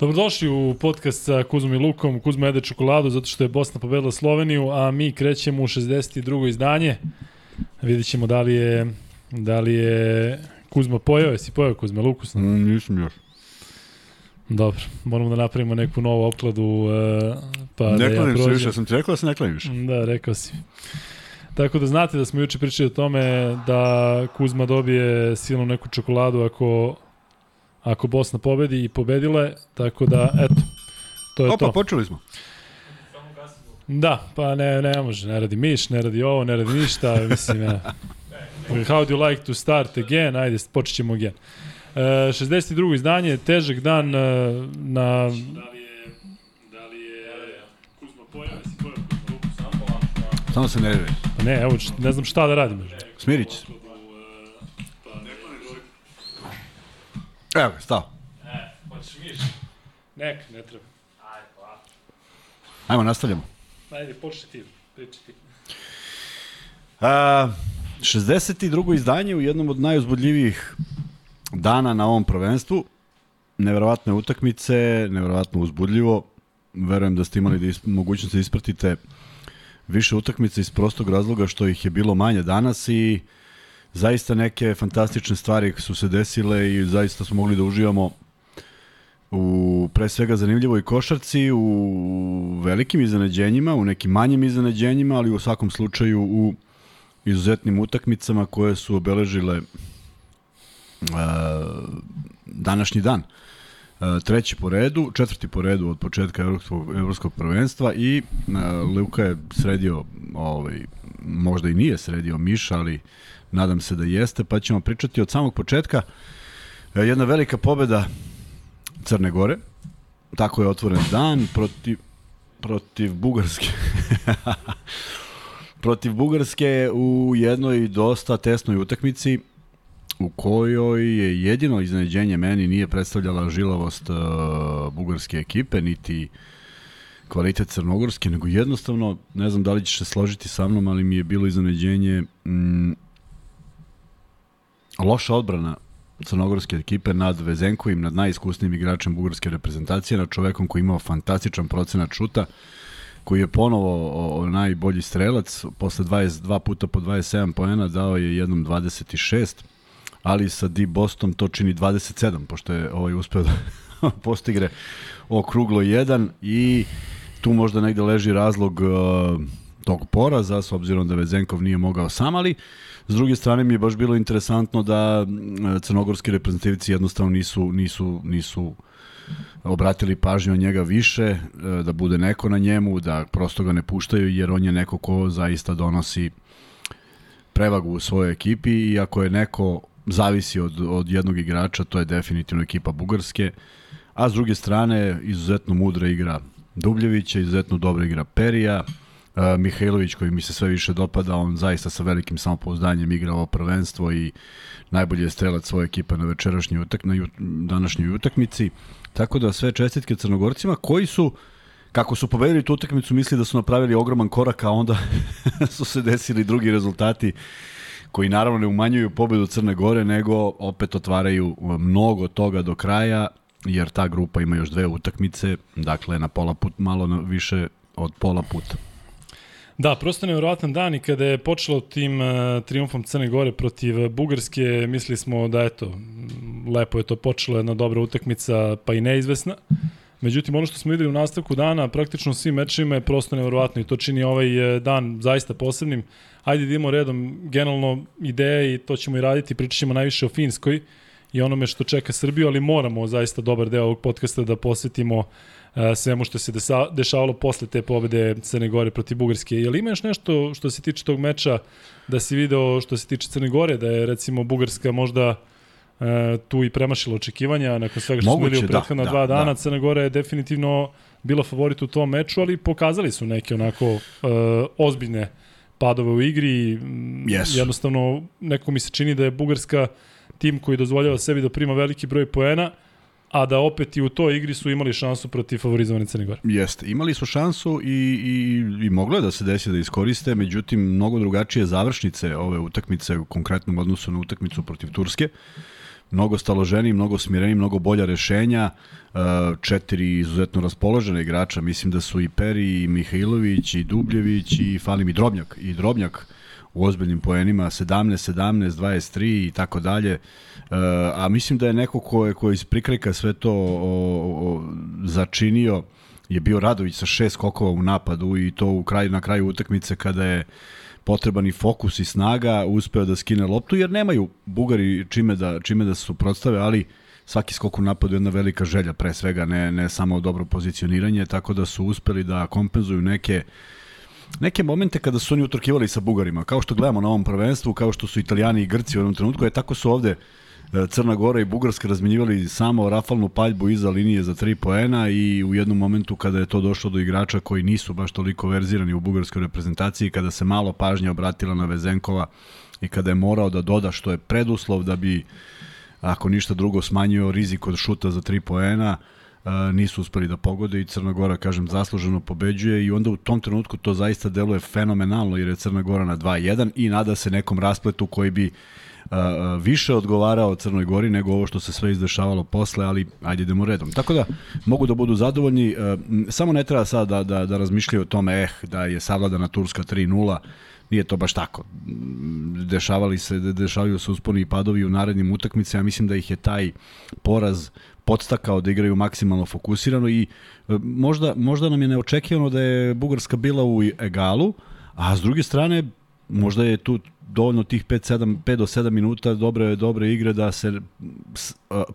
Dobrodošli u podcast sa Kuzmom i Lukom. Kuzma jede čokoladu zato što je Bosna pobedila Sloveniju, a mi krećemo u 62. izdanje. Vidjet ćemo da li je, da li je Kuzma pojao. Jesi pojao Kuzma Lukus? Mm, nisam još. Dobro, moramo da napravimo neku novu opkladu. Uh, pa ne da ja klanim se prođem. više, sam ti rekao da se ne klanim više. Da, rekao si. Tako da znate da smo juče pričali o tome da Kuzma dobije silnu neku čokoladu ako, ako Bosna pobedi i pobedila je, tako da, eto, to je Opa, to. počeli smo. Da, pa ne, ne može, ne radi miš, ne radi ovo, ne radi ništa, mislim, ja. How do you like to start again? Ajde, počet ćemo again. E, 62. izdanje, težak dan e, na... Da li je, da li je Kuzma pojao, jesi pojao Kuzma Lukus? Samo se nerviraj. Pa ne, evo, ne znam šta da radim. Smirit će se. Evo, stao. E, hoćeš miš? Nek, ne treba. Ajde, polako. Ajmo, nastavljamo. Ajde, počni ti, priči ti. A, 62. izdanje u jednom od najuzbudljivijih dana na ovom prvenstvu. Neverovatne utakmice, neverovatno uzbudljivo. Verujem da ste imali da is, mogućnost da ispratite više utakmica iz prostog razloga što ih je bilo manje danas i zaista neke fantastične stvari su se desile i zaista smo mogli da uživamo u pre svega zanimljivoj košarci, u velikim iznenađenjima, u nekim manjim iznenađenjima, ali u svakom slučaju u izuzetnim utakmicama koje su obeležile uh, današnji dan. Uh, treći po redu, četvrti po redu od početka evropskog, evropskog prvenstva i uh, Luka je sredio, ovaj, možda i nije sredio Miša, ali nadam se da jeste, pa ćemo pričati od samog početka. Uh, jedna velika pobeda Crne Gore, tako je otvoren dan protiv, protiv Bugarske. protiv Bugarske u jednoj dosta tesnoj utakmici u kojoj je jedino iznenađenje meni nije predstavljala žilavost uh, bugarske ekipe, niti kvalitet crnogorske, nego jednostavno, ne znam da li ćeš se složiti sa mnom, ali mi je bilo iznenađenje mm, loša odbrana crnogorske ekipe nad Vezenkovim, nad najiskusnijim igračem bugarske reprezentacije, nad čovekom koji imao fantastičan procenat šuta, koji je ponovo o, o najbolji strelac, posle 22 puta po 27 poena dao je jednom 26, ali sa Di Bostom to čini 27, pošto je ovaj uspeo da postigre okruglo 1 i tu možda negde leži razlog uh, tog poraza, s obzirom da Vezenkov nije mogao sam, ali s druge strane mi je baš bilo interesantno da crnogorski reprezentativci jednostavno nisu, nisu, nisu obratili pažnju na njega više, uh, da bude neko na njemu, da prosto ga ne puštaju, jer on je neko ko zaista donosi prevagu u svojoj ekipi i ako je neko zavisi od, od jednog igrača, to je definitivno ekipa Bugarske, a s druge strane izuzetno mudra igra Dubljevića, izuzetno dobra igra Perija, Mihajlović koji mi se sve više dopada, on zaista sa velikim samopouzdanjem igra ovo prvenstvo i najbolji je strelac svoje ekipe na večerašnjoj utak, na jut, današnjoj utakmici. Tako da sve čestitke Crnogorcima koji su kako su pobedili tu utakmicu misli da su napravili ogroman korak, a onda su se desili drugi rezultati koji naravno ne umanjuju pobedu Crne Gore, nego opet otvaraju mnogo toga do kraja, jer ta grupa ima još dve utakmice, dakle na pola put, malo više od pola puta. Da, prosto nevjerovatan dan i kada je počelo tim uh, triumfom Crne Gore protiv Bugarske, mislili smo da eto, lepo je to počelo, jedna dobra utakmica, pa i neizvesna. Međutim, ono što smo videli u nastavku dana, praktično svim mečima je prosto nevjerovatno i to čini ovaj e, dan zaista posebnim. Ajde da idemo redom generalno ideje i to ćemo i raditi, pričat ćemo najviše o Finskoj i onome što čeka Srbiju, ali moramo zaista dobar deo ovog podcasta da posvetimo uh, svemu što se desa, dešavalo posle te pobede Crne Gore protiv Bugarske. Je li ima još nešto što se tiče tog meča da si video što se tiče Crne Gore, da je recimo Bugarska možda uh, tu i premašila očekivanja nakon svega što Moguće, smo videli u prethodna da, dva da, dana. da. Crna Gora je definitivno bila favorit u tom meču, ali pokazali su neke onako uh, ozbiljne padove u igri. Yes. Jednostavno, neko mi se čini da je Bugarska tim koji dozvoljava sebi da prima veliki broj poena, a da opet i u toj igri su imali šansu protiv favorizovane Crne Gore. Jeste, imali su šansu i, i, i moglo je da se desi da iskoriste, međutim, mnogo drugačije završnice ove utakmice u konkretnom odnosu na utakmicu protiv Turske. mnogo staloženiji, mnogo smireniji, mnogo bolja rešenja, e, četiri izuzetno raspoložene igrača, mislim da su i Peri, i Mihajlović, i Dubljević, i fali mi Drobnjak, i Drobnjak u ozbiljnim poenima, 17, 17, 23 i tako dalje. E, a mislim da je neko ko je, ko iz prikrajka sve to o, o, začinio, je bio Radović sa šest skokova u napadu i to u kraju, na kraju utakmice kada je potreban i fokus i snaga, uspeo da skine loptu, jer nemaju Bugari čime da, čime da se suprotstave, ali svaki skok u napadu je jedna velika želja, pre svega, ne, ne samo dobro pozicioniranje, tako da su uspeli da kompenzuju neke neke momente kada su oni utrkivali sa Bugarima, kao što gledamo na ovom prvenstvu, kao što su Italijani i Grci u jednom trenutku, je tako su ovde uh, E, Crna Gora i Bugarska razmenjivali samo rafalnu paljbu iza linije za 3 poena i u jednom momentu kada je to došlo do igrača koji nisu baš toliko verzirani u bugarskoj reprezentaciji, kada se malo pažnje obratila na Vezenkova i kada je morao da doda što je preduslov da bi ako ništa drugo smanjio rizik od šuta za 3 poena, e, nisu uspeli da pogode i Crna Gora, kažem, zasluženo pobeđuje i onda u tom trenutku to zaista deluje fenomenalno jer je Crna Gora na 2-1 i nada se nekom raspletu koji bi više odgovarao Crnoj Gori nego ovo što se sve izdešavalo posle, ali ajde idemo redom. Tako da mogu da budu zadovoljni, samo ne treba sad da, da, da razmišljaju o tome, eh, da je savladana Turska 3-0, nije to baš tako. Dešavali se, dešavaju se usponi i padovi u narednim utakmicama, ja mislim da ih je taj poraz podstakao da igraju maksimalno fokusirano i možda, možda nam je neočekivano da je Bugarska bila u egalu, a s druge strane možda je tu dovoljno tih 5 7 5 do 7 minuta dobre dobre igre da se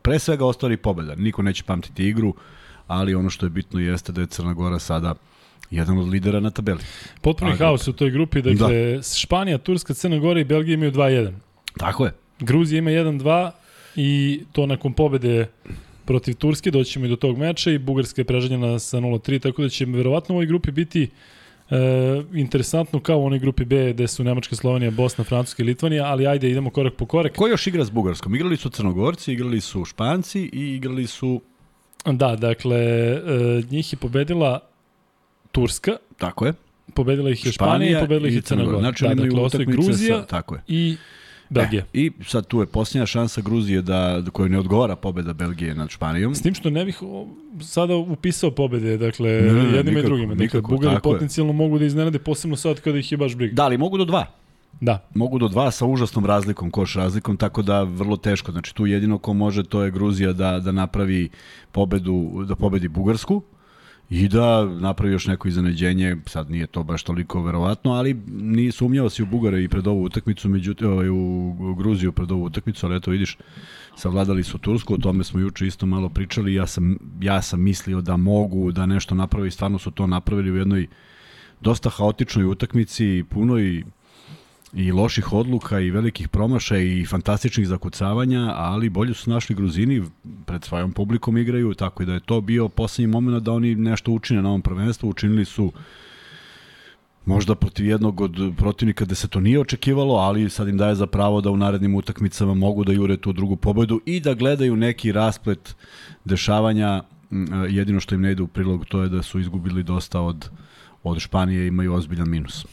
pre svega ostvari pobeda. Niko neće pamtiti igru, ali ono što je bitno jeste da je Crna Gora sada jedan od lidera na tabeli. Potpuni haos u toj grupi, dakle da. Španija, Turska, Crna Gora i Belgija imaju 2-1. Tako je. Gruzija ima 1-2 i to nakon pobede protiv Turske, doćemo i do tog meča i Bugarska je prežanjena sa 0-3, tako da će verovatno u ovoj grupi biti E, interesantno kao u onoj grupi B gde su Nemačka, Slovenija, Bosna, Francuska i Litvanija, ali ajde idemo korak po korak. Ko još igra s Bugarskom? Igrali su Crnogorci, igrali su Španci i igrali su... Da, dakle, e, njih je pobedila Turska. Tako je. Pobedila ih je Španija, Španija i pobedila ih je Crnogorska. Znači, da, dakle, ostaje Gruzija sa, tako je. i Belgija. E, I sad tu je posljednja šansa Gruzije da, koja ne odgovara pobeda Belgije nad Španijom. S tim što ne bih sada upisao pobede, dakle, ne, ne, jednima nikako, i drugima. Dakle, nikako, Bugari potencijalno je. mogu da iznenade, posebno sad kada ih je baš briga. Da, ali mogu do dva. Da. Mogu do dva sa užasnom razlikom, koš razlikom, tako da vrlo teško. Znači tu jedino ko može to je Gruzija da, da napravi pobedu, da pobedi Bugarsku, i da napravi još neko iznenađenje, sad nije to baš toliko verovatno, ali ni sumnjao si u Bugare i pred ovu utakmicu, međutim ovaj, u Gruziju pred ovu utakmicu, ali eto vidiš, savladali su Tursku, o tome smo juče isto malo pričali, ja sam, ja sam mislio da mogu da nešto napravi, stvarno su to napravili u jednoj dosta haotičnoj utakmici, punoj i loših odluka i velikih promašaja i fantastičnih zakucavanja, ali bolje su našli Gruzini, pred svojom publikom igraju, tako da je to bio poslednji moment da oni nešto učine na ovom prvenstvu, učinili su možda protiv jednog od protivnika da se to nije očekivalo, ali sad im daje za pravo da u narednim utakmicama mogu da jure tu drugu pobedu i da gledaju neki rasplet dešavanja. Jedino što im ne ide u prilog to je da su izgubili dosta od, od Španije i imaju ozbiljan minus.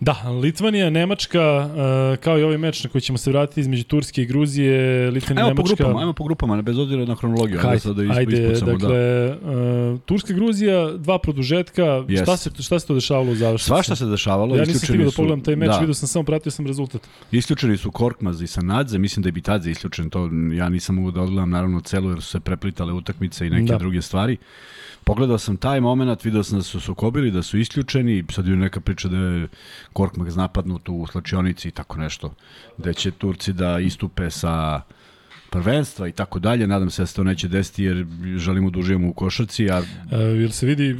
Da, Litvanija, Nemačka, uh, kao i ovaj meč na koji ćemo se vratiti između Turske i Gruzije, Litvanija, ajmo Nemačka... Po grupama, ajmo po grupama, bez obzira na hronologiju. Hajde, ajde, da ajde da. dakle, da. uh, Turska, Gruzija, dva produžetka, yes. šta, se, šta se to dešavalo u završnici? Svašta se dešavalo. Ja nisam stigao da pogledam taj meč, da. vidio sam samo, pratio sam rezultat. Isključeni su Korkmaz i Sanadze, mislim da je Bitadze isključen, to ja nisam mogu da odgledam naravno celu jer su se preplitale utakmice i neke da. druge stvari. Pogledao sam taj moment, video sam da su sukobili, da su isključeni, sad je neka priča da je Korkmaz napadnut u slačionici i tako nešto, gde će Turci da istupe sa prvenstva i tako dalje. Nadam se da se to neće desiti jer želimo da uživamo u košarci. A... E, jel se vidi,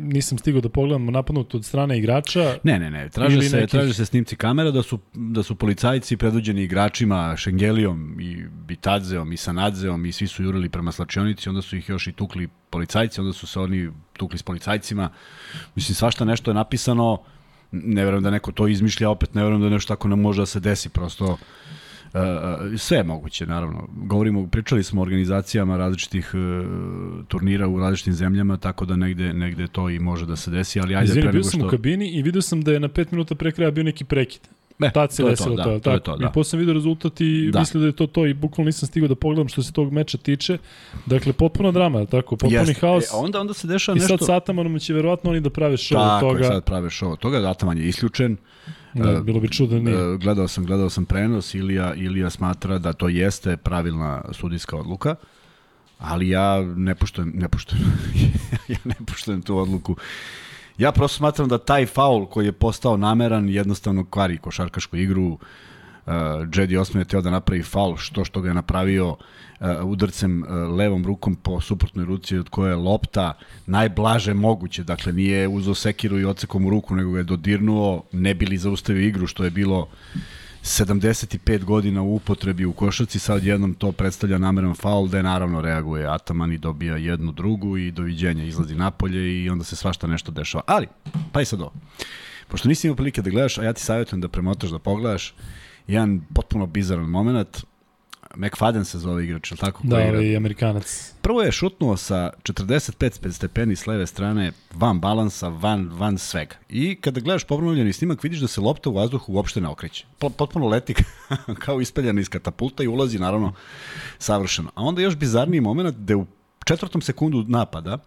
nisam stigao da pogledam napadnut od strane igrača? Ne, ne, ne. Traže se, nekih... traže se snimci kamera da su, da su policajci predvođeni igračima Šengelijom i Bitadzeom i Sanadzeom i svi su jurili prema slačionici, onda su ih još i tukli policajci, onda su se oni tukli s policajcima. Mislim, svašta nešto je napisano, ne verujem da neko to izmišlja, opet ne verujem da nešto tako ne može da se desi, prosto sve je moguće, naravno. Govorimo, pričali smo o organizacijama različitih uh, turnira u različitim zemljama, tako da negde, negde to i može da se desi, ali ajde Izvini, pre nego što... bio sam u kabini i vidio sam da je na 5 minuta pre kraja bio neki prekid. E, Tad se desilo to, da, to, to, je to, da. I posle sam vidio rezultat i da. mislim da je to to i bukvalno nisam stigao da pogledam što se tog meča tiče. Dakle, potpuno drama, tako, potpuni Jest. haos. E, onda, onda se dešava nešto... I sad s Atamanom će verovatno oni da prave show od toga. Tako sad prave show od toga, Ataman je isključen. Da, uh, bilo bi čudo da nije. Uh, gledao sam, gledao sam prenos, Ilija, Ilija smatra da to jeste pravilna sudijska odluka. Ali ja ne poštujem, ne poštujem, ja ne poštujem tu odluku. Ja prosto smatram da taj faul koji je postao nameran jednostavno kvari košarkašku igru. Uh, Jedi Osman je teo da napravi faul, što što ga je napravio uh, udarcem uh, levom rukom po suprotnoj ruci od koje je lopta najblaže moguće. Dakle, nije uzo sekiru i ocekom u ruku, nego ga je dodirnuo, ne bili zaustavio igru, što je bilo 75 godina u upotrebi u košarci, sad jednom to predstavlja nameran faul, gde naravno reaguje Ataman i dobija jednu drugu i doviđenja, izlazi napolje i onda se svašta nešto dešava. Ali, pa i sad ovo. Pošto nisi imao prilike da gledaš, a ja ti savjetujem da premotaš da pogledaš, jedan potpuno bizaran moment, McFadden se zove igrač, ili tako? Da, ali Amerikanac. Prvo je šutnuo sa 45 stepeni s leve strane, van balansa, van, van svega. I kada gledaš povrnovljeni snimak, vidiš da se lopta u vazduhu uopšte ne okreće. Potpuno leti kao ispeljana iz katapulta i ulazi, naravno, savršeno. A onda još bizarniji moment gde u četvrtom sekundu napada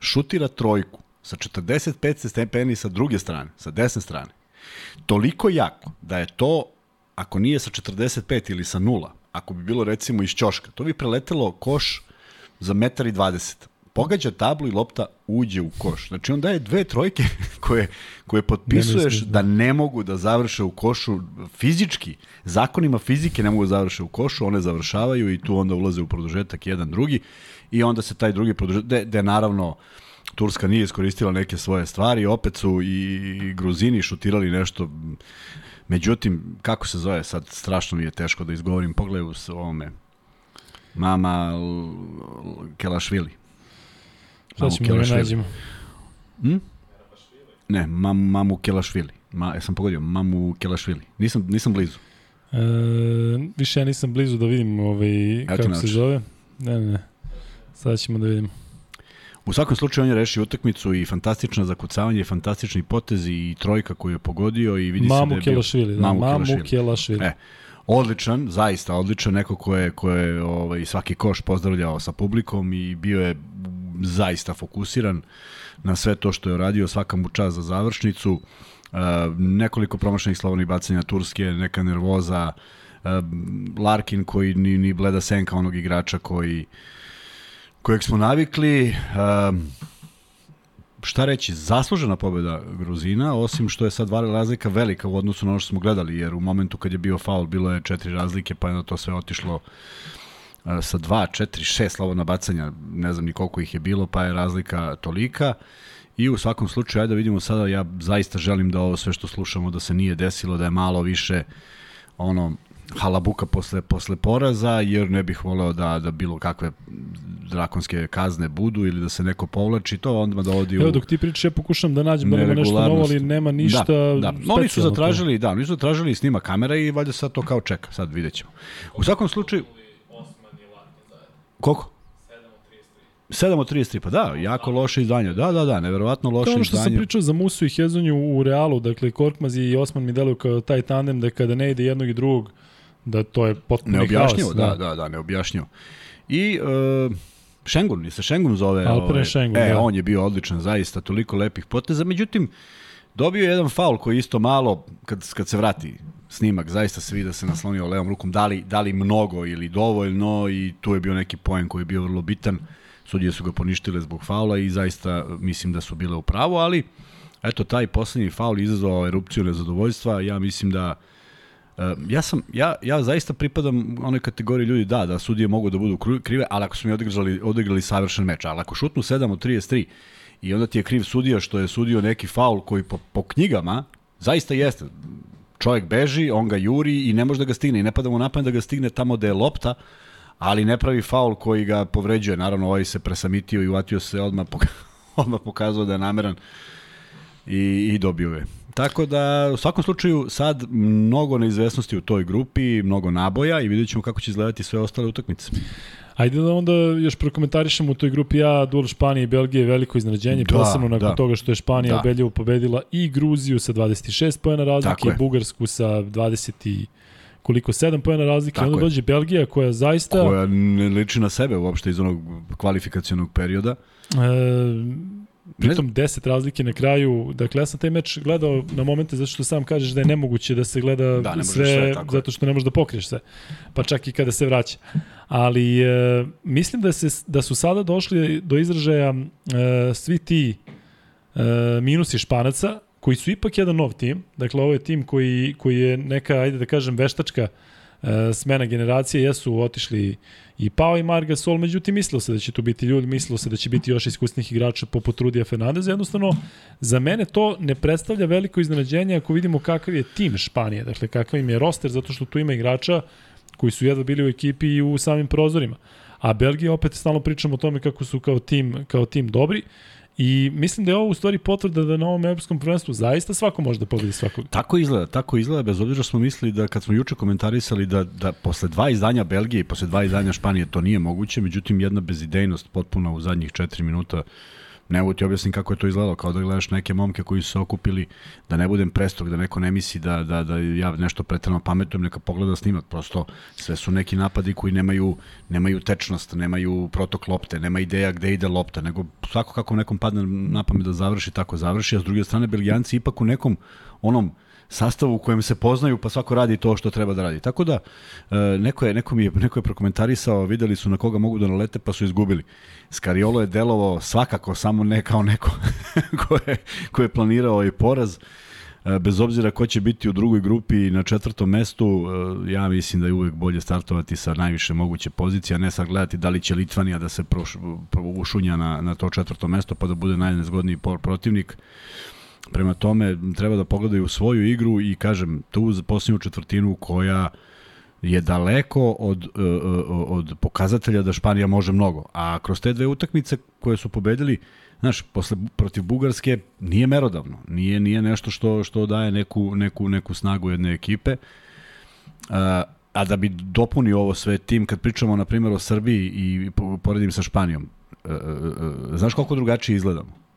šutira trojku sa 45 stepeni sa druge strane, sa desne strane. Toliko jako da je to, ako nije sa 45 ili sa nula, ako bi bilo recimo iz ćoška, to bi preletelo koš za metar i 20. Pogađa tablu i lopta uđe u koš. Znači on daje dve trojke koje, koje potpisuješ ne da ne mogu da završe u košu fizički. Zakonima fizike ne mogu da završe u košu, one završavaju i tu onda ulaze u produžetak jedan drugi i onda se taj drugi produžetak, gde, gde naravno Turska nije iskoristila neke svoje stvari, opet su i Gruzini šutirali nešto Međutim, kako se zove, sad strašno mi je teško da izgovorim, pogledaj u ovome, mama Kelašvili. Šta ćemo da nađemo? Hm? Ne, mam, mamu Kelašvili. Ma, ja sam pogodio, mamu Kelašvili. Nisam, nisam blizu. E, više ja nisam blizu da vidim ovaj, kako se zove. Ne, ne, ne. Sada ćemo da vidimo. U svakom slučaju on je rešio utakmicu i fantastično zakucavanje, fantastični potezi i trojka koju je pogodio i vidi Mamu se da je bio... Da, Mamu, Mamu Kelašvili. E, odličan, zaista odličan, neko ko je, ko je ovaj, svaki koš pozdravljao sa publikom i bio je zaista fokusiran na sve to što je radio, svaka mu čast za završnicu. Uh, nekoliko promašenih slobodnih bacanja Turske, neka nervoza, uh, Larkin koji ni, ni bleda senka onog igrača koji kojeg smo navikli, um, šta reći, zaslužena pobjeda Gruzina, osim što je sad razlika velika u odnosu na ono što smo gledali, jer u momentu kad je bio faul bilo je četiri razlike, pa je to sve otišlo uh, sa dva, četiri, šest slobodna bacanja, ne znam ni koliko ih je bilo, pa je razlika tolika. I u svakom slučaju, ajde da vidimo sada, ja zaista želim da ovo sve što slušamo da se nije desilo, da je malo više ono halabuka posle, posle poraza, jer ne bih voleo da, da bilo kakve drakonske kazne budu ili da se neko povlači, to onda dovodi u... Evo dok ti pričaš, ja pokušam da nađem da nešto novo, ali nema ništa da, da. Oni su zatražili, da, oni su zatražili snima kamera i valjda sad to kao čeka, sad vidjet ćemo. U svakom slučaju... Koliko? 7 od 33, pa da, jako loše izdanje. Da, da, da, neverovatno loše izdanje. To ono što izdanje. sam pričao za Musu i Hezonju u Realu, dakle Korkmaz i Osman mi deluju kao taj tandem da kada ne ide jednog i drugog, da to je potpuno neobjašnjivo, da, da, da, neobjašnjivo. I uh, Šengun, se Šengun zove. Alperen ovaj, Šengun, e, da. on je bio odličan, zaista, toliko lepih poteza. Međutim, dobio je jedan faul koji isto malo, kad, kad se vrati snimak, zaista se vidi da se naslonio levom rukom, da li, da li mnogo ili dovoljno i tu je bio neki poen koji je bio vrlo bitan. Sudije su ga poništile zbog faula i zaista mislim da su bile u pravu, ali eto, taj poslednji faul izazvao erupciju nezadovoljstva. Ja mislim da Uh, ja sam ja ja zaista pripadam onoj kategoriji ljudi da da sudije mogu da budu krive, ali ako su mi odigrali odigrali savršen meč, ali ako šutnu 7 od 33 i onda ti je kriv sudija što je sudio neki faul koji po, po knjigama zaista jeste. Čovjek beži, on ga juri i ne može da ga stigne i ne pada mu da ga stigne tamo gde je lopta, ali ne pravi faul koji ga povređuje. Naravno, ovaj se presamitio i uvatio se odmah, odmah pokazao da je nameran i, i dobio je. Tako da, u svakom slučaju, sad mnogo neizvesnosti u toj grupi, mnogo naboja i vidjet ćemo kako će izgledati sve ostale utakmice. Ajde da onda još prokomentarišemo u toj grupi A, duel Španije i Belgije, veliko iznenađenje, da, posebno nakon da. toga što je Španija da. ubedljivo pobedila i Gruziju sa 26 pojena razlike, i Bugarsku sa 20 i koliko 7 pojena razlike, Tako onda je. dođe Belgija koja zaista... Koja ne liči na sebe uopšte iz onog kvalifikacionog perioda. E, Pritom 10 razlike na kraju. Dakle, ja sam taj meč gledao na momente zato što sam kažeš da je nemoguće da se gleda da, sve, sve zato što ne možeš da pokriješ sve. Pa čak i kada se vraća. Ali e, mislim da, se, da su sada došli do izražaja e, svi ti e, minusi Španaca, koji su ipak jedan nov tim. Dakle, ovo je tim koji, koji je neka, ajde da kažem, veštačka e, smena generacije. Jesu otišli i pao i Marga Sol, međutim mislilo se da će tu biti ljudi, mislilo se da će biti još iskusnih igrača poput Rudija Fernandeza, jednostavno za mene to ne predstavlja veliko iznenađenje ako vidimo kakav je tim Španije, dakle kakav im je roster, zato što tu ima igrača koji su jedva bili u ekipi i u samim prozorima. A Belgija opet stalno pričamo o tome kako su kao tim, kao tim dobri. I mislim da je ovo u stvari potvrda da na ovom evropskom prvenstvu zaista svako može da pobedi svakog. Tako izgleda, tako izgleda, bez obzira smo mislili da kad smo juče komentarisali da, da posle dva izdanja Belgije i posle dva izdanja Španije to nije moguće, međutim jedna bezidejnost potpuno u zadnjih četiri minuta ne mogu ti objasnim kako je to izgledalo, kao da gledaš neke momke koji su se okupili, da ne budem prestog, da neko ne misli da, da, da ja nešto pretrano pametujem, neka pogleda snimak, prosto sve su neki napadi koji nemaju, nemaju tečnost, nemaju protok lopte, nema ideja gde ide lopta, nego svako kako nekom padne na pamet da završi, tako završi, a s druge strane Belgijanci ipak u nekom onom sastavu u kojem se poznaju, pa svako radi to što treba da radi. Tako da, e, neko je, neko mi je, neko je prokomentarisao, videli su na koga mogu da nalete, pa su izgubili. Skariolo je delovao svakako, samo ne kao neko ko, je, ko je planirao i poraz. E, bez obzira ko će biti u drugoj grupi na četvrtom mestu, e, ja mislim da je uvek bolje startovati sa najviše moguće pozicije, a ne sad gledati da li će Litvanija da se proš, ušunja na, na to četvrto mesto pa da bude najnezgodniji protivnik. Prema tome, treba da pogledaju svoju igru i kažem, tu za posljednju četvrtinu koja je daleko od, e, e, od pokazatelja da Španija može mnogo. A kroz te dve utakmice koje su pobedili, znaš, posle, protiv Bugarske nije merodavno. Nije, nije nešto što, što daje neku, neku, neku snagu jedne ekipe. A, a da bi dopunio ovo sve tim, kad pričamo, na primjer, o Srbiji i poredim sa Španijom, znaš koliko drugačije izgledamo?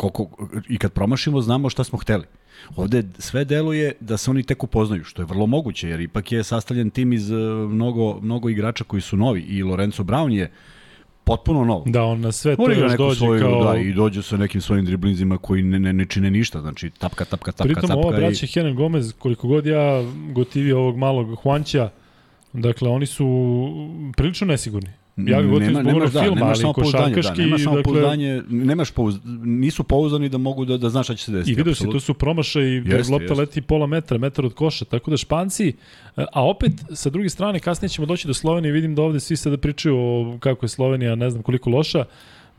Koliko, i kad promašimo znamo šta smo hteli. Ovde sve deluje da se oni tek upoznaju, što je vrlo moguće, jer ipak je sastavljen tim iz e, mnogo, mnogo igrača koji su novi i Lorenzo Brown je potpuno nov. Da, on na sve to još dođe svoju, kao... Da, i dođe sa nekim svojim driblinzima koji ne, ne, ne čine ništa, znači tapka, tapka, tapka, Pritom, tapka. Pritom ova braća i... Helen Gomez, koliko god ja gotivio ovog malog Huanća, dakle oni su prilično nesigurni. Ja ga gotovo nema, nemaš, da, filma, ali košarkaški... Da, nemaš dakle, pouzdanje, nemaš pouz, nisu pouzdani da mogu da, da znaš šta će se desiti. I vidio si, to su promašaj i lopta jeste. leti pola metra, metar od koša, tako da Španci, a opet sa druge strane kasnije ćemo doći do Slovenije, vidim da ovde svi sada pričaju o kako je Slovenija, ne znam koliko loša,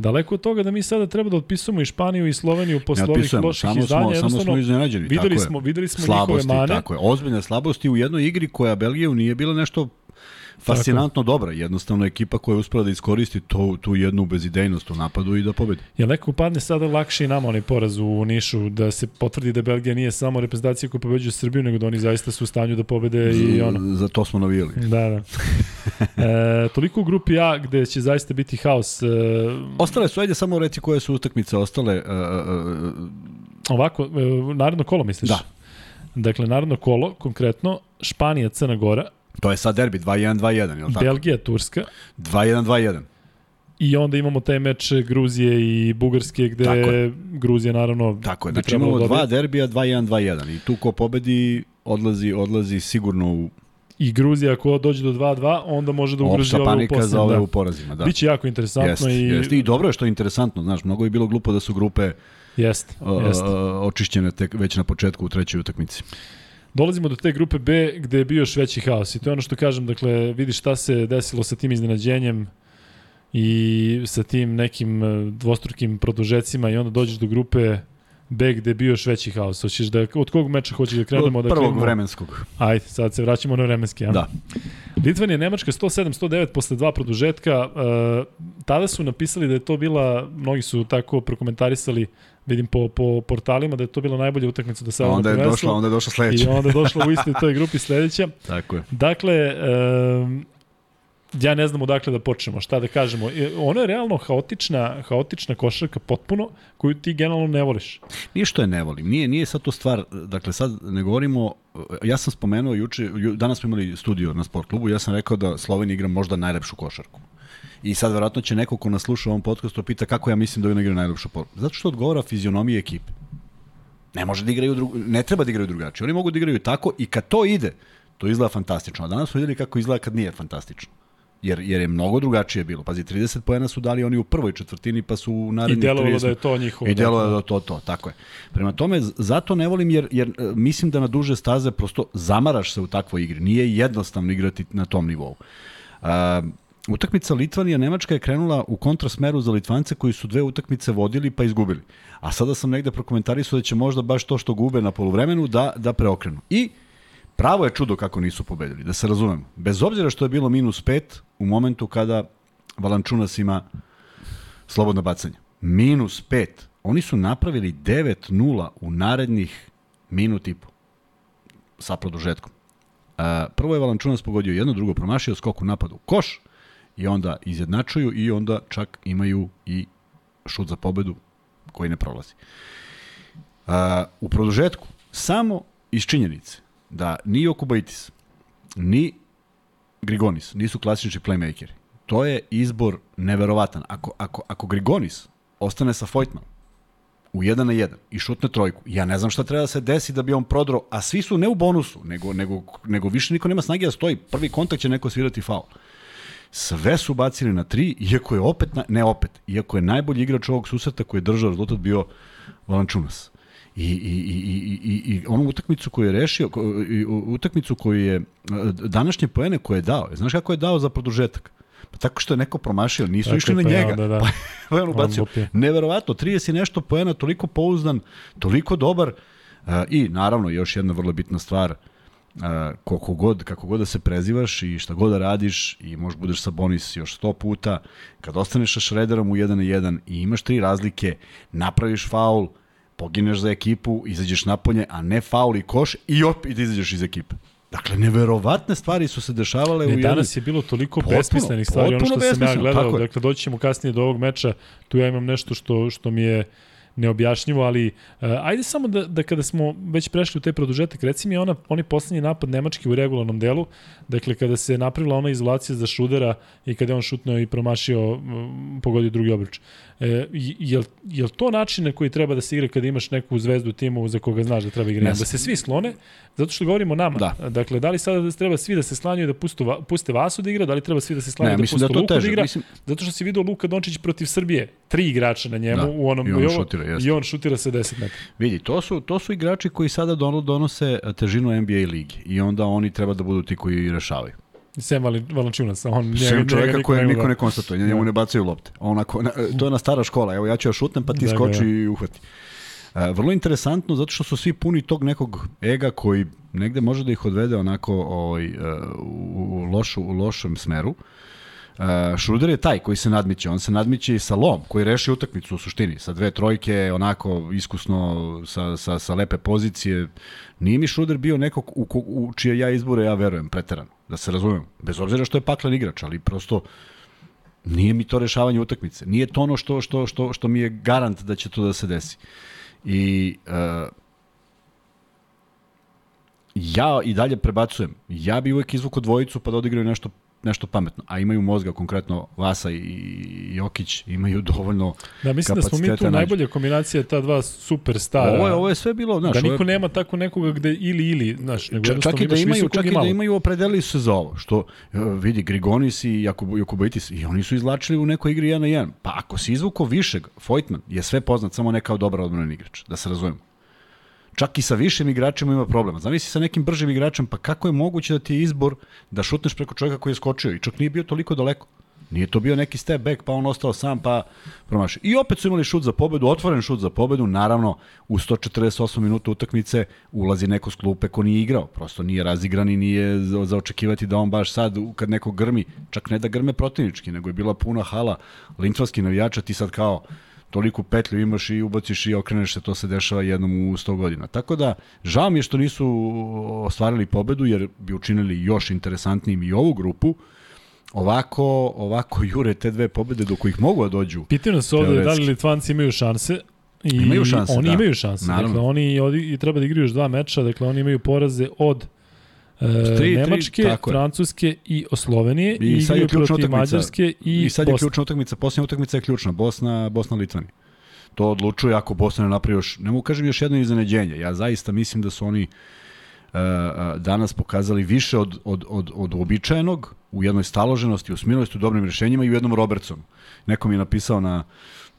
Daleko od toga da mi sada treba da otpisujemo i Španiju i Sloveniju posle ovih loših samo izdanja. Smo, samo smo iznenađeni. Videli smo, videli smo slabosti, njihove mane. Tako je, ozbiljne slabosti u jednoj igri koja Belgiju nije bila nešto fascinantno dobra, jednostavno ekipa koja je uspela da iskoristi to, tu jednu bezidejnost u napadu i da pobedi. Jel neko upadne sada lakše i nama onaj poraz u Nišu, da se potvrdi da Belgija nije samo reprezentacija koja pobeđuje Srbiju, nego da oni zaista su u stanju da pobede i ono. Za to smo navijali. Da, da. e, toliko u grupi A gde će zaista biti haos. E, ostale su, ajde samo reći koje su utakmice ostale. E, e, e Ovako, e, narodno kolo misliš? Da. Dakle, narodno kolo, konkretno, Španija, Crna Gora, To je sad derbi, 2-1, 2-1, je li tako? Belgija, Turska. 2-1, 2-1. I onda imamo taj meč Gruzije i Bugarske gde je. Gruzija naravno Tako je, znači imamo dva derbija, 2-1, 2-1 i tu ko pobedi odlazi, odlazi sigurno u i Gruzija ako dođe do 2-2, onda može da ugrozi ove u panika za ove da. u porazima, da. Biće jako interesantno jest, i jest. i dobro je što je interesantno, znaš, mnogo je bilo glupo da su grupe Jest, jest. očišćene tek već na početku u trećoj utakmici. Dolazimo do te grupe B gde je bio još veći haos i to je ono što kažem, dakle, vidi šta se desilo sa tim iznenađenjem i sa tim nekim e, dvostrukim produžecima i onda dođeš do grupe B gde je bio još veći haos. Hoćeš da, od kog meča hoćeš da krenemo? Od da prvog krenemo? vremenskog. Ajde, sad se vraćamo na vremenski. Ja? Da. Litvanija, Nemačka 107-109 posle dva produžetka. Uh, tada su napisali da je to bila, mnogi su tako prokomentarisali, Vidim po, po portalima da je to bila najbolja utakmica do sada. Onda je došla, onda je došla sledeća. I onda je došla u istoj toj grupi sledeća. Tako je. Dakle, um, ja ne znam odakle da počnemo, šta da kažemo. Ono je realno haotična, haotična košarka potpuno, koju ti generalno ne voliš. Nije što je ne volim, nije, nije sad to stvar, dakle sad ne govorimo, ja sam spomenuo juče, danas smo imali studio na sport klubu, ja sam rekao da Slovenija igra možda najlepšu košarku. I sad verovatno će neko ko nas sluša u ovom podcastu pita kako ja mislim da je igra najlepšu košarku. Zato što odgovara fizionomije ekipe. Ne može da igraju drugo, ne treba da igraju drugačije. Oni mogu da igraju tako i kad to ide, to izgleda fantastično. A danas smo videli kako izgleda kad nije fantastično jer, jer je mnogo drugačije bilo. Pazi, 30 poena su dali oni u prvoj četvrtini, pa su u narednih 30. I delovalo da je to njihovo. I delovalo da je to to, tako je. Prema tome, zato ne volim, jer, jer e, mislim da na duže staze prosto zamaraš se u takvoj igri. Nije jednostavno igrati na tom nivou. Uh, Utakmica Litvanija-Nemačka je krenula u kontrasmeru za Litvance koji su dve utakmice vodili pa izgubili. A sada sam negde prokomentarisao da će možda baš to što gube na poluvremenu da, da preokrenu. I Pravo je čudo kako nisu pobedili, da se razumemo. Bez obzira što je bilo minus 5 u momentu kada Valančunas ima slobodno bacanje. Minus 5. Oni su napravili 9-0 u narednih minut i po sa produžetkom. Prvo je Valančunas pogodio jedno, drugo promašio skok u napadu koš i onda izjednačuju i onda čak imaju i šut za pobedu koji ne prolazi. U produžetku samo iz činjenice da ni Okubaitis, ni Grigonis nisu klasični playmakeri. To je izbor neverovatan. Ako, ako, ako Grigonis ostane sa Foytman u 1 na 1 i šutne trojku, ja ne znam šta treba da se desi da bi on prodro, a svi su ne u bonusu, nego, nego, nego više niko nema snage da stoji. Prvi kontakt će neko svirati faul. Sve su bacili na 3, iako je opet, na, ne opet, iako je najbolji igrač ovog susreta koji je držao rezultat bio Valančunas. I, i, i, i, i onu utakmicu koju je rešio, utakmicu koju je, današnje poene koje je dao, znaš kako je dao za produžetak? Pa tako što je neko promašio, nisu tako išli na pa njega. Da, da. Pa, pa je on ubacio. Neverovatno, 30 nešto poena, toliko pouzdan, toliko dobar. I naravno, još jedna vrlo bitna stvar, koliko god, kako god da se prezivaš i šta god da radiš i možeš budeš sa Bonis još 100 puta, kad ostaneš sa Šrederom u 1 na 1 i imaš tri razlike, napraviš faul, pogineš za ekipu, izađeš napolje, a ne faul i koš i opet izađeš iz ekipe. Dakle, neverovatne stvari su se dešavale ne, u jednom... Danas je bilo toliko potpuno, besmislenih stvari, ono što sam ja gledao. Dakle, doći ćemo kasnije do ovog meča, tu ja imam nešto što, što mi je neobjašnjivo, ali uh, ajde samo da, da kada smo već prešli u taj produžetak, reci mi ona, oni poslednji napad Nemački u regularnom delu, dakle kada se napravila ona izolacija za Šudera i kada je on šutno i promašio, um, pogodio drugi obruč. E, je, je to način na koji treba da se igra kada imaš neku zvezdu timu za koga znaš da treba igrati? Da se svi slone, zato što govorimo nama. Da. Dakle, da li sada da treba svi da se slanjaju da pustu, puste Vasu da igra, da li treba svi da se slanjaju da puste da Luku da teže. da igra? Mislim... Zato što si vidio Luka Dončić protiv Srbije, tri igrača na njemu da. u onom I on, ovo, šutira, jeste. i on šutira sa 10 metara. Vidi, to su, to su igrači koji sada donose težinu NBA ligi i onda oni treba da budu ti koji rešavaju. Sem Valančunas, on Sem čovjeka koje niko ne konstatuje, njemu da. ne bacaju lopte. Onako, to je na stara škola, evo ja ću ja šutnem pa ti da, skoči da. i uhvati. E, vrlo interesantno zato što su svi puni tog nekog ega koji negde može da ih odvede onako ovaj, e, u, u, lošu, u lošem smeru. Uh, Uh, Šruder je taj koji se nadmiće, on se nadmiće i sa Lom, koji reši utakmicu u suštini, sa dve trojke, onako iskusno, sa, sa, sa lepe pozicije. Nije mi Šruder bio neko u, u čije ja izbore ja verujem, preterano, da se razumem. Bez obzira što je paklen igrač, ali prosto nije mi to rešavanje utakmice. Nije to ono što, što, što, što mi je garant da će to da se desi. I uh, ja i dalje prebacujem. Ja bi uvek izvuko dvojicu pa da odigraju nešto nešto pametno, a imaju mozga, konkretno Vasa i Jokić, imaju dovoljno Da, mislim da smo mi tu najbolja kombinacija ta dva superstara. Ovo je, ovo je sve bilo, znaš, da niko je... nema tako nekoga gde ili ili, znaš, nego čak, čak i da imaju, čak i da imaju opredelili se za ovo, što e, vidi Grigonis i Jakub, Jakubaitis i oni su izlačili u nekoj igri 1 na 1. Pa ako se izvuko višeg, Foytman je sve poznat samo ne kao dobar odbranjeni igrač, da se razumemo čak i sa višim igračima ima problema. Zamisli sa nekim bržim igračem, pa kako je moguće da ti je izbor da šutneš preko čovjeka koji je skočio i čak nije bio toliko daleko. Nije to bio neki step back, pa on ostao sam, pa promaši. I opet su imali šut za pobedu, otvoren šut za pobedu, naravno u 148 minuta utakmice ulazi neko s klupe ko nije igrao, prosto nije razigran i nije za očekivati da on baš sad, kad neko grmi, čak ne da grme protivnički, nego je bila puna hala lintvarskih navijača, ti sad kao toliku petlju imaš i ubaciš i okreneš se, to se dešava jednom u 100 godina. Tako da, žao mi je što nisu ostvarili pobedu, jer bi učinili još interesantnijim i ovu grupu, ovako, ovako jure te dve pobede do kojih mogu da dođu. Pitaju nas ovde da li Litvanci imaju šanse. I imaju šanse, oni da. imaju šanse. Naravno. Dakle, oni odi, i treba da igraju još dva meča, dakle oni imaju poraze od Tri, Nemačke, tri. Francuske i Slovenije I i, sad je ključna utakmica. Mađarske i, I sad je Bosne. ključna utakmica, posljednja utakmica je ključna, Bosna, Bosna Litvani. To odlučuje ako Bosna ne napravi još, ne mogu kažem još jedno iznenađenje. Ja zaista mislim da su oni uh, uh, danas pokazali više od, od, od, od uobičajenog u jednoj staloženosti, u smilosti, u dobrim rešenjima i u jednom Robertsonu. Neko mi je napisao na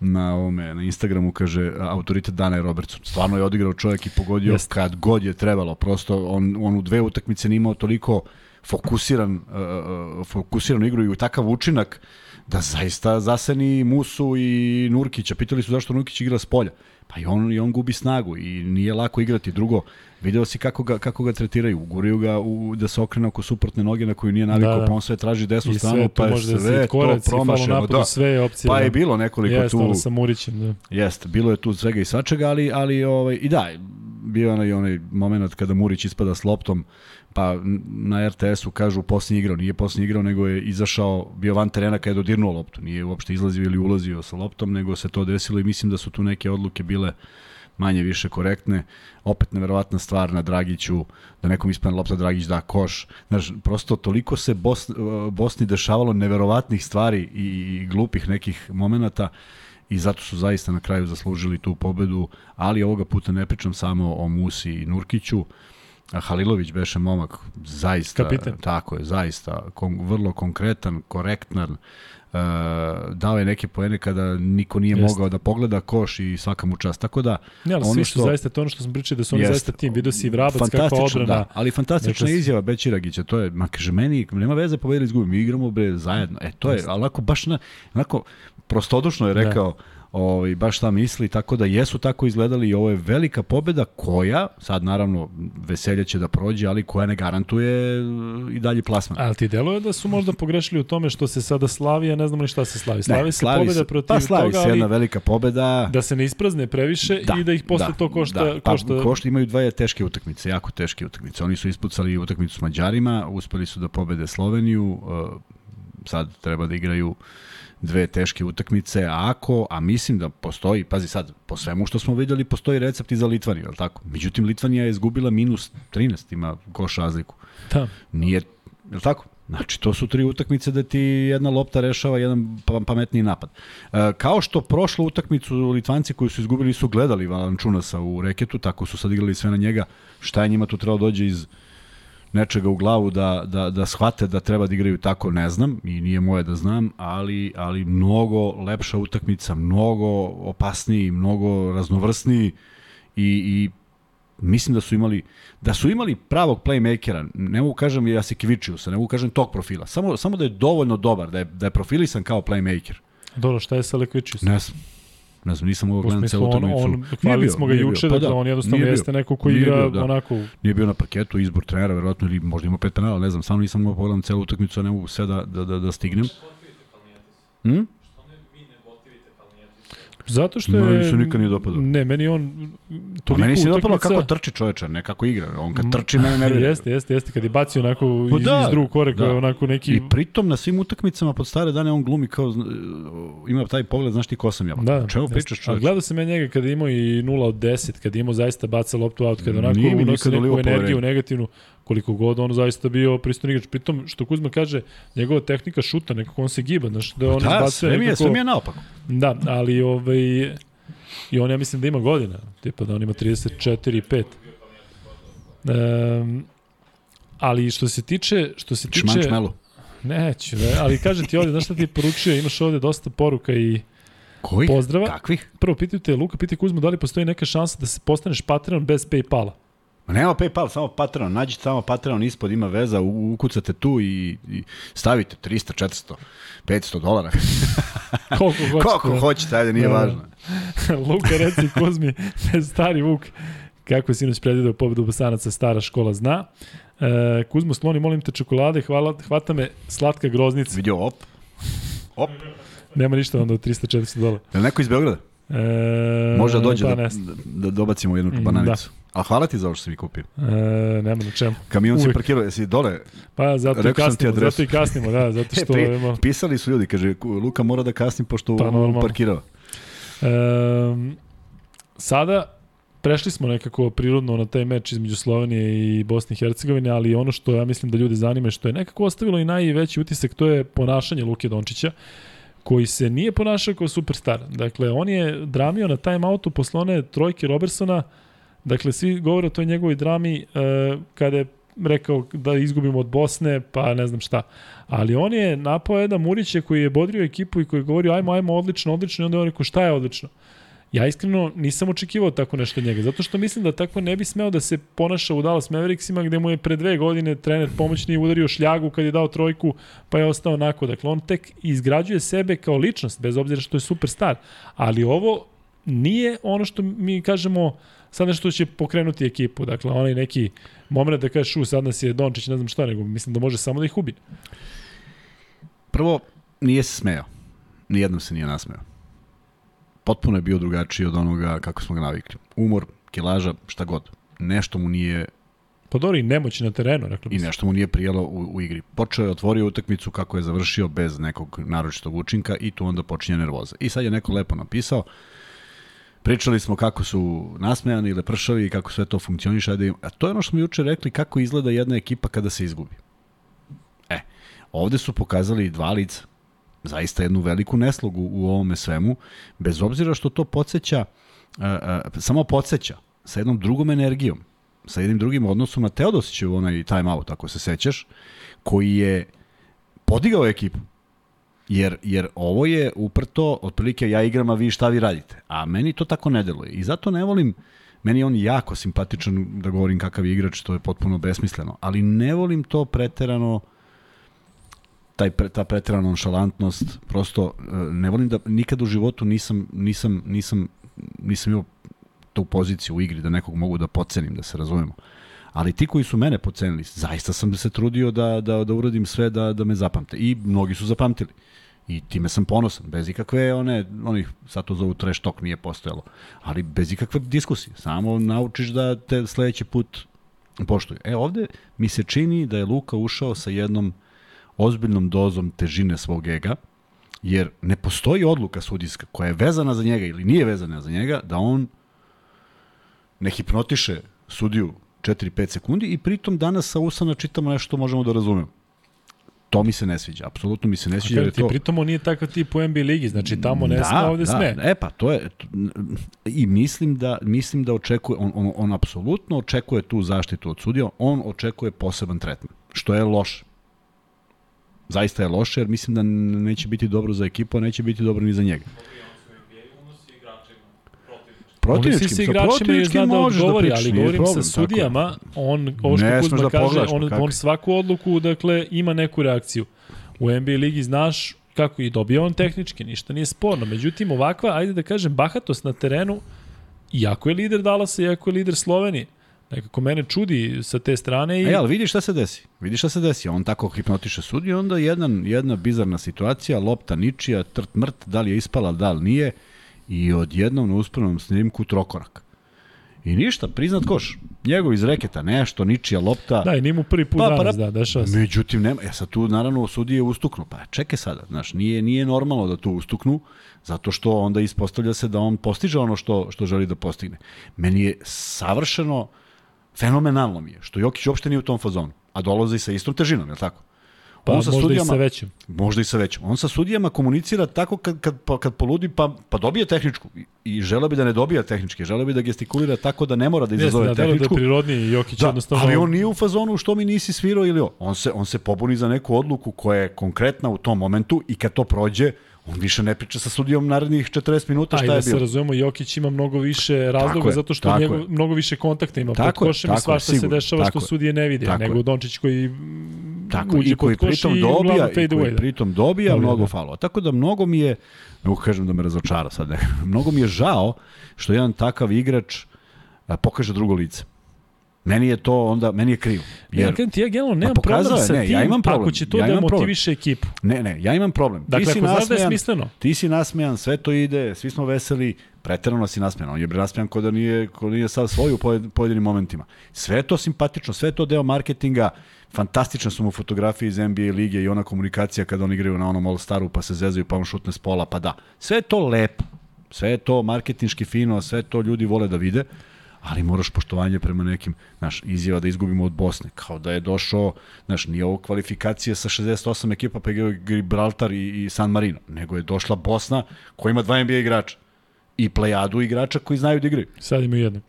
na ovome na Instagramu kaže autoritet dana je Robertson. Stvarno je odigrao čovjek i pogodio Jeste. kad god je trebalo. Prosto on on u dve utakmice nije imao toliko fokusiran uh, fokusiranu igru i u takav učinak da zaista zaseni Musu i Nurkića. Pitali su zašto Nurkić igra s polja. Pa i on, i on gubi snagu i nije lako igrati. Drugo, video si kako ga, kako ga tretiraju. Guriju ga u, da se okrene oko suprotne noge na koju nije navikao, Da, da, da. da. pa on sve traži desnu I stranu, sve pa to je da sve se to koraci, falo promašeno. napadu, Da. sve je opcije. Pa da. je bilo nekoliko Jeste, tu... ono sa Murićem, da. Jeste, bilo je tu svega i svačega, ali, ali ovaj, i da, bio je onaj, onaj moment kada Murić ispada s loptom, pa na RTS-u kažu posljednji igrao, nije posljednji igrao, nego je izašao, bio van terena kada je dodirnuo loptu, nije uopšte izlazio ili ulazio sa loptom, nego se to desilo i mislim da su tu neke odluke bile manje više korektne. Opet neverovatna stvar na Dragiću, da nekom ispane lopta Dragić da koš. Znaš, prosto toliko se Bos, Bosni dešavalo neverovatnih stvari i, i glupih nekih momenata i zato su zaista na kraju zaslužili tu pobedu, ali ovoga puta ne pričam samo o Musi i Nurkiću, Halilović beše momak zaista Kapitan. tako je zaista kon, vrlo konkretan, korektan. Uh, dao je neke poene kada niko nije Jeste. mogao da pogleda koš i svaka mu čast. Tako da Ne, ali ono što- zaista to ono što smo pričali da su oni Jeste. zaista tim. Vidio si i Vrabac kakva fantastično, odbrana. da, ali fantastična Dakle, izjava Bećiragića, to je, ma kaže, meni nema veze pobedili izgubim, mi igramo bre zajedno. E, to je, onako baš na, onako, prostodušno je rekao, ovaj, baš šta misli, tako da jesu tako izgledali i ovo je velika pobeda koja, sad naravno veselje će da prođe, ali koja ne garantuje e, i dalje plasman. Ali ti deluje da su možda pogrešili u tome što se sada slavi, a ne znamo ni šta se slavi. Slavi se pobeda protiv pa slavi toga, se jedna velika pobeda. da se ne isprazne previše i da ih posle to košta. da. Pa, košta košta imaju dve teške utakmice, jako teške utakmice. Oni su ispucali utakmicu s Mađarima, uspeli su da pobede Sloveniju, uh, sad treba da igraju dve teške utakmice, a ako, a mislim da postoji, pazi sad, po svemu što smo videli, postoji recept i za Litvaniju, li tako? Međutim, Litvanija je izgubila minus 13, ima koš razliku. Da. Nije, je li tako? Znači, to su tri utakmice da ti jedna lopta rešava jedan pa- pametniji napad. E, kao što prošlu utakmicu Litvanci koji su izgubili su gledali Valančunasa u reketu, tako su sad igrali sve na njega. Šta je njima tu trebalo dođe iz nečega u glavu da, da, da shvate da treba da igraju tako, ne znam, i nije moje da znam, ali, ali mnogo lepša utakmica, mnogo opasniji, mnogo raznovrsniji i, i mislim da su imali da su imali pravog playmakera, ne mogu kažem Jasikvičiusa, ne mogu kažem tog profila, samo, samo da je dovoljno dobar, da je, da je profilisan kao playmaker. Dobro, šta je sa Lekvičius? Ne znam. Ne znam, nisam mogao gledati celu on, utakmicu. on, Nije hvalili bio, smo ga juče. Pa dakle da, on jednostavno nije bio. jeste neko ko Nije igra bio, da. onako... Nije bio na parketu, izbor trenera, verovatno, ili možda ima pet penala, ne znam, samo nisam mogao pogledam celu utakmicu, a ne mogu sve da, da, da, da stignem. Hm? Zato što je... Meni se nikad nije dopadao. Ne, meni on... A meni se utakmica- kako trči čoveče, ne kako igra. On kad trči, mene nervira. Jeste, jeste, jeste. Kad je bacio onako Pa iz, da, iz drugog koreka, da. onako neki... I pritom na svim utakmicama pod stare dane on glumi kao ima taj pogled, znaš ti ko sam ja. Da, O čemu jeste. pričaš A čoveče? gledao sam ja njega kada imao i 0 od 10, kada imao zaista baca loptu out, kada onako unosi neku energiju negativnu, koliko god on zaista bio pristojni igrač. Pritom, što Kuzma kaže, njegova tehnika šuta, nekako on se giba, znaš, da on Da, izbacuje sve mi je, nekako... sve mi je naopako. Da, ali ovaj, i on ja mislim da ima godina, tipa da on ima 34 i 5. Um, ali što se tiče, što se tiče... Melu. Neću, ne, ali kažem ti ovde, znaš šta ti je poručio, imaš ovde dosta poruka i Koji? Pozdrava. Kakvih? prvo pitaju te, Luka, pitaj Kuzmu, da li postoji neka šansa da se postaneš Patreon bez Paypala? Ma nema Paypal, samo Patreon. Nađite samo Patreon ispod, ima veza, ukucate tu i, i stavite 300, 400, 500 dolara. Koliko hoćete. Koliko da. hoćete, ajde, nije Da. važno. Luka, reci Kuzmi, stari Vuk, kako je sinoć predvideo pobedu Bosanaca, stara škola zna. E, Kuzmo, sloni, molim te čokolade, hvala, hvata me slatka groznica. Vidio, op. Op. Nema ništa onda od 300-400 dolara. Je li neko iz Beograda? E, Može da dođe pa da, da, da dobacimo jednu Mm, bananicu. A hvala ti za ovo što si mi kupio. E, nema na čemu. Kamion si parkirao, jesi dole? Pa zato i kasnimo, zato i kasnimo, da, zato E, što pri, ima... pisali su ljudi, kaže, Luka mora da kasni pošto Pa, normalno. parkirao. Um, sada prešli smo nekako prirodno na taj meč između Slovenije i Bosne i Hercegovine, ali ono što ja mislim da ljude zanima što je nekako ostavilo i najveći utisak, to je ponašanje Luke Dončića, koji se nije ponašao kao superstar. Dakle, on je dramio na timeoutu posle one trojke Robertsona, dakle, svi govore o toj njegovoj drami uh, kada je rekao da izgubimo od Bosne, pa ne znam šta. Ali on je napao jedan Murića koji je bodrio ekipu i koji je govorio ajmo, ajmo, odlično, odlično i onda je on rekao šta je odlično. Ja iskreno nisam očekivao tako nešto od njega, zato što mislim da tako ne bi smeo da se ponaša u Dallas Mavericksima gde mu je pre dve godine trener pomoćni udario šljagu kad je dao trojku pa je ostao onako. Dakle, on tek izgrađuje sebe kao ličnost, bez obzira što je superstar. Ali ovo nije ono što mi kažemo sad nešto će pokrenuti ekipu. Dakle, onaj neki moment da kažeš, u, sad nas je Dončić, ne znam šta, nego mislim da može samo da ih ubi. Prvo, nije se smeo. Nijednom se nije nasmeo. Potpuno je bio drugačiji od onoga kako smo ga navikli. Umor, kilaža, šta god. Nešto mu nije Pa dobro, i nemoć na terenu, rekli i nešto mu nije prijelo u, u igri. Počeo je, otvorio utakmicu kako je završio bez nekog naročitog učinka i tu onda počinje nervoza. I sad je neko lepo napisao, pričali smo kako su nasmejani ili pršavi i kako sve to funkcioniše. Ajde, a to je ono što smo juče rekli kako izgleda jedna ekipa kada se izgubi. E, ovde su pokazali dva lica. Zaista jednu veliku neslogu u ovome svemu, bez obzira što to podsjeća, samo podsjeća sa jednom drugom energijom, sa jednim drugim odnosom na Teodosićev onaj time out, ako se sećaš, koji je podigao ekipu. Jer, jer ovo je uprto, otprilike ja igram, a vi šta vi radite. A meni to tako ne deluje. I zato ne volim, meni je on jako simpatičan da govorim kakav je igrač, to je potpuno besmisleno. Ali ne volim to preterano, taj, pre, ta preterana nonšalantnost, prosto e, ne volim da, nikad u životu nisam, nisam, nisam, nisam imao tu poziciju u igri da nekog mogu da pocenim, da se razumemo. Ali ti koji su mene pocenili, zaista sam se trudio da, da, da uradim sve da, da me zapamte. I mnogi su zapamtili. I time sam ponosan, bez ikakve one, onih, sad to zovu trash talk, nije postojalo, ali bez ikakve diskusije. Samo naučiš da te sledeći put poštuju. E ovde mi se čini da je Luka ušao sa jednom ozbiljnom dozom težine svog ega, jer ne postoji odluka sudijska koja je vezana za njega ili nije vezana za njega, da on ne hipnotiše sudiju 4-5 sekundi i pritom danas sa usana čitamo nešto što možemo da razumemo. To mi se ne sviđa, apsolutno mi se ne sviđa. ti, to... pritom on nije takav tip u NBA ligi, znači tamo ne da, sme, ovde da, sme. E pa to je i mislim da mislim da očekuje on on on apsolutno očekuje tu zaštitu od sudija, on očekuje poseban tretman, što je loše. Zaista je loše jer mislim da neće biti dobro za ekipu, a neće biti dobro ni za njega. Protivnički i zna da možeš odgovori, pričaš, ali govorim problem, sa sudijama, on, ovo što Kuzma da kaže, pogledaš, on, kako on svaku odluku, dakle, ima neku reakciju. U NBA ligi znaš kako i dobija on tehnički, ništa nije sporno. Međutim, ovakva, ajde da kažem, bahatost na terenu, iako je lider Dallasa, iako je lider Slovenije, nekako mene čudi sa te strane i... E, ali vidiš šta se desi. Vidiš šta se desi. On tako hipnotiše sudiju, onda jedan, jedna bizarna situacija, lopta ničija, trt mrt, da li je ispala, da li nije, i odjednom na uspravnom snimku trokorak. I ništa, priznat koš. Njegov iz reketa, nešto, ničija lopta. Da, i nije mu prvi put Pa, pa, pa, danas, da, dešava se. Međutim, nema, ja sad tu naravno sudije ustuknu. Pa čekaj sada, znaš, nije, nije normalno da tu ustuknu, zato što onda ispostavlja se da on postiže ono što, što želi da postigne. Meni je savršeno, fenomenalno mi je, što Jokić uopšte nije u tom fazonu, a dolazi sa istom težinom, je li tako? Pa on sa možda i sudijama, sa većim. Možda i sa većim. On sa sudijama komunicira tako kad, kad, pa, kad poludi pa, pa dobije tehničku i, i žele bi da ne dobija tehnički, žele bi da gestikulira tako da ne mora da Jeste, izazove da, delo da je tehničku. prirodniji Jokić Da, jednostavno... ali on nije u fazonu što mi nisi svirao ili on. On se, on se pobuni za neku odluku koja je konkretna u tom momentu i kad to prođe, on više ne priča sa sudijom narednih 40 minuta i šta da je se bilo. razumemo, Jokić ima mnogo više razloga je, zato što tako njegov, je. mnogo više kontakta ima Tako pod košem i tako svašta se dešava tako što je. sudije ne vide, Tako nego je. Dončić koji Tako, uđe i koji pod pritom i dobija, i fade koji away. Da. pritom dobija mnogo da. falova. Tako da mnogo mi je, ne mogu kažem da me razočara sad, ne, mnogo mi je žao što jedan takav igrač a, pokaže drugo lice. Meni je to onda, meni je krivo. Ja, kažem ti, ja generalno nemam pokazao problem sa ne, tim ja imam problem, ako će to ja da motiviše ekipu. Ne, ne, ja imam problem. Dakle, ti si ako znaš da je nasmejan, smisleno. Ti si nasmejan, sve to ide, svi smo veseli, Preterano si nasmejan. On je nasmejan ko da nije, ko nije sad svoju u pojedinim momentima. Sve to simpatično, sve to deo marketinga. Fantastične su mu fotografije iz NBA lige i ona komunikacija kada oni igraju na onom All-Staru pa se zezaju pa on šutne s pola, pa da. Sve je to lepo. Sve je to marketinški fino, sve to ljudi vole da vide ali moraš poštovanje prema nekim, znaš, izjava da izgubimo od Bosne, kao da je došao, znaš, nije ovo kvalifikacija sa 68 ekipa, pa je Gibraltar i, i San Marino, nego je došla Bosna koja ima dva NBA igrača i plejadu igrača koji znaju da igraju. Sad imaju jednog.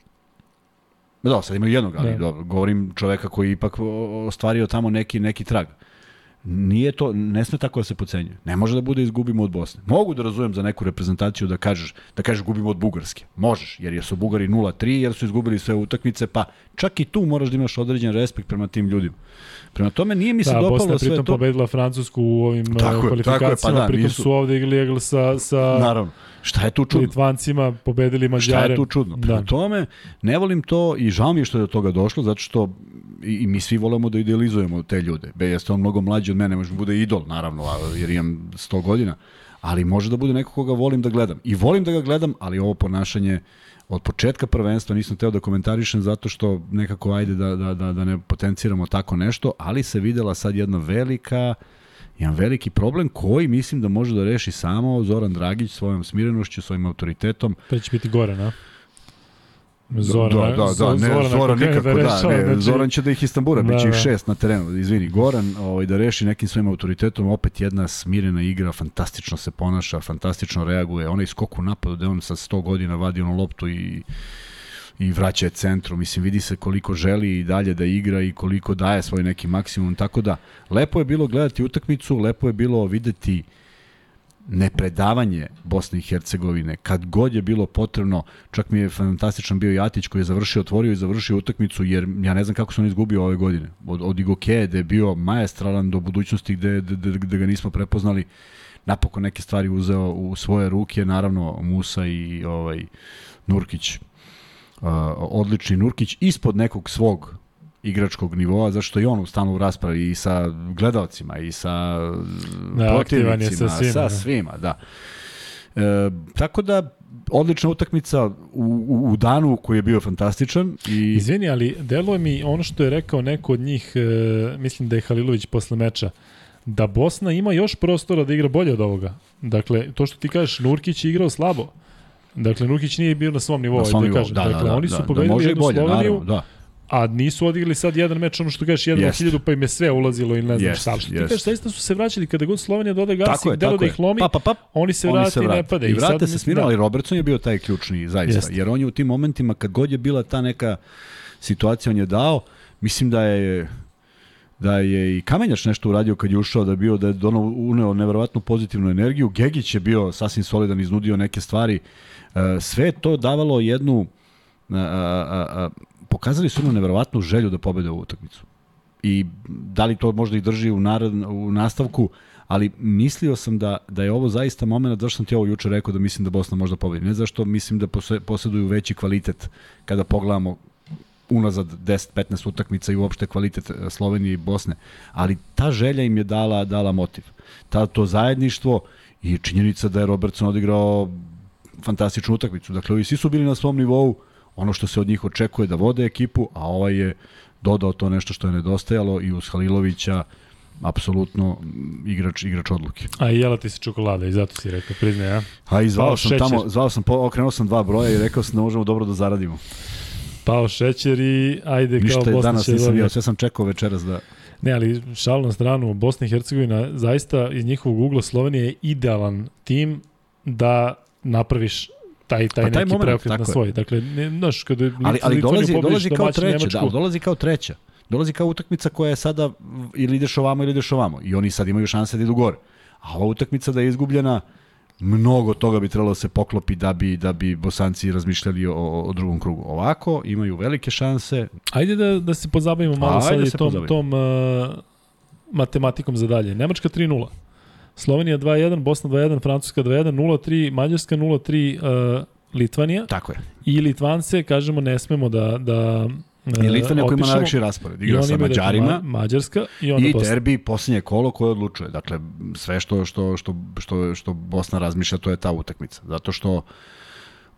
Da, sad imaju jednog, ali da. dobro, govorim čoveka koji ipak ostvario tamo neki, neki trag. Nije to, ne sme tako da se pocenjuje. Ne može da bude izgubimo od Bosne. Mogu da razumem za neku reprezentaciju da kažeš, da kažeš gubimo od Bugarske. Možeš, jer su Bugari 0-3, jer su izgubili sve utakmice, pa čak i tu moraš da imaš određen respekt prema tim ljudima. Prema tome nije mi se da, dopalo sve to. Da, Bosna pritom pobedila Francusku u ovim tako kvalifikacijama, tako je, pa da, pritom nisu... su ovde igrali sa, sa Naravno. Šta je tu čudno? Litvancima pobedili Mađare. Šta je tu čudno? Prema da. tome, ne volim to i žao mi je što je do toga došlo, zato što i, mi svi volimo da idealizujemo te ljude. Be, jeste on mnogo mlađi od mene, može da bude idol, naravno, jer imam 100 godina, ali može da bude neko koga volim da gledam. I volim da ga gledam, ali ovo ponašanje od početka prvenstva nisam teo da komentarišem zato što nekako ajde da, da, da, da ne potenciramo tako nešto, ali se videla sad jedna velika jedan veliki problem koji mislim da može da reši samo Zoran Dragić svojom smirenošću, svojim autoritetom. To će biti gore, na? Zoran, da, da, da, ne, Zoran, Zoran nikako, da, rešava, da, ne, znači... Zoran će da ih istambura, da, biće ih da. šest na terenu, izvini, Goran, ovaj, da reši nekim svojim autoritetom, opet jedna smirena igra, fantastično se ponaša, fantastično reaguje, onaj skok u napadu, da on sa 100 godina vadi onu loptu i i vraća je centru. Mislim, vidi se koliko želi i dalje da igra i koliko daje svoj neki maksimum. Tako da, lepo je bilo gledati utakmicu, lepo je bilo videti nepredavanje Bosne i Hercegovine, kad god je bilo potrebno, čak mi je fantastičan bio Jatić koji je završio, otvorio i završio utakmicu, jer ja ne znam kako se on izgubio ove godine. Od, od Igoke, gde je bio majestralan do budućnosti gde, gde, gde ga nismo prepoznali, napokon neke stvari uzeo u svoje ruke, naravno Musa i ovaj Nurkić odlični Nurkić ispod nekog svog igračkog nivoa, zašto i on u stanu u raspravi i sa gledalcima i sa da, protivnicima, sa svima, sa svima da. E, tako da odlična utakmica u, u, u danu koji je bio fantastičan. I... Izvini, ali deluje mi ono što je rekao neko od njih, e, mislim da je Halilović posle meča, da Bosna ima još prostora da igra bolje od ovoga. Dakle, to što ti kažeš, Nurkić je igrao slabo. Dakle, Nukić nije bio na svom nivou, na svom da nivou. kažem. Da, dakle, da, oni su da, pobedili da jednu bolje, Sloveniju, naravno, da. A nisu odigrali sad jedan meč, ono što kažeš, jedan yes. hiljadu, pa im je sve ulazilo i ne znam yes, šta. Što yes. ti kažeš, zaista su se vraćali, kada god Slovenija doda gas i delo da ih lomi, pa, pa, pa, oni se vrati i ne pada. I, vrate se smirali, ali Robertson je bio taj ključni, zaista. Jest. Jer on je u tim momentima, kad god je bila ta neka situacija, on je dao, mislim da je da je i Kamenjač nešto uradio kad je ušao, da je bio da je dono, uneo neverovatnu pozitivnu energiju. Gegić je bio sasvim solidan, iznudio neke stvari. E, sve to davalo jednu a, a, a, pokazali su jednu neverovatnu želju da pobede ovu utakmicu. I da li to možda i drži u, narad, u nastavku, ali mislio sam da, da je ovo zaista moment, zašto sam ti ovo juče rekao da mislim da Bosna možda pobedi. Ne zašto mislim da posjeduju veći kvalitet kada pogledamo unazad 10-15 utakmica i uopšte kvalitet e, Slovenije i Bosne, ali ta želja im je dala, dala motiv. Ta, to zajedništvo i činjenica da je Robertson odigrao fantastičnu utakmicu. Dakle, ovi svi su bili na svom nivou, ono što se od njih očekuje da vode ekipu, a ovaj je dodao to nešto što je nedostajalo i uz Halilovića apsolutno igrač igrač odluke. A i jela ti se čokolada i zato si rekao, priznaj, ja? A i zvao sam šećer. tamo, zvao sam, okrenuo sam dva broja i rekao sam da možemo dobro da zaradimo. Pao šećer i ajde Ništa kao Bosna će... danas nisam sve sam čekao večeras da... Ne, ali šal na stranu, Bosna i Hercegovina zaista iz njihovog ugla Slovenije je idealan tim da napraviš taj taj, pa taj neki preokret na svoj. Dakle, ne, znaš, kada ali, ali dolazi, dolazi kao treća, da, dolazi kao treća. Dolazi kao utakmica koja je sada ili ideš ovamo ili ideš ovamo. I oni sad imaju šanse da idu gore. A ova utakmica da je izgubljena, mnogo toga bi trebalo da se poklopi da bi da bi Bosanci razmišljali o, o drugom krugu. Ovako imaju velike šanse. Ajde da da se pozabavimo malo sa da tom pozabavimo. tom uh, matematikom za dalje. Nemačka 3:0. Slovenija 2-1, Bosna 2-1, Francuska 2-1, 0-3, Mađarska 0-3, uh, Litvanija. Tako je. I Litvance, kažemo, ne smemo da, da I Litvanija koja ima najveći raspored. Igra sa Mađarima. Ma, Mađarska i onda I derbi posljednje kolo koje odlučuje. Dakle, sve što, što, što, što, što Bosna razmišlja, to je ta utakmica. Zato što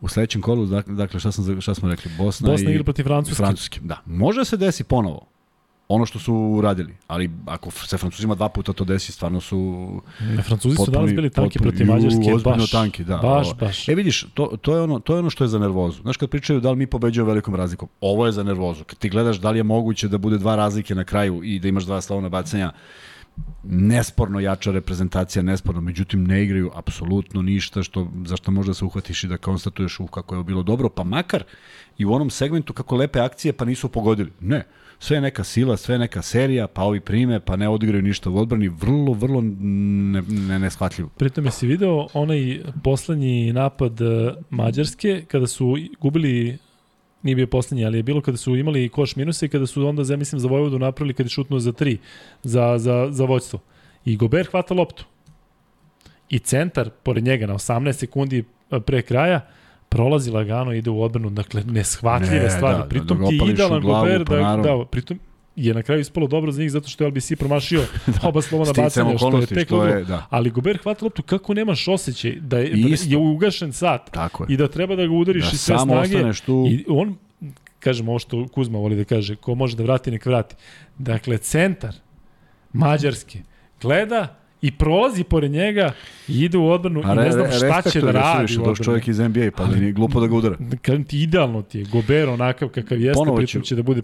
U sledećem kolu, dakle, šta, sam, šta smo rekli? Bosna, Bosna i igra protiv Francuske. Francuske. Da. Može se desi ponovo ono što su uradili. Ali ako se Francuzima dva puta to desi, stvarno su... Ne, Francuzi su danas bili tanki protiv Mađarske, baš. tanki, da. Baš, baš. E vidiš, to, to, je ono, to je ono što je za nervozu. Znaš kad pričaju da li mi pobeđujemo velikom razlikom, ovo je za nervozu. Kad ti gledaš da li je moguće da bude dva razlike na kraju i da imaš dva slavna bacanja, nesporno jača reprezentacija, nesporno, međutim ne igraju apsolutno ništa što, za što možda se uhvatiš i da konstatuješ u kako je bilo dobro, pa makar i u onom segmentu kako lepe akcije pa nisu pogodili. Ne, sve neka sila, sve neka serija, pa ovi prime, pa ne odigraju ništa u odbrani, vrlo, vrlo ne, ne, neshvatljivo. Pritom je si video onaj poslednji napad e, Mađarske, kada su gubili nije bio poslednji, ali je bilo kada su imali koš minusa i kada su onda, ja mislim, za Vojvodu napravili kada je šutnuo za tri, za, za, za vođstvo. I Gober hvata loptu. I centar, pored njega, na 18 sekundi pre kraja, prolazi lagano, ide u odbranu, dakle, neshvatljive ne, stvari. Da, da pritom da, ti je idealan glavu, Gober, pa da, da, pritom je na kraju ispalo dobro za njih zato što je LBC promašio da, oba slova na bacanje, što je tek je, da. Ali Gober hvata loptu kako nemaš osjećaj da je, da je ugašen sat Tako je. i da treba da ga udariš da i sve snage. Tu... I on, kažemo ovo što Kuzma voli da kaže, ko može da vrati, nek vrati. Dakle, centar Mađarske gleda i prolazi pored njega i ide u odbranu i ne znam šta će da radi. Doš čovjek iz NBA, pa da nije glupo da ga udara. Kažem ti, idealno ti je. Gober onakav kakav jeste, Ponovo pritom će da bude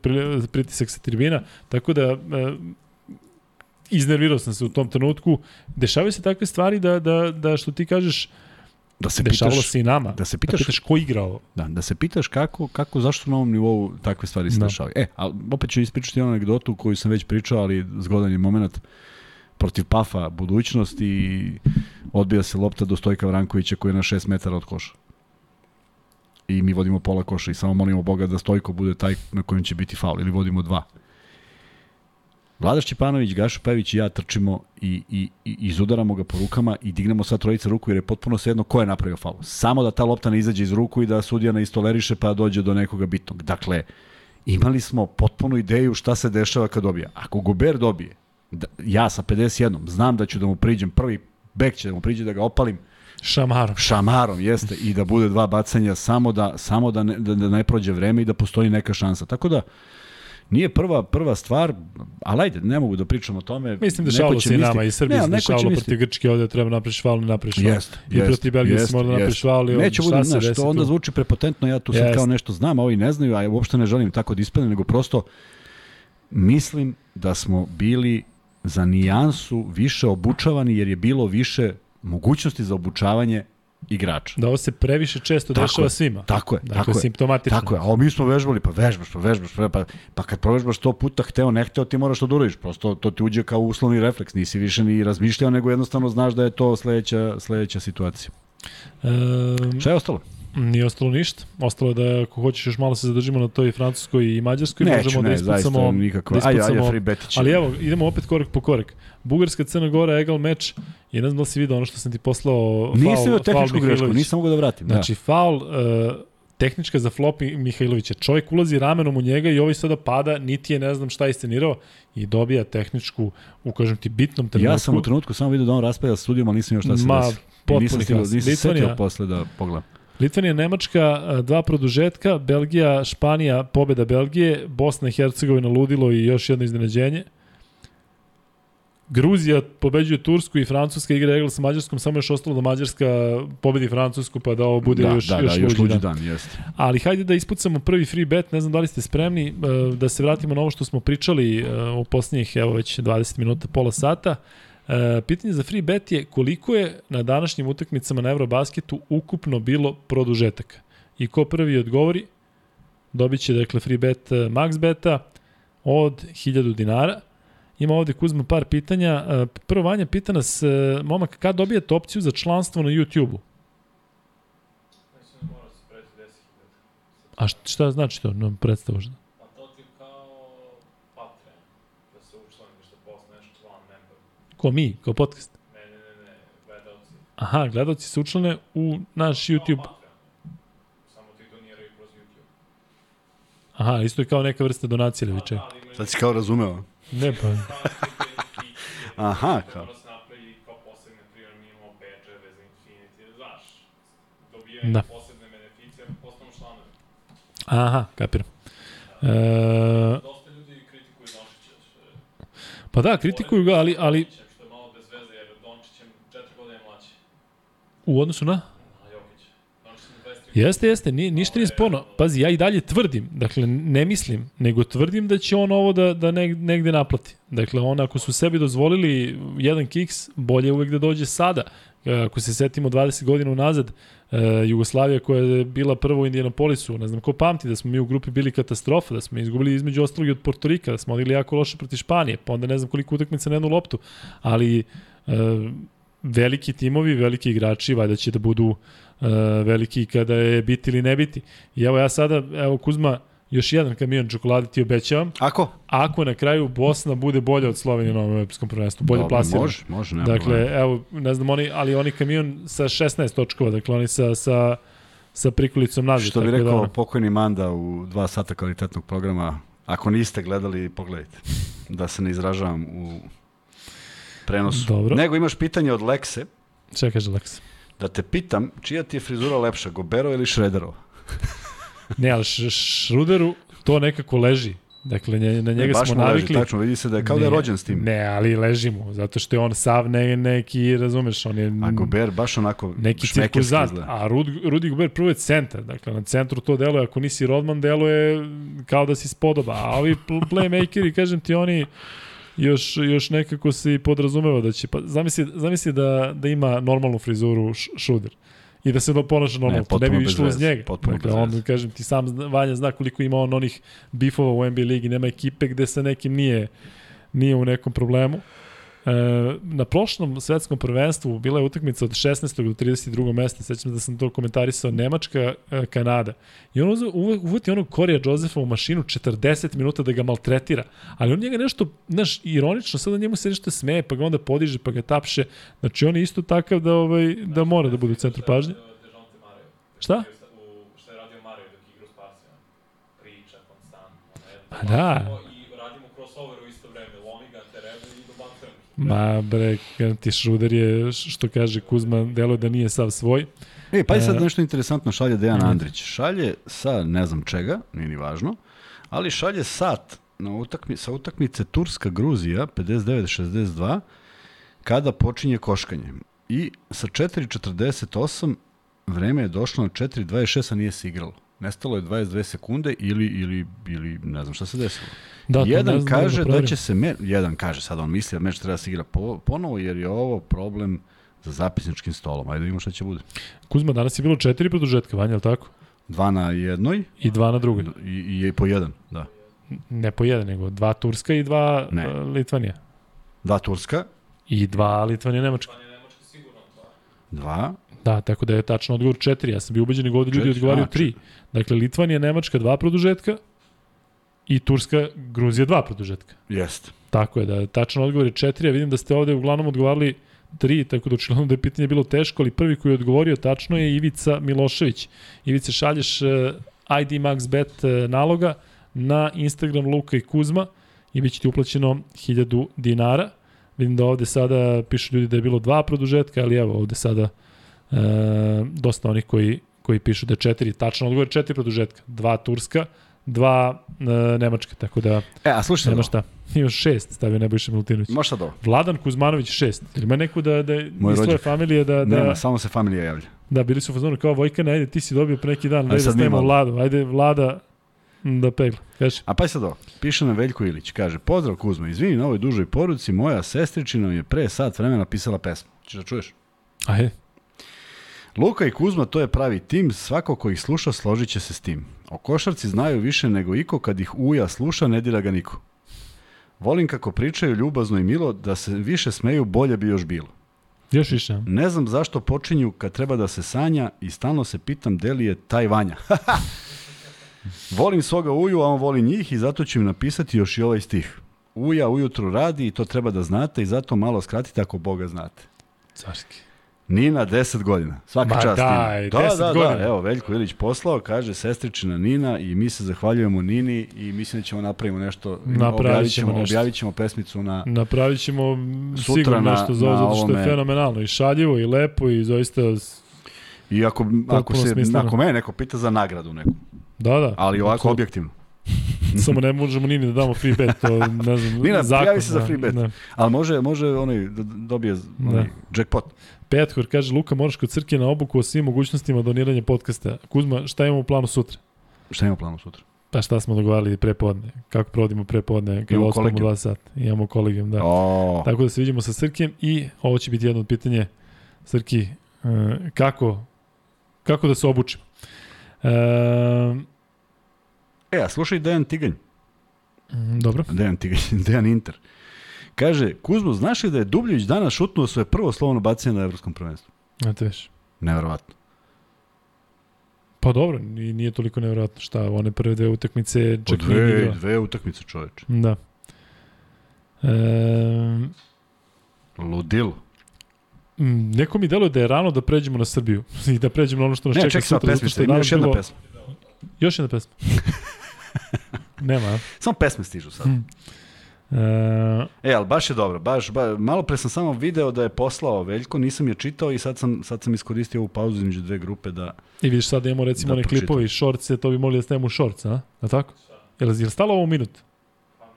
pritisak sa tribina. Tako da, e, iznervirao sam se u tom trenutku. Dešavaju se takve stvari da, da, da što ti kažeš, da se Dešavalo pitaš, se i nama. Da se pitaš, da pitaš ko igra ovo. Da, da se pitaš kako, kako zašto na ovom nivou takve stvari se da. dešavaju. E, a opet ću ispričati onu anegdotu koju sam već pričao, ali zgodan je moment. Uh, protiv Pafa budućnost i odbija se lopta do Stojka Vrankovića koji je na 6 metara od koša. I mi vodimo pola koša i samo molimo Boga da Stojko bude taj na kojem će biti faul ili vodimo dva. Vladaš Čepanović, Gašo Pević i ja trčimo i, i, i izudaramo ga po rukama i dignemo sva trojica ruku jer je potpuno svejedno ko je napravio faul. Samo da ta lopta ne izađe iz ruku i da sudija ne istoleriše pa dođe do nekoga bitnog. Dakle, imali smo potpunu ideju šta se dešava kad dobija. Ako Guber dobije, da, ja sa 51 znam da ću da mu priđem prvi bek će da mu priđe da ga opalim Šamarom. Šamarom, jeste. I da bude dva bacanja samo da, samo da, ne, da, da ne prođe vreme i da postoji neka šansa. Tako da, nije prva prva stvar, ali ajde, ne mogu da pričam o tome. Mislim da šalo se i nama i Srbiji se dešavalo protiv Grčke ovde treba napraviš faul, ne napraviš faul. Jest, I jest, protiv Belgije se mora da napraviš faul. Neće bude, znaš, to onda zvuči prepotentno, ja tu sad kao nešto znam, a ovi ne znaju, a uopšte ne želim tako da ispadne, nego prosto mislim da smo bili za nijansu više obučavani jer je bilo više mogućnosti za obučavanje igrača. Da ovo se previše često tako dešava je, svima. Tako je, dakle, tako je. simptomatično. Tako je, a mi smo vežbali, pa vežbaš, pa vežbaš, pa, pa, pa kad provežbaš sto puta, hteo, ne hteo, ti moraš to da uradiš. Prosto to ti uđe kao uslovni refleks, nisi više ni razmišljao, nego jednostavno znaš da je to sledeća, sledeća situacija. Um, Šta je ostalo? Nije ostalo ništa. Ostalo je da ako hoćeš još malo se zadržimo na toj francuskoj i mađarskoj, Neću, možemo da ne, da ispucamo... Nikako. Da ispucamo, ajde, ajde, free. Ali evo, idemo opet korak po korak. Bugarska Crna Gora, egal meč. I ne znam da li si vidio ono što sam ti poslao. Nisam vidio tehničku grešku, nisam mogao da vratim. Da. Znači, faul, uh, tehnička za flop Mihajlovića. Čovjek ulazi ramenom u njega i ovaj sada pada, niti je ne znam šta iscenirao i dobija tehničku, u kažem ti, bitnom trenutku. Ja sam u trenutku samo vidio da on raspada studijom, ali nisam još šta se Ma, desi. Nisam, stigao, nisam setio posle da pogledam. Litvanija, Nemačka, dva produžetka, Belgija, Španija, pobeda Belgije, Bosna i Hercegovina ludilo i još jedno iznenađenje. Gruzija pobeđuje Tursku i Francuska igra egal sa Mađarskom, samo još ostalo da Mađarska pobedi Francusku pa da ovo bude da, još, da, još, da, još luđi dan. dan jeste. Ali hajde da ispucamo prvi free bet, ne znam da li ste spremni, da se vratimo na ovo što smo pričali u posljednjih, evo već 20 minuta, pola sata. E, pitanje za free bet je koliko je na današnjim utakmicama na Eurobasketu ukupno bilo produžetaka. I ko prvi odgovori, dobit će dakle free bet e, max beta od 1000 dinara. Ima ovde Kuzma par pitanja. E, prvo Vanja pita nas, momak, kad dobijete opciju za članstvo na YouTube-u? A šta znači to? Nam predstavaš da? Ko mi, kao podcast? Ne, ne, ne, ne, gledalci. Aha, gledalci se učlane u naš YouTube. Samo ti doniraju kroz YouTube. Aha, isto je kao neka vrsta donacije ili čega. Sad si kao razumeo. Ne pa. Aha, kao. Da. Aha, kapiram. E, Dosta ljudi kritikuju što je- pa da, kritikuju ga, ali, ali u odnosu na... Na Jokić. Dončić je 23 Jeste, jeste, nije, ništa nije sporno. Pazi, ja i dalje tvrdim, dakle, ne mislim, nego tvrdim da će on ovo da, da neg, negde naplati. Dakle, on ako su sebi dozvolili jedan kiks, bolje je uvek da dođe sada. E, Ako se setimo 20 godina unazad, e, Jugoslavija koja je bila prvo u Indianapolisu, ne znam ko pamti da smo mi u grupi bili katastrofa, da smo izgubili između ostalog od Portorika, da smo odigrali jako loše protiv Španije, pa onda ne znam koliko utakmica na jednu loptu, ali e, veliki timovi, veliki igrači, valjda će da budu e, veliki kada je biti ili ne biti. I evo ja sada, evo Kuzma, još jedan kamion čokolade ti obećavam, Ako? ako na kraju Bosna bude bolja od Slovenije na ovom evropskom prvenstvu, bolje plasirana. Može, može, nema Dakle, problema. evo, ne znam, oni, ali oni kamion sa 16 točkova, dakle oni sa, sa, sa prikulicom nazad. Što bi tako rekao da, pokojni Manda u dva sata kvalitetnog programa, ako niste gledali, pogledajte. Da se ne izražavam u prenosu. Dobro. Nego imaš pitanje od Lekse, Šta kaže Lex? da te pitam, čija ti je frizura lepša, Gobero ili Šrederova? Ne, ali Šruderu to nekako leži. Dakle, nje- na njega E, baš smo mu leži, navikli. tačno, vidi se da je kao da je Ne, rođen s tim. Ne, ali leži mu, zato što je on sav ne, neki, razumeš, on je A Gober baš onako neki šmekerski cirkuzant, izgleda. a Rud, Rudi Gobert prvo je centar, dakle na centru to deluje, ako nisi Rodman deluje kao da si spodoba, a ovi pl- playmakeri, kažem ti, oni još, još nekako se i podrazumeva da će, pa zamisli, zamisli da, da ima normalnu frizuru š, šuder i da se do ponaša normalno, ne potpuno bi išlo uz njega. potpuno dakle, on, kažem ti, sam Vanja zna koliko ima on onih bifova u NBA ligi, nema ekipe gde sa nekim nije, nije u nekom problemu. E, na prošlom svetskom prvenstvu bila je utakmica od 16. do 32. mesta, sećam se da sam to komentarisao, Nemačka, e, Kanada. I on uvati onog Korija Josefa u mašinu 40 minuta da ga maltretira, ali on njega nešto, znaš, ironično, sada njemu se nešto smeje, pa ga onda podiže, pa ga tapše. Znači on je isto takav da, ovaj, da mora da bude u centru pažnje. Šta? Šta je radio Mario dok igra u Sparsima? Priča konstantno. Pa da. I radimo crossover u isto vreme. Lomi ga, terebe i do bankera. Ma bre, ti Šruder je, što kaže Kuzma, delo da nije sav svoj. E, pa je sad E. nešto interesantno šalje Dejan. Andrić. Šalje sa ne znam čega, nije ni važno, ali šalje sat na utakmi, sa utakmice Turska-Gruzija 59-62 kada počinje koškanje. I sa 4.48 vreme je došlo na 4.26, a nije se igralo. Nestalo je 22 sekunde ili, ili, ili ne znam šta se desilo. Da, ne jedan znam kaže da proverim. će se me, jedan kaže sad on misli da meč treba da se igra po, ponovo jer je ovo problem za zapisničkim stolom. Ajde da vidimo šta će bude. Kuzma, danas je bilo četiri produžetka, Vanja, je li tako? Dva na jednoj I dva na drugoj. i, i po jedan, da. Ne po jedan, nego dva Turska i dva Ne. e, Litvanija. Dva Turska, I dva Litvanija Nemačka. Dva. Da, tako da je tačno odgovor četiri. Ja sam bio ubeđen nego ovde ljudi odgovaraju a, tri. Dakle, Litvanija, Nemačka dva produžetka i Turska, Gruzija dva produžetka. jest. Tako je, da je tačan odgovor je četiri, a vidim da ste ovde uglavnom odgovarali tri, tako da očigledno da je pitanje bilo teško, ali prvi koji je odgovorio tačno je Ivica Milošević. Ivica, šalješ eh, ID MaxBet eh, naloga na Instagram Luka i Kuzma i bit će ti uplaćeno 1000 dinara. Vidim da ovde sada pišu ljudi da je bilo dva produžetka, ali evo ovde sada e, dosta onih koji, koji pišu da je četiri. Tačno odgovor je četiri produžetka. Dva Turska, dva e, Nemačka, tako da E, a slušaj nema šta. Još šest stavio Nebojša Milutinović. Može sad ovo. Vladan Kuzmanović šest. Ili ima neko da, da Moj iz tvoje rođak. familije da, da, Nema, samo se familija javlja. da bili su u fazonu kao Vojkana, ajde ti si dobio pre neki dan, Ajde da stavimo. Vladu, ajde Vlada m, da pegla. Kaži. A pa sad ovo. Piše nam Veljko Ilić. Kaže, pozdrav Kuzma, izvini na ovoj dužoj poruci, moja sestričina mi je pre sat vremena pisala pesmu. Češ da čuješ? Ajde. Luka i Kuzma to je pravi tim, svako ko ih sluša složit će se s tim. O košarci znaju više nego iko, kad ih uja sluša ne dira ga niko. Volim kako pričaju ljubazno i milo, da se više smeju bolje bi još bilo. Još više. Ne znam zašto počinju kad treba da se sanja i stalno se pitam da li je taj Vanja. Volim svoga uju, a on voli njih i zato ću im napisati još i ovaj stih. Uja ujutru radi i to treba da znate i zato malo skratite ako Boga znate. Carski. Nina, 10 godina. Svaka Ma čast. daj, Nina. Da, 10 da, godina. da. Evo, Veljko Ilić poslao, kaže sestričina Nina i mi se zahvaljujemo Nini i mislim da ćemo napravimo nešto. Napravit ćemo nešto. objavit ćemo pesmicu na... Napravit ćemo sigurno na- nešto za ovo, zato što je fenomenalno i šaljivo i lepo i zaista I ako, ako, se, smisleno. ako mene neko pita za nagradu neku. Da, da. Ali ovako objektivno. Samo ne možemo ni da damo free bet, to ne znam, Nina, zakon. prijavi se za da, free bet. Da. Ali može, može onaj, da dobije onaj, jackpot. Pethor kaže, Luka, moraš kod crke na obuku o svim mogućnostima doniranja podcasta. Kuzma, šta imamo u planu sutra? Šta ima u planu sutra? Pa šta smo dogovarali prepodne? Kako provodimo prepodne? Kada Imamo kolegijum. dva sata. Imamo kolegijum, da. O, Tako da se vidimo sa Srkijem i ovo će biti jedno od pitanje Srki, e, kako, kako da se obučimo? E, e, a slušaj Dejan Tiganj. mm, dobro. Dejan Tiganj, Dejan Inter. Kaže, Kuzmo, znaš li da je Dubljević danas šutnuo svoje prvo slovno bacanje na evropskom prvenstvu? Znate već. Neverovatno. Pa dobro, ni- nije toliko nevjerojatno šta, one prve dve utakmice čak nije dve, igrao. dve utakmice čoveče. Da. E, Ludilo. neko mi deluje da je rano da pređemo na Srbiju i da pređemo na ono što nas Ne, čeka čekaj samo sutra. pesmice, što je ima još jedna pesma. Još jedna pesma. Nema? Samo pesme stižu sad. Hm. E, E, ali baš je dobro. Baš, ba, malo pre sam samo video da je poslao Veljko, nisam je čitao i sad sam, sad sam iskoristio ovu pauzu između dve grupe da... I vidiš sad imamo recimo Da one pročitam. klipovi, šorce, to bi mogli da stavimo u šorce, a? Je tako? Je li, je li stalo ovo minut?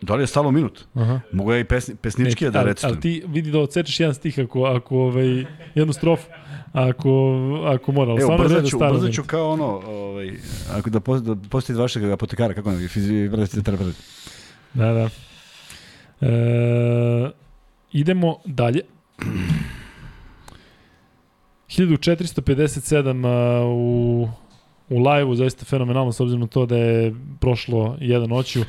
Da li je stalo minut? Aha. Mogu ja i pesni, pesničke Ne, da recitujem. ali ti vidi da odsečeš jedan stih ako, ako ovaj, jednu strofu, ako, ako mora. Ali Evo, brzo da ću, brzo ću kao ono, ovaj, ako da, post, da postoji vašeg apotekara, kako ne, fizi, brzo terapeuta. Da, da. E, idemo dalje. 1457 a, u, u live-u, zaista fenomenalno s obzirom na to da je prošlo jedan noću.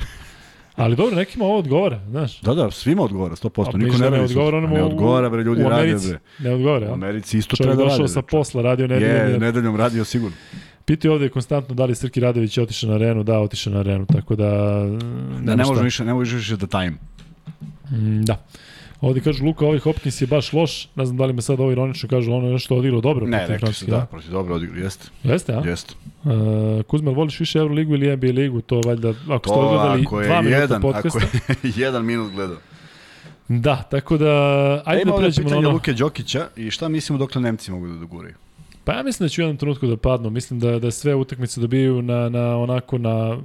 Ali dobro, nekima ovo odgovara, znaš. Da, da, svima odgovara, 100%. A Niko ne, ne odgovara ne odgovara, bre, ljudi rade, bre. Ne odgovara, U? Americi isto Čovjek treba da došao radi. sa posla, radio nedeljom. Je, nedeljom radio sigurno. Pitaju ovde konstantno da li Srki Radović je otišao na arenu, da, otišao na arenu, tako da... Da, ne može više, ne može više da tajim. Mm, Da. Ovde kažu Luka, ovaj Hopkins je baš loš. Ne znam da li me sad ovo ironično kažu, ono je nešto odigrao dobro. Ne, rekli su Francuske, da, protiv dobro odigrao, jeste. Jeste, a? Jeste. Uh, Kuzma, jel voliš više Euroligu ili NBA ligu? To valjda, ako ste To odgledali ako je dva minuta jedan, podcasta. ako je jedan minut gledao. Da, tako da, ajde Ajde da pređemo na ono. Luke Đokića i šta mislimo dokle Nemci mogu da doguraju? Pa ja mislim da će u jednom trenutku da padnu. Mislim da, da sve utakmice dobijaju na, na onako na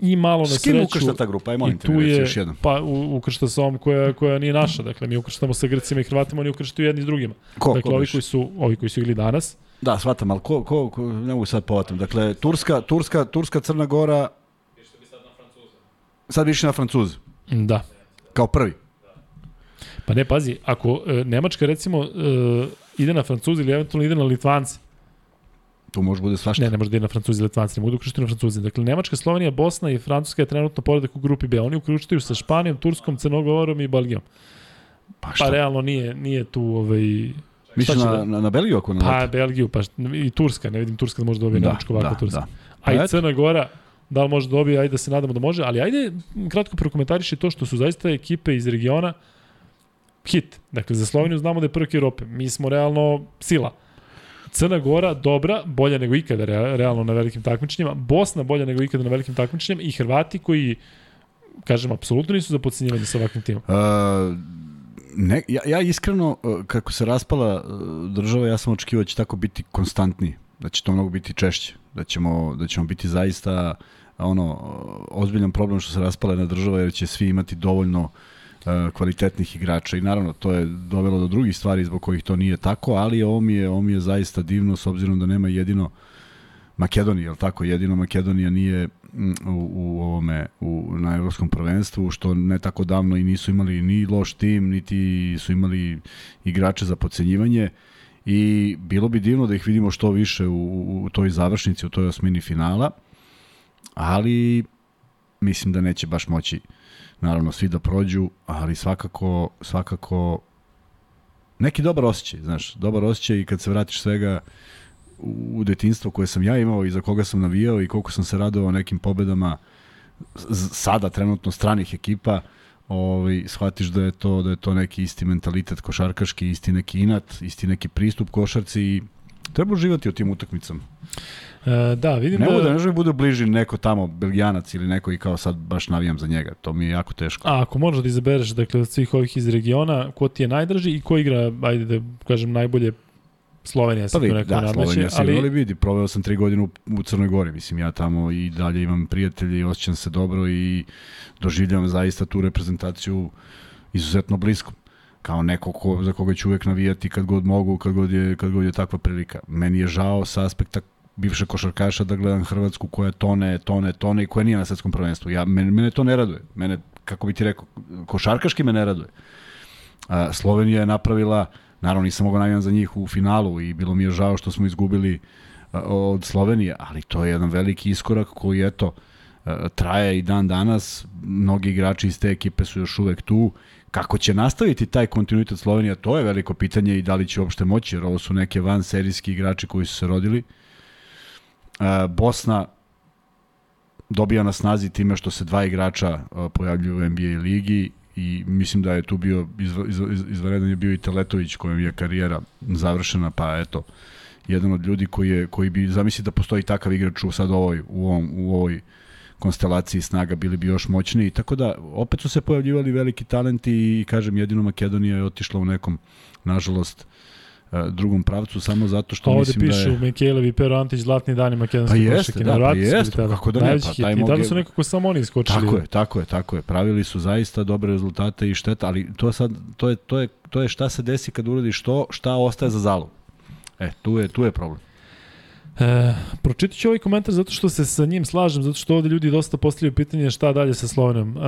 i malo na S kim sreću. ukršta ta grupa? Aj I molim te, mi je, još jednom. pa u, ukršta sa ovom koja, koja nije naša. Dakle, mi ukrštamo sa Grcima i Hrvatima, oni ukrštaju jedni s drugima. Ko, dakle, ko ovi koji, su, ovi koji su igli danas, Da, shvatam, ali ko, ko, ko ne mogu sad povatam. Dakle, Turska, Turska, Turska, Crna Gora, sad više na Francuze, da. kao prvi. Pa ne, pazi, ako e, Nemačka recimo e, ide na Francuzi ili eventualno ide na Litvance, Tu može bude svašta. ne, ne može da ide na Francuzi ili Litvance, ne mogu da ukrštaju na Francuzi. Dakle, Nemačka, Slovenija, Bosna i Francuska je trenutno poredak u grupi B. Oni ukrštaju sa Španijom, Turskom, Crnogorom i Belgijom. Pa šta? Pa realno nije, nije tu ovaj, šta će na, da- na, na Belgiju ako na pa Belgiju, pa št- i Turska, ne vidim Turska da može da dobije Da, Nemačku ovako da, Turska. da. A i eto. Crna Gora, da li može da dobije, ajde da se nadamo da može, ali ajde kratko prokomentariši to što su zaista ekipe iz regiona hit. Dakle, za Sloveniju znamo da je prvak Europe. Mi smo realno sila. Crna Gora dobra, bolja nego ikada rea- realno na velikim takmičenjima. Bosna bolja nego ikada na velikim takmičenjima i Hrvati koji kažem, apsolutno nisu za podcenjivanje sa ovakvim timom. Uh, ne, ja, ja iskreno, uh, kako se raspala uh, država, ja sam očekivao da će tako biti konstantniji, da će to mnogo biti češće, da ćemo, da ćemo biti zaista ono, ozbiljan problem što se raspala jedna država, jer će svi imati dovoljno uh, kvalitetnih igrača i naravno to je dovelo do drugih stvari zbog kojih to nije tako, ali ovo mi je, ovo mi je zaista divno s obzirom da nema jedino Makedonija, je tako? Jedino Makedonija nije mm, u, u ovome u, na evropskom prvenstvu, što ne tako davno i nisu imali ni loš tim, niti su imali igrače za pocenjivanje i bilo bi divno da ih vidimo što više u, u, u toj završnici, u toj osmini finala, ali mislim da neće baš moći naravno svi da prođu, ali svakako svakako neki dobar osjećaj, znaš, dobar osjećaj i kad se vratiš svega u detinstvo koje sam ja imao i za koga sam navijao i koliko sam se radovao nekim pobedama sada trenutno stranih ekipa, ovaj shvatiš da je to da je to neki isti mentalitet košarkaški, isti neki inat, isti neki pristup košarci i treba uživati u tim utakmicama. E, da, vidim Ne da... bude, ne može bude bliži neko tamo Belgijanac ili neko i kao sad baš navijam za njega. To mi je jako teško. A ako možeš da izabereš dakle, od svih ovih iz regiona, ko ti je najdraži i ko igra, ajde da kažem, najbolje Slovenija se Pa tu vidi, da, Slovenija sigurno, ali ali vidi, proveo sam tri godine u, u Crnoj Gori, mislim, ja tamo i dalje imam prijatelje i osjećam se dobro i doživljavam zaista tu reprezentaciju izuzetno blisko kao neko ko, za koga ću uvek navijati kad god mogu, kad god, je, kad god je takva prilika. Meni je žao sa aspekta bivše košarkaša da gledam Hrvatsku koja tone, tone, tone i koja nije na svetskom prvenstvu. Ja, mene, mene to ne raduje. Mene, kako bi ti rekao, košarkaški me ne raduje. A, Slovenija je napravila, naravno nisam mogao navijam za njih u finalu i bilo mi je žao što smo izgubili a, od Slovenije, ali to je jedan veliki iskorak koji, eto, a, traje i dan danas. Mnogi igrači iz te ekipe su još uvek tu. Kako će nastaviti taj kontinuitet Slovenija, to je veliko pitanje i da li će uopšte moći, jer ovo su neke van serijski igrači koji su se rodili. A, Bosna dobija na snazi time što se dva igrača a, pojavljuju u NBA ligi i mislim da je tu bio izva, izva, izvaredan je bio i Teletović kojem je karijera završena, pa eto, jedan od ljudi koji, je, koji bi zamisli da postoji takav igrač u sad ovoj, u, ovom, u ovoj konstelaciji snaga bili bi još moćniji, tako da opet su se pojavljivali veliki talenti i kažem jedino Makedonija je otišla u nekom nažalost e, drugom pravcu samo zato što ovde mislim pišu da je Mikejlev i Pero Antić zlatni dani makedonske Pa jeste, da, pa jeste, tada. kako da ne, pa taj I tada moge- su nekako samo oni iskočili. Tako je, tako je, tako je. Pravili su zaista dobre rezultate i šteta, ali to sad to je to je to je šta se desi kad uradiš to, šta ostaje za zalog. E, tu je tu je problem. E, pročitat ću ovaj komentar zato što se sa njim slažem, zato što ovde ljudi dosta postavljaju pitanje šta dalje sa Slovenijom. E,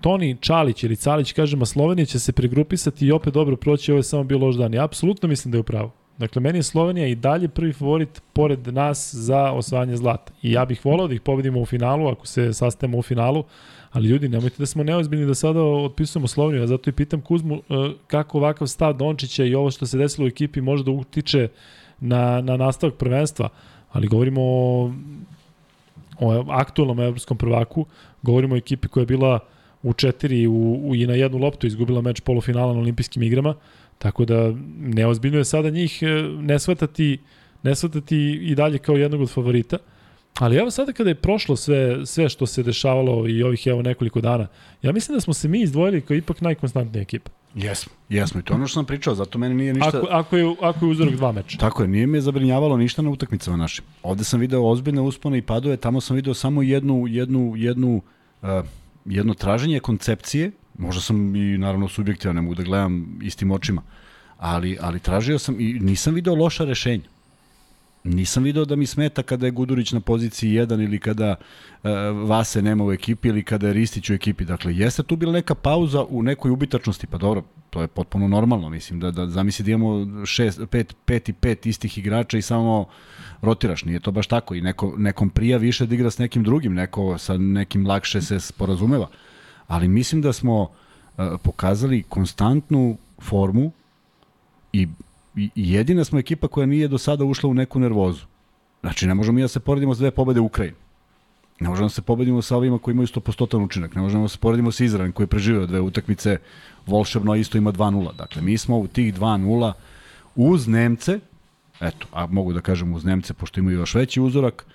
Toni Čalić ili Calić kaže, ma Slovenija će se pregrupisati i opet dobro proći, ovo je samo bio loš dan. Ja apsolutno mislim da je upravo. Dakle, meni je Slovenija i dalje prvi favorit pored nas za osvajanje zlata. I ja bih volao da ih pobedimo u finalu, ako se sastavimo u finalu, ali ljudi, nemojte da smo neozbiljni da sada otpisujemo Sloveniju. Ja zato i pitam Kuzmu e, kako ovakav stav Dončića i ovo što se desilo u ekipi može da utiče na, na nastavak prvenstva, ali govorimo o, o aktualnom evropskom prvaku, govorimo o ekipi koja je bila u četiri u, u, i na jednu loptu izgubila meč polufinala na olimpijskim igrama, tako da neozbiljno je sada njih e, ne shvatati, ne shvatati i dalje kao jednog od favorita. Ali evo sada kada je prošlo sve, sve što se dešavalo i ovih evo nekoliko dana, ja mislim da smo se mi izdvojili kao ipak najkonstantnija ekipa. Jesmo. Jesmo i to ono što sam pričao, zato meni nije ništa Ako, ako, je, ako je uzorak dva meča. Tako je, nije me zabrinjavalo ništa na utakmicama našim. Ovde sam video ozbiljne uspone i padove, tamo sam video samo jednu, jednu, jednu, uh, jedno traženje koncepcije, možda sam i naravno subjektivan, ne mogu da gledam istim očima, ali, ali tražio sam i nisam video loša rešenja. Nisam video da mi smeta kada je Gudurić na poziciji 1 ili kada uh, Vase nema u ekipi ili kada je Ristić u ekipi. Dakle, jeste tu bila neka pauza u nekoj ubitačnosti, pa dobro, to je potpuno normalno, mislim, da, da zamisli da imamo šest, pet, pet i pet istih igrača i samo rotiraš, nije to baš tako. I neko, nekom prija više da igra s nekim drugim, neko sa nekim lakše se sporazumeva, ali mislim da smo uh, pokazali konstantnu formu i jedina smo ekipa koja nije do sada ušla u neku nervozu. Znači, ne možemo mi da se poredimo s dve pobede u Ukrajini. Ne možemo da se pobedimo sa ovima koji imaju 100% učinak. Ne možemo da se poredimo sa Izraelom koji je preživeo dve utakmice volšebno isto ima 2-0. Dakle, mi smo u tih 2-0 uz Nemce, eto, a mogu da kažem uz Nemce, pošto imaju još veći uzorak,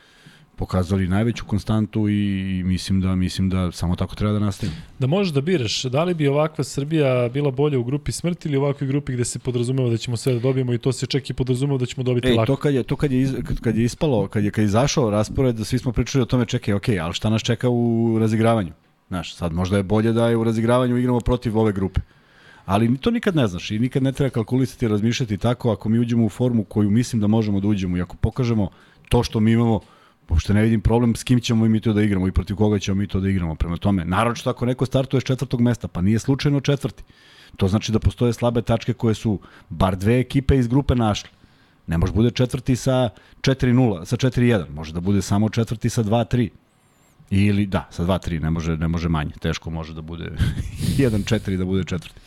pokazali najveću konstantu i mislim da mislim da samo tako treba da nastavimo. Da možeš da biraš, da li bi ovakva Srbija bila bolja u grupi smrti ili u ovakvoj grupi gde se podrazumeva da ćemo sve da dobijemo i to se čak i podrazumeva da ćemo dobiti Ej, lako. to kad je to kad je iz, kad, kad je ispalo, kad je kad je izašao raspored, da svi smo pričali o tome, čekaj, okej, ali šta nas čeka u razigravanju? Znaš, sad možda je bolje da je u razigravanju igramo protiv ove grupe. Ali to nikad ne znaš i nikad ne treba kalkulisati i razmišljati tako ako mi uđemo u formu koju mislim da možemo da uđemo i ako pokažemo to što mi imamo, uopšte ne vidim problem s kim ćemo mi to da igramo i protiv koga ćemo mi to da igramo. Prema tome, naročito ako neko startuje s četvrtog mesta, pa nije slučajno četvrti. To znači da postoje slabe tačke koje su bar dve ekipe iz grupe našle. Ne može bude četvrti sa 4-0, sa 4-1, može da bude samo četvrti sa 2-3. Ili da, sa 2-3, ne može ne može manje. Teško može da bude 1-4 da bude četvrti.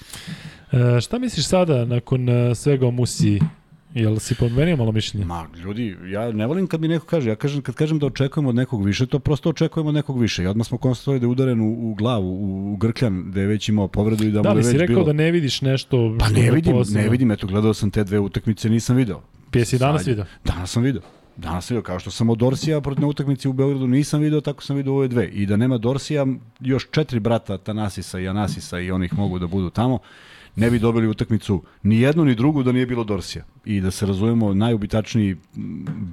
E, šta misliš sada nakon e, svega o Musi? Jel si promenio malo mišljenje? Ma, ljudi, ja ne volim kad mi neko kaže, ja kažem, kad kažem da očekujemo od nekog više, to prosto očekujemo od nekog više. I odmah smo konstatovali da je udaren u, u glavu, u, u grkljan, da je već imao povredu i da, Da mu li je si već rekao bilo. da ne vidiš nešto? Pa ne vidim, ne vidim, eto, gledao sam te dve utakmice, nisam video. Jesi danas Sad- video? Danas sam video. Danas sam video, kao što sam od Dorsija protiv na utakmici u Beogradu nisam video, tako sam video ove dve. I da nema Dorsija, još četiri brata Tanasisa i Anasisa i onih mogu da budu tamo. Ne bi dobili utakmicu ni jednu ni drugu da nije bilo Dorsija. I da se razumemo, najubitačniji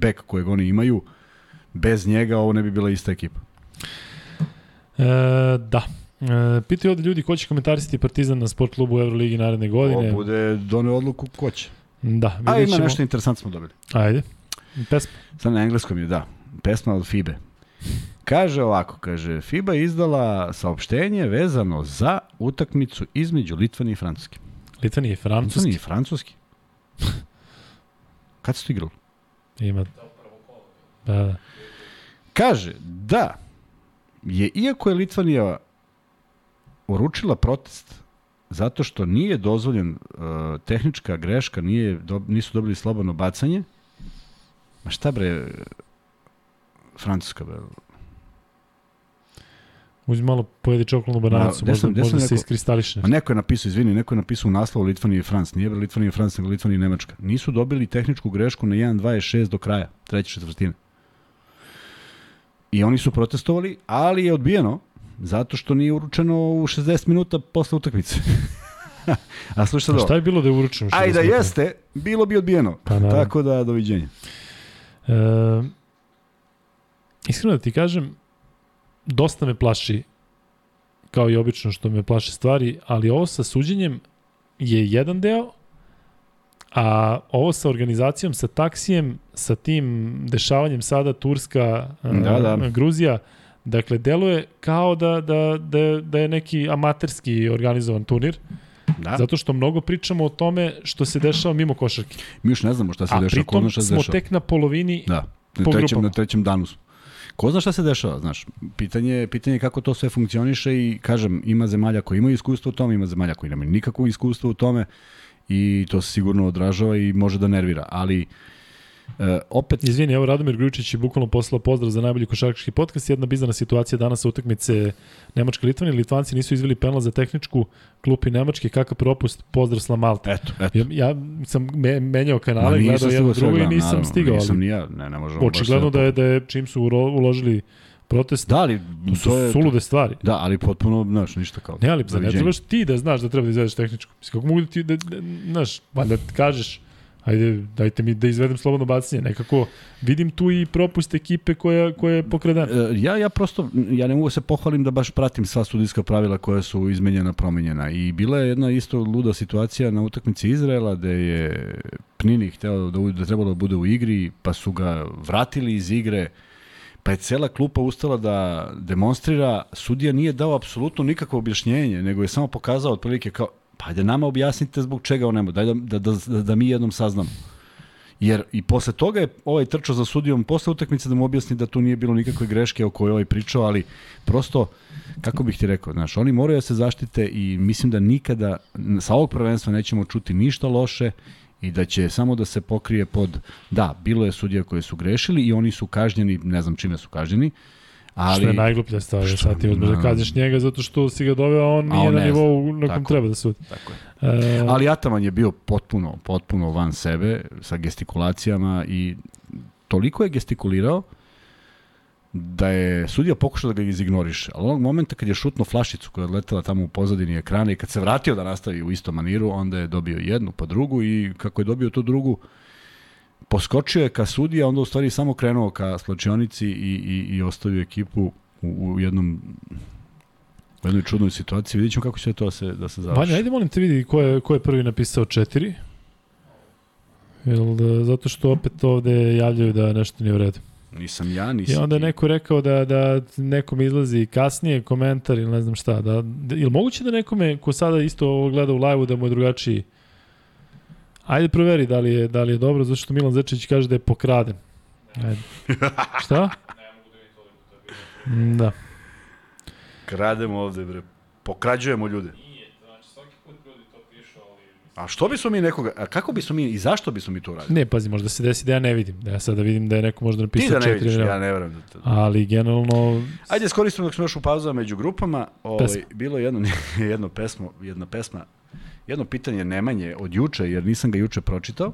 bek kojeg oni imaju, bez njega ovo ne bi bila ista ekipa. E, da. E, pitaju ovde ljudi ko će komentarisati Partizan na sport klubu u Euroligi naredne godine. Ovo bude done odluku ko će. Da, A ima ćemo. nešto interesantno smo dobili. Ajde. Pesma. Sad na engleskom je, da. Pesma od FIBE. Kaže ovako, kaže, FIBA izdala saopštenje vezano za utakmicu između Litvanije i Francuske. Litvanije i Francuski. i Francuski? Kad su igrali? Ima. Da, da. Kaže da je, iako je Litvanija uručila protest zato što nije dozvoljen uh, tehnička greška, nije, do, nisu dobili slobodno bacanje, ma šta bre, Francuska bre, Uzmi malo pojedi čokoladnu bananicu, gde možda, sam- možda se rekao- iskristališe. Ma neko je napisao, izvini, neko je napisao u naslovu Litvanija i Frans. Nije Litvanija i Frans, nego Litvanija i Nemačka. Nisu dobili tehničku grešku na 1.26 do kraja, treće četvrtine. I oni su protestovali, ali je odbijeno zato što nije uručeno u 60 minuta posle utakmice. A slušaj sad A šta ovo. je bilo da je uručeno? A i da jeste, bilo bi odbijeno. Pa naravno. Tako da, doviđenja. E, iskreno da ti kažem, dosta me plaši, kao i obično što me plaše stvari, ali ovo sa suđenjem je jedan deo, a ovo sa organizacijom, sa taksijem, sa tim dešavanjem sada Turska, e, Da, da. Gruzija, dakle, deluje kao da, da, da, da je neki amaterski organizovan turnir, Da. zato što mnogo pričamo o tome što se dešava mimo košarke. Mi još ne znamo šta se A dešava, ko pritom zna šta se smo dešava. tek na polovini Da, na po trećem, grupama. na trećem danu smo. Ko zna šta se dešava, znaš, pitanje, je- pitanje je kako to sve funkcioniše i kažem, ima zemalja koji imaju iskustvo u tome, ima zemalja koji nemaju nikakvo iskustvo u tome i to se sigurno odražava i može da nervira, ali e, opet Izvini, evo Radomir Grujičić je bukvalno poslao pozdrav za najbolji košarkaški podcast. Jedna bizarna situacija danas sa utakmice Nemačka Litvanija. Litvanci nisu izveli penal za tehničku klupi Nemačke. Kakav propust, pozdrav s La Malte. eto, eto. Ja, ja sam me, menjao Ma kanale, nisam gledao jedno sve drugo i gledam, nisam naravno, stigao. Nisam ni ja, ne, ne možemo očigledno da je, da je čim su uložili protest, Da, ali to je... sulude stvari. Da, ali potpuno, znaš, ništa kao... Ne, ali zar ne trebaš ti da znaš da treba da izvedeš tehničku? Mislim, kako mogu da ti, da, da, znaš, pa da kažeš, ajde, dajte mi da izvedem slobodno bacanje. Nekako vidim tu i propust ekipe koja, koja je pokradena. E, Ja, ja prosto, ja ne mogu se pohvalim da baš pratim sva studijska pravila koja su izmenjena, promenjena. I bila je jedna isto luda situacija na utakmici Izraela gde je Pnini hteo da, da trebalo da bude u igri, pa su ga vratili iz igre, pa je cela klupa ustala da demonstrira, sudija nije dao apsolutno nikakvo objašnjenje, nego je samo pokazao otprilike kao, pa ajde nama objasnite zbog čega on nema, da, da, da, da, da mi jednom saznamo. Jer i posle toga je ovaj trčao za sudijom posle utakmice da mu objasni da tu nije bilo nikakve greške o kojoj je ovaj pričao, ali prosto, kako bih ti rekao, znaš, oni moraju da se zaštite i mislim da nikada sa ovog prvenstva nećemo čuti ništa loše i da će samo da se pokrije pod, da, bilo je sudija koje su grešili i oni su kažnjeni, ne znam čime su kažnjeni, ali... Što je najgluplja stvar, Što- sad ti uzmeš da kazniš njega zato što si ga doveo, a on A nije on na nivou na kom treba da sudi. Tako je. E, Ali Ataman je bio potpuno, potpuno van sebe sa gestikulacijama i toliko je gestikulirao da je sudija pokušao da ga izignoriše. Ali onog momenta kad je šutno flašicu koja je odletela tamo u pozadini ekrana i kad se vratio da nastavi u istom maniru, onda je dobio jednu pa drugu i kako je dobio tu drugu, poskočio je ka sudija, onda u stvari samo krenuo ka slačionici i, i, i ostavio ekipu u, u jednom u jednoj čudnoj situaciji. Vidjet ćemo kako će to da se, da se završi. Vanja, ajde molim te vidi ko je, ko je prvi napisao četiri. Jel, da, zato što opet ovde javljaju da nešto nije u redu. Nisam ja, I nisam onda je neko rekao da, da nekom izlazi kasnije komentar ili ne znam šta. Da, da, ili moguće da nekome ko sada isto ovo gleda u live-u da mu je drugačiji Ajde proveri da li je, da li je dobro, zato što Milan Zečević kaže da je pokraden. Ajde. Šta? Da. Krademo ovde, bre. Pokrađujemo ljude. Nije, znači svaki put ljudi to pišu, ali... A što bismo mi nekoga, a kako bismo mi i zašto bismo mi to radili? Ne, pazi, možda se desi da ja ne vidim. Da ja sada vidim da je neko možda Ti napisao da ne četiri. vidiš, ja ne verujem da. Ali generalno... Ajde, iskoristimo dok smo još u pauzama među grupama. Ovaj, Pesma. bilo je jedno, jedno pesmo, jedna pesma, jedno pitanje Nemanje od juče, jer nisam ga juče pročitao.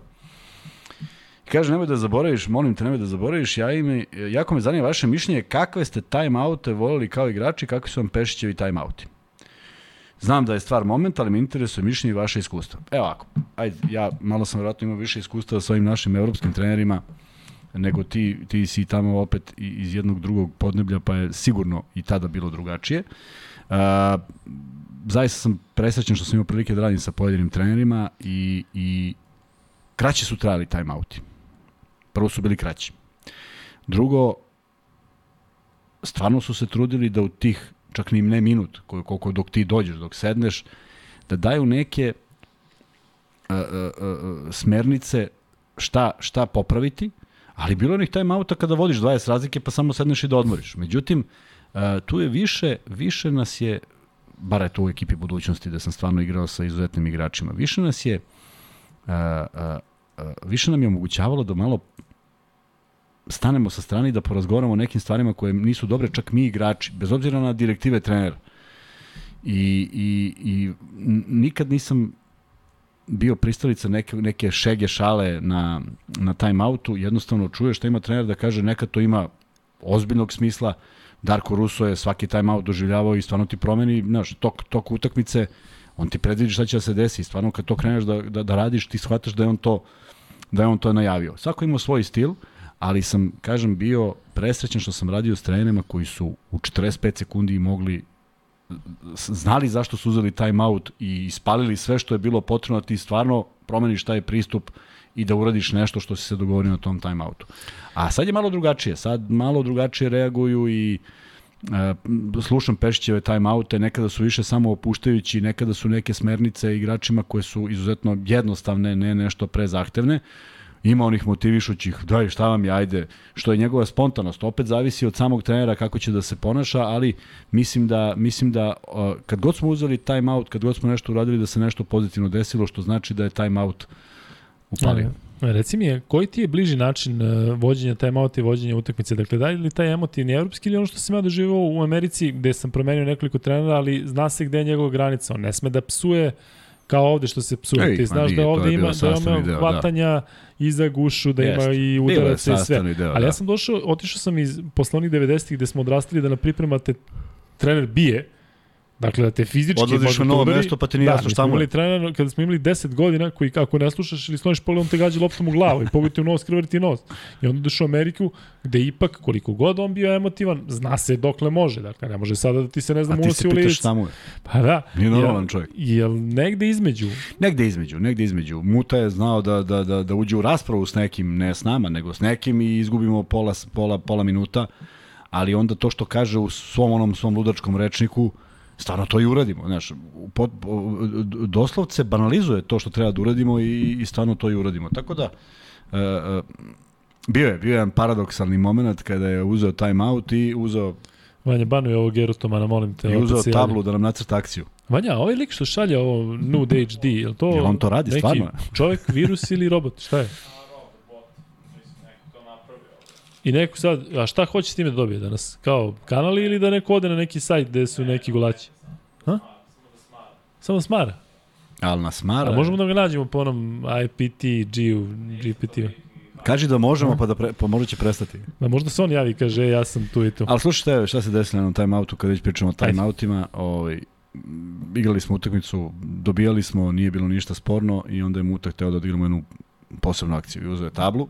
Kaže, nemoj da zaboraviš, molim te, nemoj da zaboraviš, ja ime, jako me zanima vaše mišljenje, kakve ste timeoute volili kao igrači, kakvi su vam Pešićevi timeouti? Znam da je stvar moment, ali me interesuje mišljenje i vaše iskustva. Evo ovako, ajde, ja malo sam vjerojatno imao više iskustva sa ovim našim evropskim trenerima, nego ti, ti si tamo opet iz jednog drugog podneblja, pa je sigurno i tada bilo drugačije. Uh, zaista sam presrećen što sam imao prilike da radim sa pojedinim trenerima i, i kraće su trajali timeouti. Prvo su bili kraći. Drugo, stvarno su se trudili da u tih, čak ni ne minut, koliko dok ti dođeš, dok sedneš, da daju neke uh, uh, uh, smernice šta, šta popraviti, ali bilo je onih timeouta kada vodiš 20 razlike pa samo sedneš i da odmoriš. Međutim, uh, tu je više, više nas je, bar je to u ekipi budućnosti da sam stvarno igrao sa izuzetnim igračima, više nas je uh, uh, više nam je omogućavalo da malo stanemo sa strane da porazgovaramo o nekim stvarima koje nisu dobre, čak mi igrači, bez obzira na direktive trenera. I, i, i nikad nisam bio pristalica neke, neke šege šale na, na time-outu, jednostavno čuješ šta ima trener da kaže nekad to ima ozbiljnog smisla, Darko Russo je svaki time-out doživljavao i stvarno ti promeni, znaš, tok, tok utakmice, on ti predvidi šta će da se desi, stvarno kad to kreneš da, da, da radiš, ti shvataš da je on to da je on to najavio. Svako ima svoj stil, ali sam, kažem, bio presrećen što sam radio s trenerima koji su u 45 sekundi mogli znali zašto su uzeli time out i ispalili sve što je bilo potrebno da ti stvarno promeniš taj pristup i da uradiš nešto što si se dogovorio na tom time outu. A sad je malo drugačije, sad malo drugačije reaguju i e, slušam Pešićeve time oute, nekada su više samo opuštajući, nekada su neke smernice igračima koje su izuzetno jednostavne, ne nešto prezahtevne. zahtevne ima onih motivišućih, daj šta vam je, ajde, što je njegova spontanost, opet zavisi od samog trenera kako će da se ponaša, ali mislim da, mislim da kad god smo uzeli time out, kad god smo nešto uradili da se nešto pozitivno desilo, što znači da je time out upalio. Ja, Reci mi, je, koji ti je bliži način uh, vođenja time-outa i vođenja utakmice? Dakle, da li taj emotivni evropski ili ono što sam ja doživao u Americi gde sam promenio nekoliko trenera, ali zna se gde je njegova granica. On ne sme da psuje kao ovde što se psuje. Ti znaš da ovde ima, da ima da. hvatanja da. iza gušu, da Jest. ima i udaraca i sve. Deo, Ali da. ja sam došao, otišao sam iz poslovnih 90-ih gde smo odrastali da na pripremate trener bije, Dakle, da te fizički Odlaziš na novo mesto, pa te nije da, jasno šta mu je. Trener, kada smo imali 10 godina, koji kako ne slušaš ili sloniš pogled, on te gađa loptom u glavu i pogodi u nos, krvari ti nos. I onda došao u Ameriku, gde ipak, koliko god on bio emotivan, zna se dokle može. Dakle, ne može sada da ti se, ne znam, unosi u lice. A ti se pitaš šta mu je. Pa da. Nije normalan čovjek. Jel negde između? Negde između, negde između. Muta je znao da, da, da, da uđe u raspravu s nekim, ne s nama, nego s nekim i izgubimo pola, pola, pola minuta. Ali onda to što kaže u svom onom svom ludačkom rečniku, stvarno to i uradimo. Znaš, pod, doslovce banalizuje to što treba da uradimo i, i stvarno to i uradimo. Tako da, uh, uh, bio je, bio je jedan paradoksalni moment kada je uzeo time out i uzeo Vanja, banuj ovog Gerostomana, molim te. I uzeo tablu da nam nacrta akciju. Vanja, ovaj lik što šalje ovo Nude HD, je to... Je on to radi, neki stvarno? čovjek, virus ili robot, šta je? I neko sad, a šta hoće s time da dobije danas? Kao kanali ili da neko ode na neki sajt gde su neki gulaći? Ha? Samo smara. Ali na smara... A možemo da ga nađemo po onom IPT, G-u, GPT-u. Kaži da možemo, pa da pre, pa možda će prestati. Da možda se on javi, kaže, ja sam tu i tu. Ali slušajte, šta se desilo na time outu kada već pričamo o time outima, ovaj, igrali smo utakmicu, dobijali smo, nije bilo ništa sporno i onda je Mutak teo da odigramo jednu posebnu akciju. I uzeo je tablu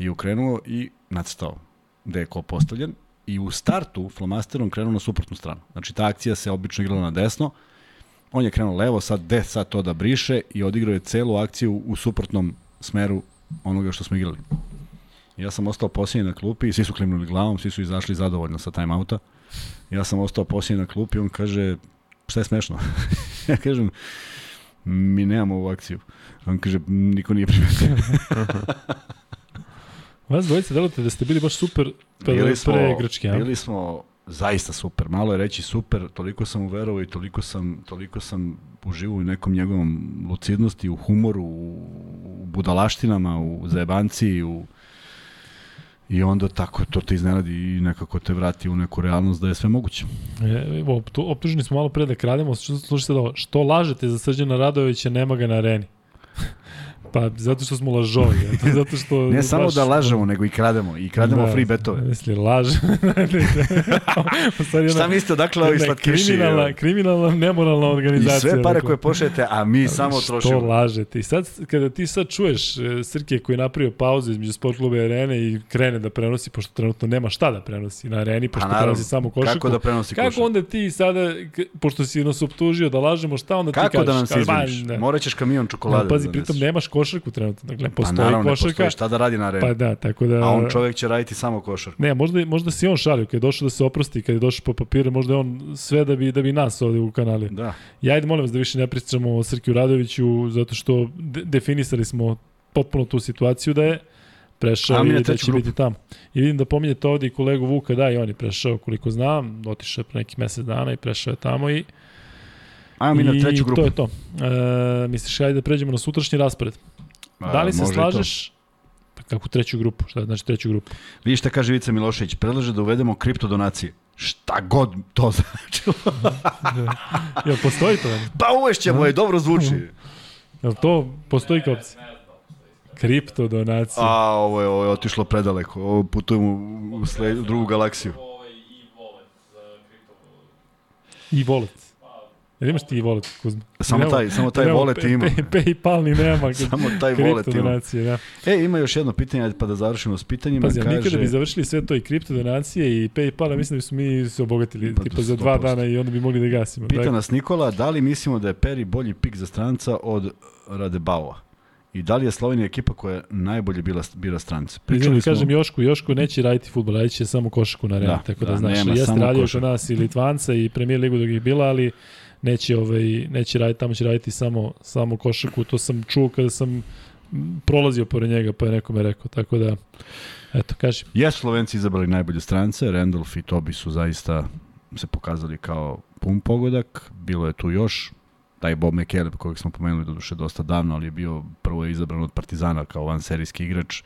i ukrenuo i nacrtao gde je ko postavljen i u startu flomasterom krenuo na suprotnu stranu. Znači ta akcija se obično igrala na desno, on je krenuo levo, sad gde sad to da briše i odigrao je celu akciju u suprotnom smeru onoga što smo igrali. Ja sam ostao posljednji na klupi i svi su klimnuli glavom, svi su izašli zadovoljno sa timeouta. Ja sam ostao posljednji na klupi i on kaže, šta je smešno? ja kažem, mi nemamo ovu akciju. On kaže, niko nije primetio. Vas dvojice delate da ste bili baš super bili smo, pre igračke, ja? Bili smo zaista super. Malo je reći super, toliko sam uverovao i toliko sam, toliko sam uživao u nekom njegovom lucidnosti, u humoru, u budalaštinama, u zajebanciji, u I onda tako to te iznenadi i nekako te vrati u neku realnost da je sve moguće. E, evo, optuženi smo malo pre da krademo, slušajte da što lažete za Srđana Radovića, nema ga na areni. Pa zato što smo lažovi, eto, zato što... Ne samo baš- da lažemo, nego i krademo. I krademo Da, free betove. Misli. U stvari Šta jedna- mislite odakle ovi jedna slatkiši? Kriminalna, evo? kriminalna, nemoralna I organizacija. sve pare dakle. koje pošljete, a mi samo Što trošimo. lažete? I sad, kada ti sad čuješ e, Srke koji je napravio pauzu između sport kluba i arene i krene da prenosi, pošto trenutno nema šta da prenosi na areni, pošto naravno. prenosi samo košarku. Kako da prenosi Kako košarku? onda ti sada, pošto si nas optužio da lažemo, šta onda ti Kako kažeš? da nam se izviniš? ne. Morat ćeš kamion čokolade. No, pazi, da pritom nemaš košarku trenutno. Dakle, Pa postoji naravno, ne košarka. postoji šta da radi na areni. Pa da, tako da... A on čovek će raditi samo košarku. Ne, možda, možda si on šalio, kad je došao da se oprosti, kad je došao po papire, možda je on sve da bi, da bi nas ovde u kanali. Da. Ja ajde molim vas da više ne pričamo o Srkiju Radoviću, zato što de definisali smo potpuno tu situaciju da je prešao i da će grupu. biti tamo. I vidim da pominjete ovde i kolegu Vuka, da, i on je prešao, koliko znam, otišao je pre nekih mesec dana i prešao je tamo i, Ajmo mi na i treću grupu. to je to. E, misliš, ajde da pređemo na sutrašnji raspored. A, da li se slažeš, pa kako treću grupu, šta znači treću grupu? Vidi šta kaže Ivica Milošević, predlaže da uvedemo kripto donacije. Šta god to značilo. Jel postoji to? Pa uvešćemo je, dobro zvuči. Jel to postoji kao opcija? Kripto donacije. A, ovo je, ovo je otišlo predaleko. Ovo putujemo u, sled, u drugu galaksiju. I wallet za kripto. I wallet. Jel imaš ti i wallet, Kuzma? Samo Nemamo- taj, samo taj nemamo wallet pay- ima. pay- Paypal ni nema. Samo taj wallet ima. da. E, ima još jedno pitanje, pa da završimo s pitanjima. Pazi, Kaže, nikada bi završili sve to i kripto donacije i Paypal, mislim da su mi se obogatili Pa, tipa za dva 100%. dana i onda bi mogli da gasimo. Pita Dakle, nas Nikola, da li mislimo da je Peri bolji pik za stranca od Radebaua? I da li je Slovenija ekipa koja najbolje bila, bira strance? Pričali smo, kažem Jošku, Joško neće raditi futbol, radit će samo košarku na areni, Da, tako da, da, znaš, nema, jeste radio kod nas i Litvanca i premijer ligu dok je bila, ali neće, ovaj, neće raditi, tamo će raditi samo, samo košarku, to sam čuo kada sam prolazio pored njega, pa je nekome rekao, tako da, eto, kaži. Jesu Slovenci izabrali najbolje strance, Randolph i Tobi su zaista se pokazali kao pun pogodak, bilo je tu još, taj Bob McCaleb kojeg smo pomenuli do duše dosta davno, ali je bio prvo je izabran od Partizana kao vanserijski igrač,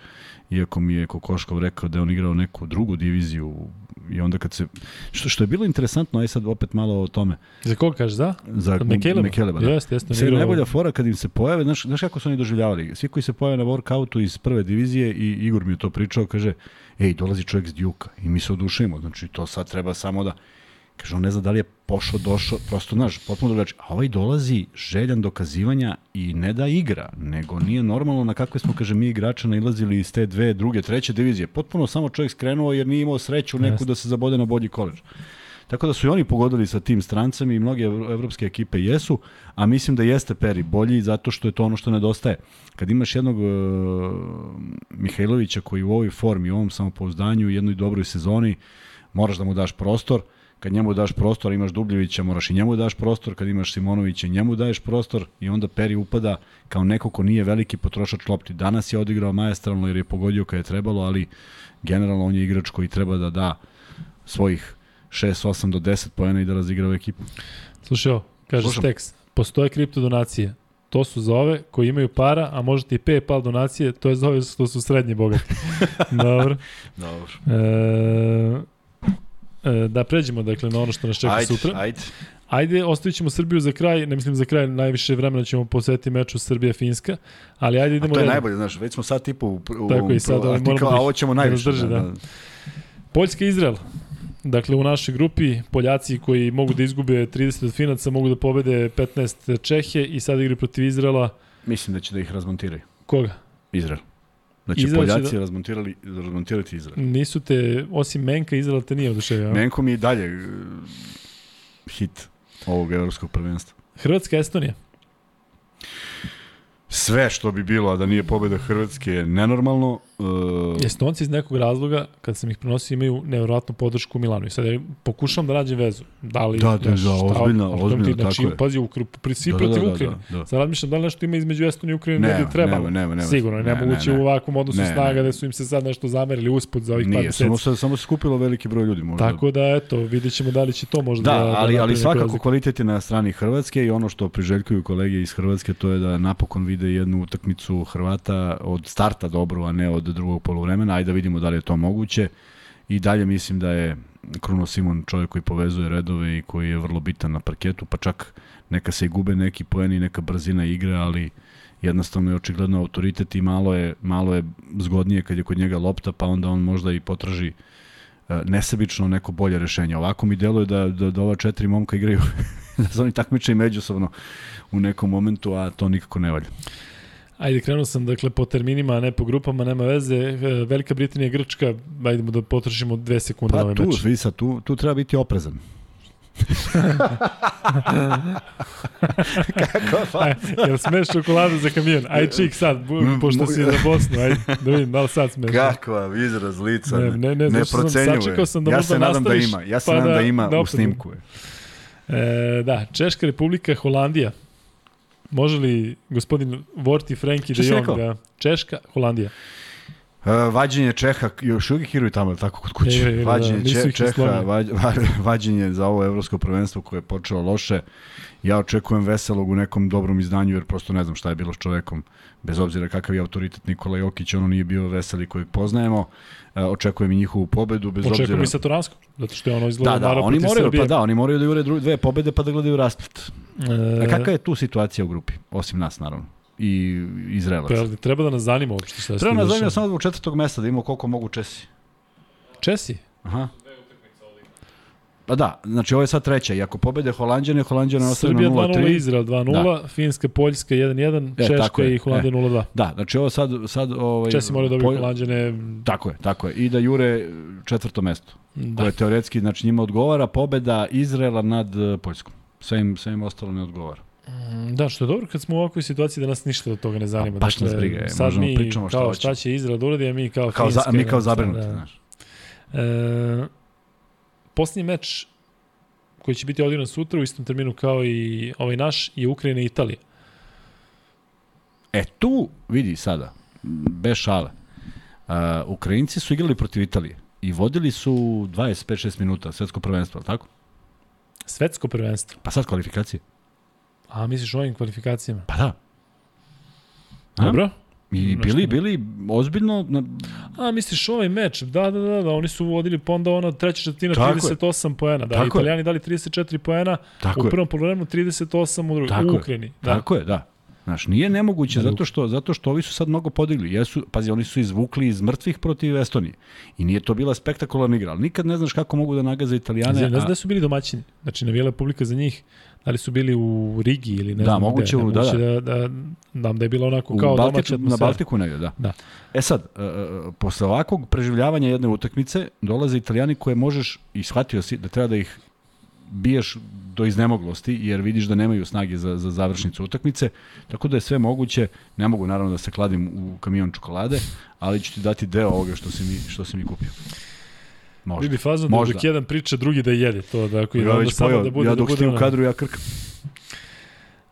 iako mi je Kokoškov rekao da je on igrao neku drugu diviziju i onda kad se, što, što je bilo interesantno, aj sad opet malo o tome, Za koga kaže, za? za Od McCaleba? McCaleba, da. Jeste, jeste. on Sve najbolja fora kad im se pojave, znaš, znaš kako su oni doživljavali? Svi koji se pojave na workoutu iz prve divizije i Igor mi je to pričao, kaže, ej, dolazi čovjek s Djuka i mi se odušujemo, znači to sad treba samo da, kaže, on ne zna da li je pošao, došao, prosto, znaš, potpuno drugačije. A ovaj dolazi željan dokazivanja i ne da igra, nego nije normalno na kakve smo, kaže, mi igrača nailazili iz te dve, druge, treće divizije. Potpuno samo čovjek skrenuo jer nije imao sreću neku da se zabode na bolji koleđ. Tako da su i oni pogodili sa tim strancem i mnoge evro- evropske ekipe jesu, a mislim da jeste Peri bolji zato što je to ono što nedostaje. Kad imaš jednog uh, Mihajlovića koji u ovoj formi, u ovom samopouzdanju, u jednoj dobroj sezoni, moraš da mu daš prostor, kad njemu daš prostor, imaš Dubljevića, moraš i njemu daš prostor, kad imaš Simonovića, njemu daješ prostor i onda Peri upada kao neko ko nije veliki potrošač lopti. Danas je odigrao majestralno jer je pogodio kad je trebalo, ali generalno on je igrač koji treba da da svojih 6, 8 do 10 pojena i da razigra ekipu. Slušaj ovo, kaže Slušam. Stex, postoje kripto donacije. To su za ove koji imaju para, a možete i PayPal donacije, to je za ove što su srednje bogati. Dobro. Dobro. E, da pređemo dakle na ono što nas čeka Ajde, sutra. ajde. Ajde, ostavit ćemo Srbiju za kraj, ne mislim za kraj, najviše vremena ćemo posvetiti meču Srbija-Finska, ali ajde A idemo to je redom. najbolje, znaš, već smo sad tipu u, u, Tako i sad, a ti moramo da a ih- ovo ćemo da najviše. da. Poljska i Izrael. Dakle, u našoj grupi Poljaci koji mogu da izgube 30 od Finaca, mogu da pobede 15 Čehe i sad igraju protiv Izraela. Mislim da će da ih razmontiraju. Koga? Izrael. Da će Poljaci da- razmontirali, razmontirati Izrael. Nisu te, osim Menka, Izrael te nije oduševio. Menko mi je dalje uh, hit ovog evropskog prvenstva. Hrvatska, Estonija. Sve što bi bilo, a da nije pobeda Hrvatske je nenormalno. Uh, Estonci iz nekog razloga, kad sam ih prenosio, imaju nevjerojatnu podršku u Milanu. I sad ja pokušam da nađem vezu. Da li, Da, da, da, šta- ozbiljno, možda ozbiljno, ti, znači, tako je. Pazi, pri svi da, protiv da, da, Ukrajine. Da, da. Sad razmišljam da li nešto ima između Estonije i Ukrajine ne Nema, bi trebalo. nema, nema, nema. Sigurno Ne, nemoguće ne, ne. u ovakvom odnosu Ne, snaga ne. da su im se sad nešto zamerili usput za ovih par Nije, meseci. samo se, samo se skupilo veliki broj ljudi možda. Tako da, eto, vidjet ćemo da li će to možda Da, da, ali, ali napravi neku svakako kvalitet je na strani Hrvatske i ono što priželjkuju kolege iz Hrvatske to je da napokon vide jednu utakmicu Hrvata od starta dobro, a ne od drugog poluvremena. Ajde da vidimo da li je to moguće. I dalje mislim da je Kruno Simon čovjek koji povezuje redove i koji je vrlo bitan na parketu, pa čak neka se i gube neki poeni, neka brzina igre, ali jednostavno je očigledno autoritet i malo je, malo je zgodnije kad je kod njega lopta, pa onda on možda i potraži e, nesebično neko bolje rešenje. Ovako mi deluje da, da, da ova četiri momka igraju da se oni takmiče i međusobno u nekom momentu, a to nikako ne valja. Ajde, krenuo sam dakle po terminima, a ne po grupama, nema veze. E, Velika Britanija, Grčka, ajdemo da potrošimo dve sekunde na Pa ovaj tu, meč. vidi sad, tu, tu treba biti oprezan. Kako Aj, jel smeš čokoladu za kamion? Aj čik sad, pošto si za Bosnu, aj da vidim da li sad smeš. Kakav izraz lica, Ne, ne, ne, ne, sam procenjuje. sačekao sam da ja se nadam da ima, ja se pa nadam da, da- ima da u snimku. je. E, da, Češka republika, Holandija. Može li gospodin Vorti Frenki de si Jong rekao? da... Češka, Holandija. Uh, vađenje Čeha, još uvijek igraju tamo, tako, kod kuće. Igraju, da, vađenje ih Čeha, vađenje za ovo evropsko prvenstvo koje je počelo loše. Ja očekujem veselog u nekom dobrom izdanju, jer prosto ne znam šta je bilo s čovekom. Bez obzira kakav je autoritet Nikola Jokić, ono nije bio veseli kojeg poznajemo. Uh, očekujem i njihovu pobedu, bez Očekujem obzira... i Satoransko, zato što je ono izgledao Da, da, oni moraju, pa da, oni moraju da jure dve pobede pa da gledaju rasplet. E, A kakva je tu situacija u grupi? Osim nas, naravno. I Izraelaca. Pa, treba da nas zanima uopšte šta se Treba tu nas zanima samo zbog četvrtog mesta da imamo koliko mogu Česi. Česi? Aha. Pa da, znači ovo je sad treća i ako pobede Holandjane, Holandjane ostaju na Srbija 2-0, 0-3. Izrael 2-0, Finska, Poljska 1-1, E, Češka i Holandija 0-2. Da, znači ovo sad... sad ovaj, Česi moraju dobiti Pol- Holandjane. Tako je, tako je. I da jure četvrto mesto. Da. Koje teoretski, znači njima odgovara pobeda Izraela nad eh, Poljskom. Sve im, sve im ostalo ne odgovara. Da, što je dobro kad smo u ovakvoj situaciji da nas ništa od toga ne zanima. baš nas briga, je, sad možemo mi pričamo šta kao šta će Izrael da uradi, a mi kao, Kao za, Finska, mi kao ne, zabrinuti, da. znaš. E, posljednji meč koji će biti odigran sutra u istom terminu kao i ovaj naš je Ukrajina i Italija. E tu, vidi sada, bez šale, uh, Ukrajinci su igrali protiv Italije i vodili su 25-6 minuta svetsko prvenstvo, tako? Svetsko prvenstvo. Pa sad kvalifikacije. A misliš o ovim kvalifikacijama? Pa da. A? Dobro. I bili, bili ozbiljno, na, A, misliš ovaj meč? Da, da, da, da, oni su vodili pa onda ono treća četvrtina Tako je. 38 poena. Da, Tako je. Italijani dali 34 poena, tako u je, prvom polovremenu 38 u drugom, Tako u je. Ukrajini. Da. tako je, da. Znaš, nije nemoguće Da, zato što, zato što ovi su sad mnogo podigli. Jesu, pazi, oni su izvukli iz mrtvih protiv Estonije. I nije to bila spektakularna igra, ali nikad ne znaš kako mogu da nagaze Italijane. Ne znam, ne znam a- da su bili domaćini. Znači, navijela je publika za njih. Da li su bili u Rigi ili ne Da, znam moguće gde. da, Moguće da. da, da, znam da je bilo onako U kao domaća Baltiku, na atmosfera. Baltiku negde, da. Da. E sad, e, posle ovakvog preživljavanja jedne utakmice, dolaze italijani koje možeš, i shvatio si da treba da ih biješ do iznemoglosti, jer vidiš da nemaju snage za, za završnicu utakmice, tako da je sve moguće, ne mogu naravno da se kladim u kamion čokolade, ali ću ti dati deo ovoga što si mi, što si mi kupio. Možda. Vidi fazon da dok jedan priča, drugi da jede to. Da, ako Ja već samo da bude, ja da dok bude si ti u kadru, ja krkam.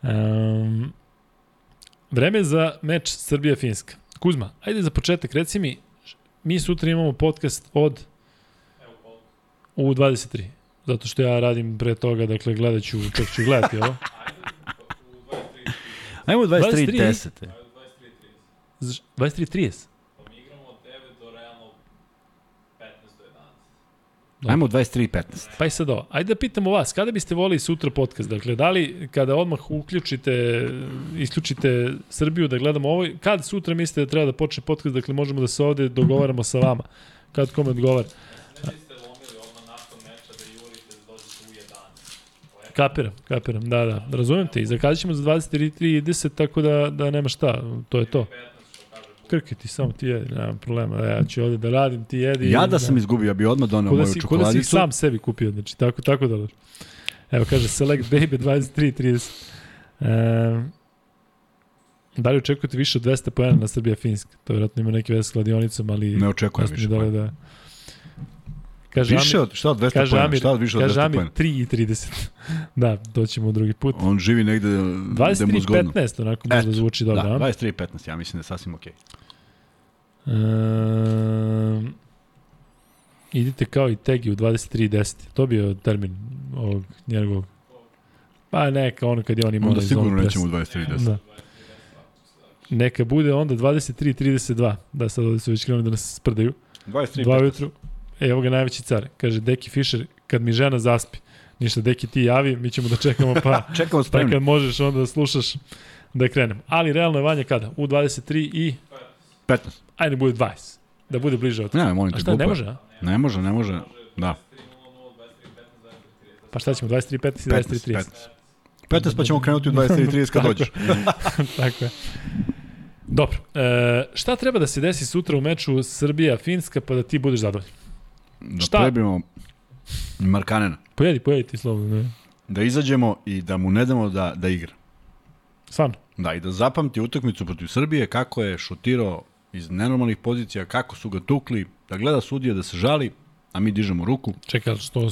Um, vreme za meč Srbija-Finska. Kuzma, ajde za početak, reci mi, mi sutra imamo podcast od u 23. Zato što ja radim pre toga, dakle gledat ću, čak ću gledati ovo. Ajmo 23 23. 10. 23.30. Pa mi igramo od 9 do realno 15 do 11. Ajmo 23 15. Pa i sad ovo, ajde da pitamo vas, kada biste volili sutra podcast? Dakle, da li kada odmah uključite, isključite Srbiju da gledamo ovo, kad sutra mislite da treba da počne podcast, dakle možemo da se ovde dogovaramo sa vama, kad kome odgovara. Ne biste lomili odmah nakon meča jurite dođete u 11. Kapiram, kapiram, da, da, razumem te i zakazat ćemo za 23.30, tako da, da nema šta, to je to. 15 kaže. Krki ti, samo ti jedi, nema problema, ja ću ovde da radim, ti jedi. Ja da sam izgubio, ja bi odmah da, moju si, ko da si čokoladicu. sam sebi kupio, znači tako, tako da. Evo kaže Select Baby 23.30. Um, da li očekujete više od 200 pojena na Srbija Finska? To vjerojatno ima neke veze s kladionicom, ali... Ne očekujem više. pojena. Da... Kaže Više Amir, od, šta od 200 kaže pojena? Amir, Šta od više od kaže 200 Amir pojena? 3.30. da, doćemo u drugi put. On živi negde gde mu zgodno. 23.15, onako možda Eto, zvuči dobro. Da, a? 23.15, ja mislim da je sasvim okej. Um, idite kao i Tegi u 23.10. To bi bio termin ovog njegovog. Pa neka ono kad je on imao Onda sigurno nećemo u press. 23.10. Da. Neka bude onda 23.32. Da, sad ovde su već krenuli da nas sprdaju. 23.15. Dva ujutru. E, evo ga najveći car. Kaže, Deki Fischer, kad mi žena zaspi, ništa, Deki ti javi, mi ćemo da čekamo pa Čekamo Pa spremni. kad možeš onda da slušaš da krenemo. Ali realno je Vanja kada? U 23 i... 15. Ajde, bude 20. Da bude bliže od... Ne, molim A te, šta, ne glupo je. može, a? Ne može, ne može. Da. Pa šta ćemo, 23, 15 i 23, 30. 15. 15 pa ćemo krenuti u 23.30 kad dođeš. Tako je. Dobro, e, šta treba da se desi sutra u meču Srbija-Finska pa da ti budeš zadovoljan? Da Šta? prebimo Markanena. Pojedi, pojedi ti slobodno. Ne? Da izađemo i da mu ne damo da, da igra. Stvarno. Da, i da zapamti utakmicu protiv Srbije, kako je šutirao iz nenormalnih pozicija, kako su ga tukli, da gleda sudija, da se žali, a mi dižemo ruku. Čekaj, što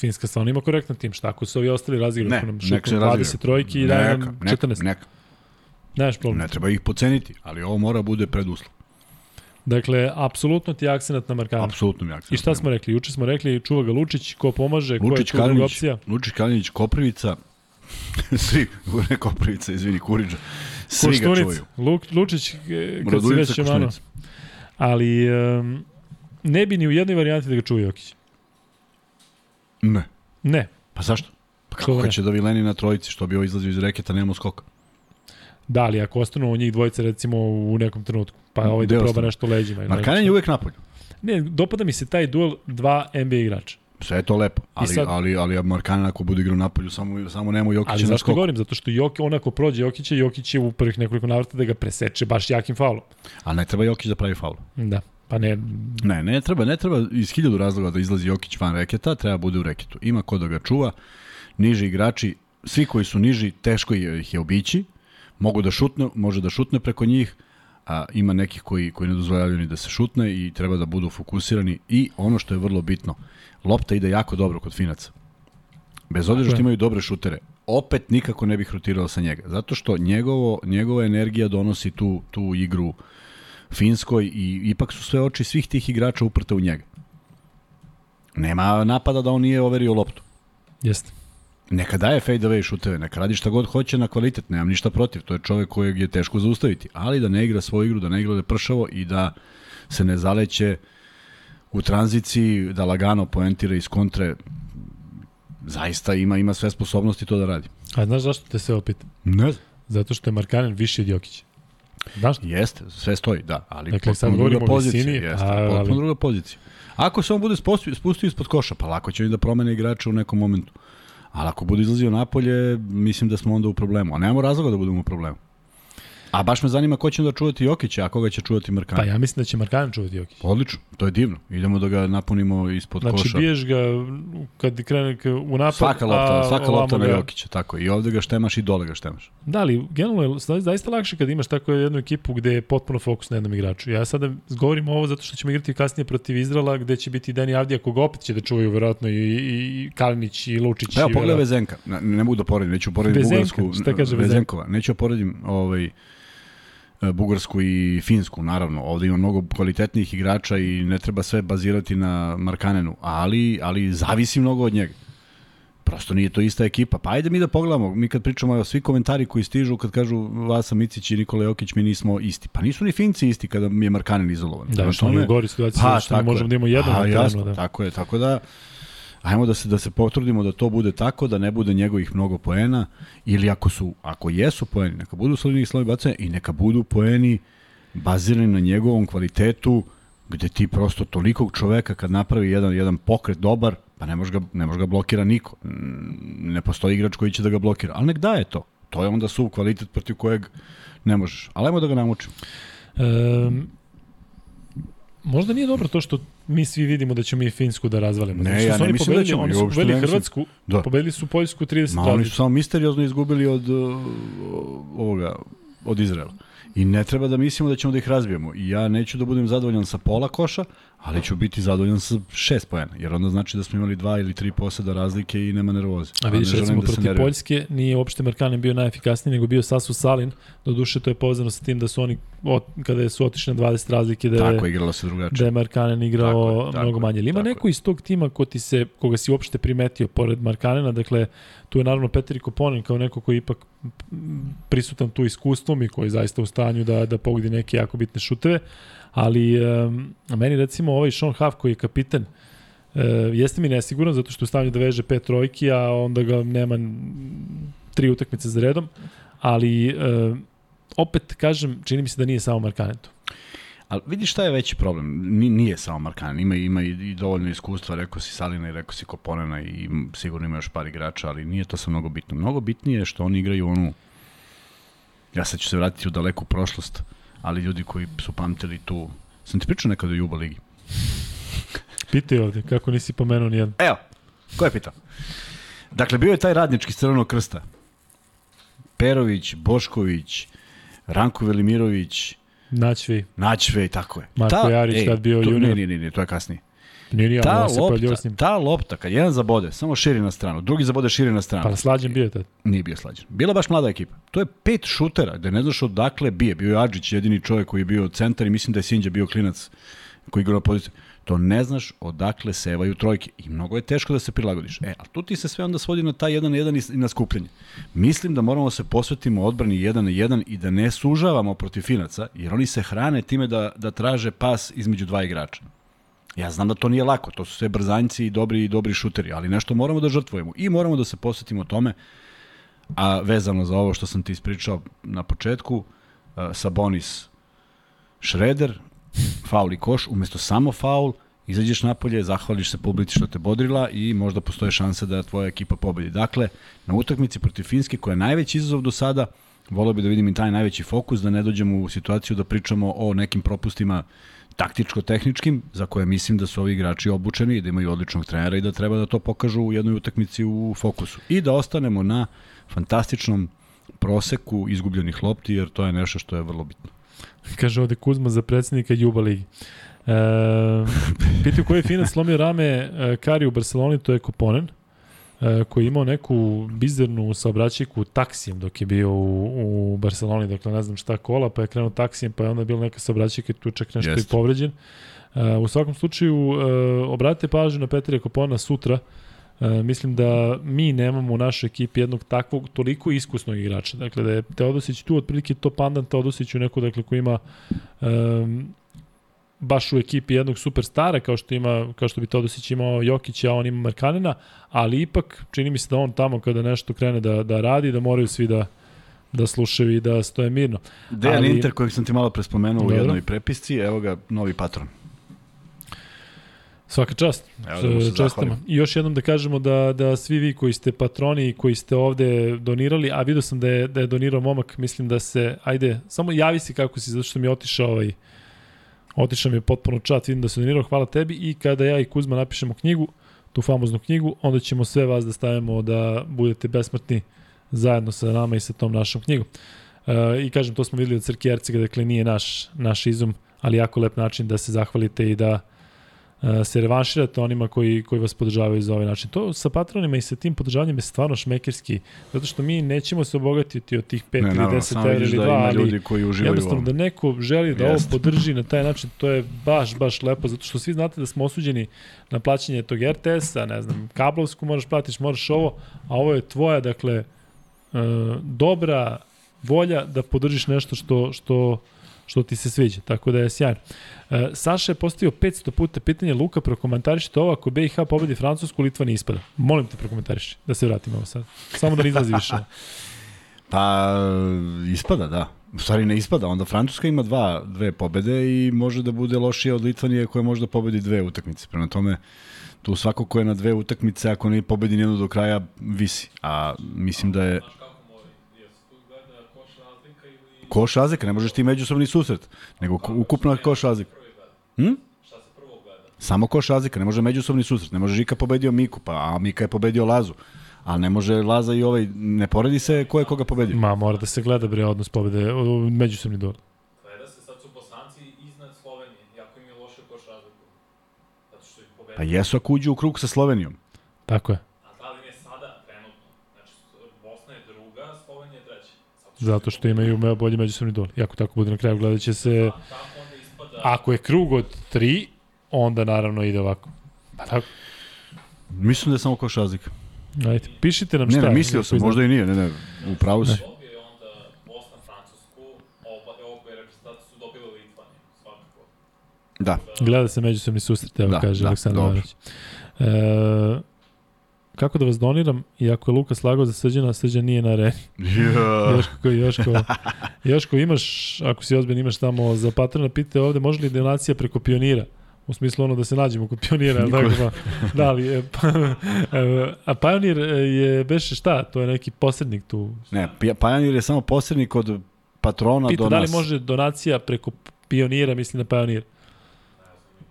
Finska stvarno ima korektan tim? Šta ako su ovi ostali razigru? Ne, nam nek se 20 razigraju. trojki i daje nam neka, 14? neka. Nemaš problem. Ne treba ih poceniti, ali ovo mora bude preduslov. Dakle, apsolutno ti je akcenat na Markana. Apsolutno mi je akcent. I šta smo rekli? Juče smo rekli čuva ga Lučić, ko pomaže, ko je Lučić tu druga opcija. Lučić Kalinić, Koprivica, svi, ne Koprivica, izvini, Kuriđa, svi ga Koštunic, čuvaju. Luk, Lučić, e, kad si već. Koštunica. Ali um, ne bi ni u jednoj varijanti da ga čuje Jokić. Ne, Ne. pa zašto? Pa kako će da Vileni na trojici, što bi ovo izlazio iz reketa, nema skoka. Da, ali ako ostanu u njih dvojice recimo u nekom trenutku, pa ovaj Gde da proba nešto leđima. Markanen je uvek napolju. Ne, dopada mi se taj duel dva NBA igrača. Sve je to lepo, ali, sad- ali, ali Markanen ako bude igrao napolju, samo, samo nema Ali Jokića na zašto skoku. govorim? Zato što Joki, on ako prođe Jokića, Jokić će u prvih nekoliko navrata da ga preseče baš jakim faulom. A ne treba Jokić da pravi faul. Da. Pa ne, Ne, ne treba, ne treba iz hiljadu razloga da izlazi Jokić van reketa, treba bude u reketu. Ima ko da ga čuva, niži igrači, svi koji su niži, teško je- ih je obići, mogu da šutne, može da šutne preko njih, a ima nekih koji, koji ne dozvoljavaju ni da se šutne i treba da budu fokusirani i ono što je vrlo bitno, lopta ide jako dobro kod Finaca. Bez obzira što imaju dobre šutere, opet nikako ne bih rotirao sa njega. Zato što njegovo, njegova energija donosi tu, tu igru Finskoj i ipak su sve oči svih tih igrača uprte u njega. Nema napada da on nije overio loptu. jeste. Neka daje fade away šuteve, neka radi šta god hoće na kvalitet, nemam ništa protiv, to je čovek kojeg je teško zaustaviti, ali da ne igra svoju igru, da ne igra pršavo i da se ne zaleće u tranziciji, da lagano poentira iz kontre, zaista ima ima sve sposobnosti to da radi. A znaš zašto te sve opet? Ne znam. Zato što je Markanen više od Jokića. Znaš? Jeste, sve stoji, da, ali Dakle, potpuno sad druga pozicija, visini, jeste, a- potpuno ali- druga pozicija. Ako se on bude spustio, spustio ispod koša, pa lako će i da promene igrača u nekom momentu. Ali ako bude izlazio napolje, mislim da smo onda u problemu. A nemamo razloga da budemo u problemu. A baš me zanima ko će da čuvati Jokića, a koga će čuvati Markan. Pa ja mislim da će Markanen čuvati Jokić. Odlično, to je divno. Idemo da ga napunimo ispod Znači, koša. biješ ga kad krene u napad, Svaka lopta, a svaka lopta na ga- Jokića, tako. I ovde ga štemaš i dole ga štemaš. Da, ali generalno je za- zaista lakše kad imaš tako jednu ekipu gde je potpuno fokus na jednom igraču. Ja sada govorim ovo zato što ćemo igrati kasnije protiv Izrela gde će biti Deni Avdija koga opet će da čuvaju verovatno i, i, Kalinić i Lučić. Pa evo, pogledaj Vezenka. Ne, ne mogu da poredim, neću poredim Vezenka, Bugarsku. šta kaže Vezenko? Vezenkova. Neću poredim ovaj, Bugarsku i Finsku, naravno. Ovde ima mnogo kvalitetnijih igrača i ne treba sve bazirati na Markanenu, ali, ali zavisi mnogo od njega. Prosto nije to ista ekipa. Pa ajde mi da pogledamo. Mi kad pričamo, evo, svi komentari koji stižu kad kažu Vasa Micić i Nikola Jokić, mi nismo isti. Pa nisu ni Finci isti kada mi je Markanen izolovan. Da, što oni tome- u gori situaciji, Pa, što možemo je. da imamo jednog Pa, jasno, da. tako je, tako da ajmo da se da se potrudimo da to bude tako, da ne bude njegovih mnogo poena ili ako su ako jesu poeni, neka budu slobodnih slovi bacanja i neka budu poeni bazirani na njegovom kvalitetu gde ti prosto tolikog čoveka kad napravi jedan jedan pokret dobar, pa ne može ga ne može ga blokira niko. Mm, Ne postoji igrač koji će da ga blokira, ali nek daje to. To je onda su kvalitet protiv kojeg ne možeš. Ali ajmo da ga naučimo. Um, možda nije dobro to što mi svi vidimo da ćemo mi Finsku da razvalimo. Ne, što ja su ne mislim da pobedili, ćemo, Oni su pobedili. Hrvatsku, Da. pobedili su Poljsku 30 Ma oni su samo misteriozno izgubili od uh, ovoga od Izraela. I ne treba da mislimo da ćemo da ih razbijemo. I ja neću da budem zadovoljan sa pola koša, ali ću biti zadovoljan sa šest pojena. Jer onda znači da smo imali dva ili tri poseda razlike i nema nervoze. A vidiš, ne recimo, da protiv. Poljske nije uopšte Markanen bio najefikasniji, nego bio Sasu Salin. Doduše, to je povezano sa tim da su oni, od, kada su otišli na 20 razlike, da je, Tako, igrala se da drugačije. je Markanen igrao Tako je, tako mnogo je, manje. Ima tako neko iz tog tima ko ti se, koga si uopšte primetio pored Markanena, dakle, tu je naravno Petri Koponin kao neko koji ipak prisutan tu iskustvom i koji je zaista u stanju da, da pogodi neke jako bitne šuteve, ali um, meni recimo ovaj Sean Huff koji je kapitan, Uh, jeste mi nesiguran zato što je stanju da veže pet trojki, a onda ga nema tri utakmice za redom, ali e, opet kažem, čini mi se da nije samo Markanen tu. Ali vidi šta je veći problem. Ni, nije samo Markan, ima, ima i, i dovoljno iskustva, rekao si Salina i rekao si Koponena i sigurno ima još par igrača, ali nije to sa mnogo bitno. Mnogo bitnije je što oni igraju onu, ja sad ću se vratiti u daleku prošlost, ali ljudi koji su pamtili tu, sam ti pričao nekada o Juba Ligi. Pitaj ovde, kako nisi pomenuo nijedan. Evo, ko je pitao? Dakle, bio je taj radnički Crvenog krsta. Perović, Bošković, Ranko Velimirović, Naćvi, Načve i tako je. Marko Jarić tad bio to, junior. Ne, ne, ne, to je kasnije. Nije nije, Ta ali lopta, s njim. ta lopta, kad jedan zabode, samo širi na stranu, drugi zabode širi na stranu. Pa slađen bio je tad. Nije bio slađen. Bila baš mlada ekipa. To je pet šutera, da ne znaš odakle bije. Bio je Adžić, jedini čovjek koji je bio centar i mislim da je Sinđa bio klinac koji igra na poziciju. To ne znaš odakle sevaju trojke i mnogo je teško da se prilagodiš. E, a tu ti se sve onda svodi na taj jedan na jedan i na skupljanje. Mislim da moramo da se posvetimo odbrani jedan na jedan i da ne sužavamo protiv Finaca, jer oni se hrane time da, da traže pas između dva igrača. Ja znam da to nije lako, to su sve brzanjci i dobri i dobri šuteri, ali nešto moramo da žrtvujemo i moramo da se posvetimo tome, a vezano za ovo što sam ti ispričao na početku, uh, Sabonis Šreder, faul i koš, umesto samo faul, izađeš napolje, zahvališ se publici što te bodrila i možda postoje šanse da tvoja ekipa pobedi. Dakle, na utakmici protiv Finske, koja je najveći izazov do sada, volio bi da vidim i taj najveći fokus, da ne dođemo u situaciju da pričamo o nekim propustima taktičko-tehničkim, za koje mislim da su ovi igrači obučeni i da imaju odličnog trenera i da treba da to pokažu u jednoj utakmici u fokusu. I da ostanemo na fantastičnom proseku izgubljenih lopti, jer to je nešto što je vrlo bitno. Kaže ovde Kuzma za predsednika Juba Ligi. E, pitaju koji je Finac slomio rame e, Kari u Barceloni, to je Koponen, koji je imao neku bizarnu saobraćajku taksijem dok je bio u, u Barceloni, dakle ne znam šta kola, pa je krenuo taksijem, pa je onda bilo neka saobraćajka, tu čak nešto Jeste. i povređen. E, u svakom slučaju, e, obratite pažnju na Petra Kopona sutra, E, mislim da mi nemamo u našoj ekipi jednog takvog, toliko iskusnog igrača. Dakle, da je Teodosić tu otprilike to pandan Teodosiću neko dakle, ko ima um, baš u ekipi jednog superstara kao što ima kao što bi Teodosić imao Jokića, a on ima Markanena, ali ipak čini mi se da on tamo kada nešto krene da, da radi, da moraju svi da da slušaju i da stoje mirno. Dejan Ali- Inter, kojeg sam ti malo prespomenuo u jednoj prepisci, evo ga, novi patron. Svaka čast. Evo da zahvalim. I još jednom da kažemo da, da svi vi koji ste patroni i koji ste ovde donirali, a vidio sam da je, da je donirao momak, mislim da se, ajde, samo javi se kako si, zato što mi je otišao ovaj, otišao mi je potpuno čat, vidim da se donirao, hvala tebi i kada ja i Kuzma napišemo knjigu, tu famoznu knjigu, onda ćemo sve vas da stavimo da budete besmrtni zajedno sa nama i sa tom našom knjigom. E, I kažem, to smo videli od Crke Ercega, dakle nije naš, naš izum, ali jako lep način da se zahvalite i da se revanširate onima koji, koji vas podržavaju za ovaj način. To sa patronima i sa tim podržavanjem je stvarno šmekerski, zato što mi nećemo se obogatiti od tih 5 ili 10 evra vidiš ili da 2, ima ali ljudi koji uživaju jednostavno da neko želi da ovo podrži na taj način, to je baš, baš lepo, zato što svi znate da smo osuđeni na plaćanje tog RTS-a, ne znam, kablovsku moraš platiš, moraš ovo, a ovo je tvoja, dakle, e, dobra volja da podržiš nešto što, što, što ti se sviđa, tako da je sjajno. E, Saša je postavio 500 puta pitanje, Luka, prokomentarišite ovo, ako BiH pobedi Francusku, Litva ne ispada. Molim te prokomentariši, da se vratimo ovo sad. Samo da ne izlazi više. Pa, ispada, da. U stvari ne ispada, onda Francuska ima dva, dve pobede i može da bude lošija od Litvanije koja može da pobedi dve utakmice. Prema tome, tu svako ko je na dve utakmice, ako ne pobedi nijednu do kraja, visi. A mislim da je Znaš kako mora, jesu tu gleda koš razlika ili koš razlika, ne možeš ti međusobni susret, nego ko- ukupna koš gleda? Hm? Šta se prvo gleda? Samo koš razlika, ne može međusobni susret. Ne može Žika pobedio Miku, pa a Mika je pobedio Lazu. A ne može Laza i ovaj, ne poredi se ko je koga pobedio. Ma, mora da se gleda bre odnos pobede, međusobni duel. Gleda se, sad su Bosanci iznad Slovenije, jako im je loše koš razliku. Zato što ih pobedili. Pa jesu ako uđu u krug sa Slovenijom. Tako je sada, trenutno? Znači, Bosna je druga, Slovenija je treća. Zato što imaju bolji međusobni duel. I ako tako bude na kraju gledat će se... A tako onda ispada... Ako je krug od tri, onda naravno ide ovako. Pa tako. Mislim da je samo koš razlika. Ajde, pišite nam Ne, šta. ne, mislio ako sam, možda i nije, ne, ne, u pravu si. Da. Gleda se međusobni susret, evo Da, kaže da, Aleksandar dobro. Ivanović. E, kako da vas doniram i ako je Luka slagao za Srđana, Srđan nije na areni. Joško, Joško, Joško imaš, ako si ozbiljan, imaš tamo za patrona, pite ovde, može li donacija preko pionira? U smislu ono da se nađemo kod pionira, tako pa, da li, je, pa, a Pionir je, beše šta, to je neki posrednik tu. Ne, Pi- Pioneer je samo posrednik od patrona Pita do da li nas. može donacija preko pionira, mislim na Pionir.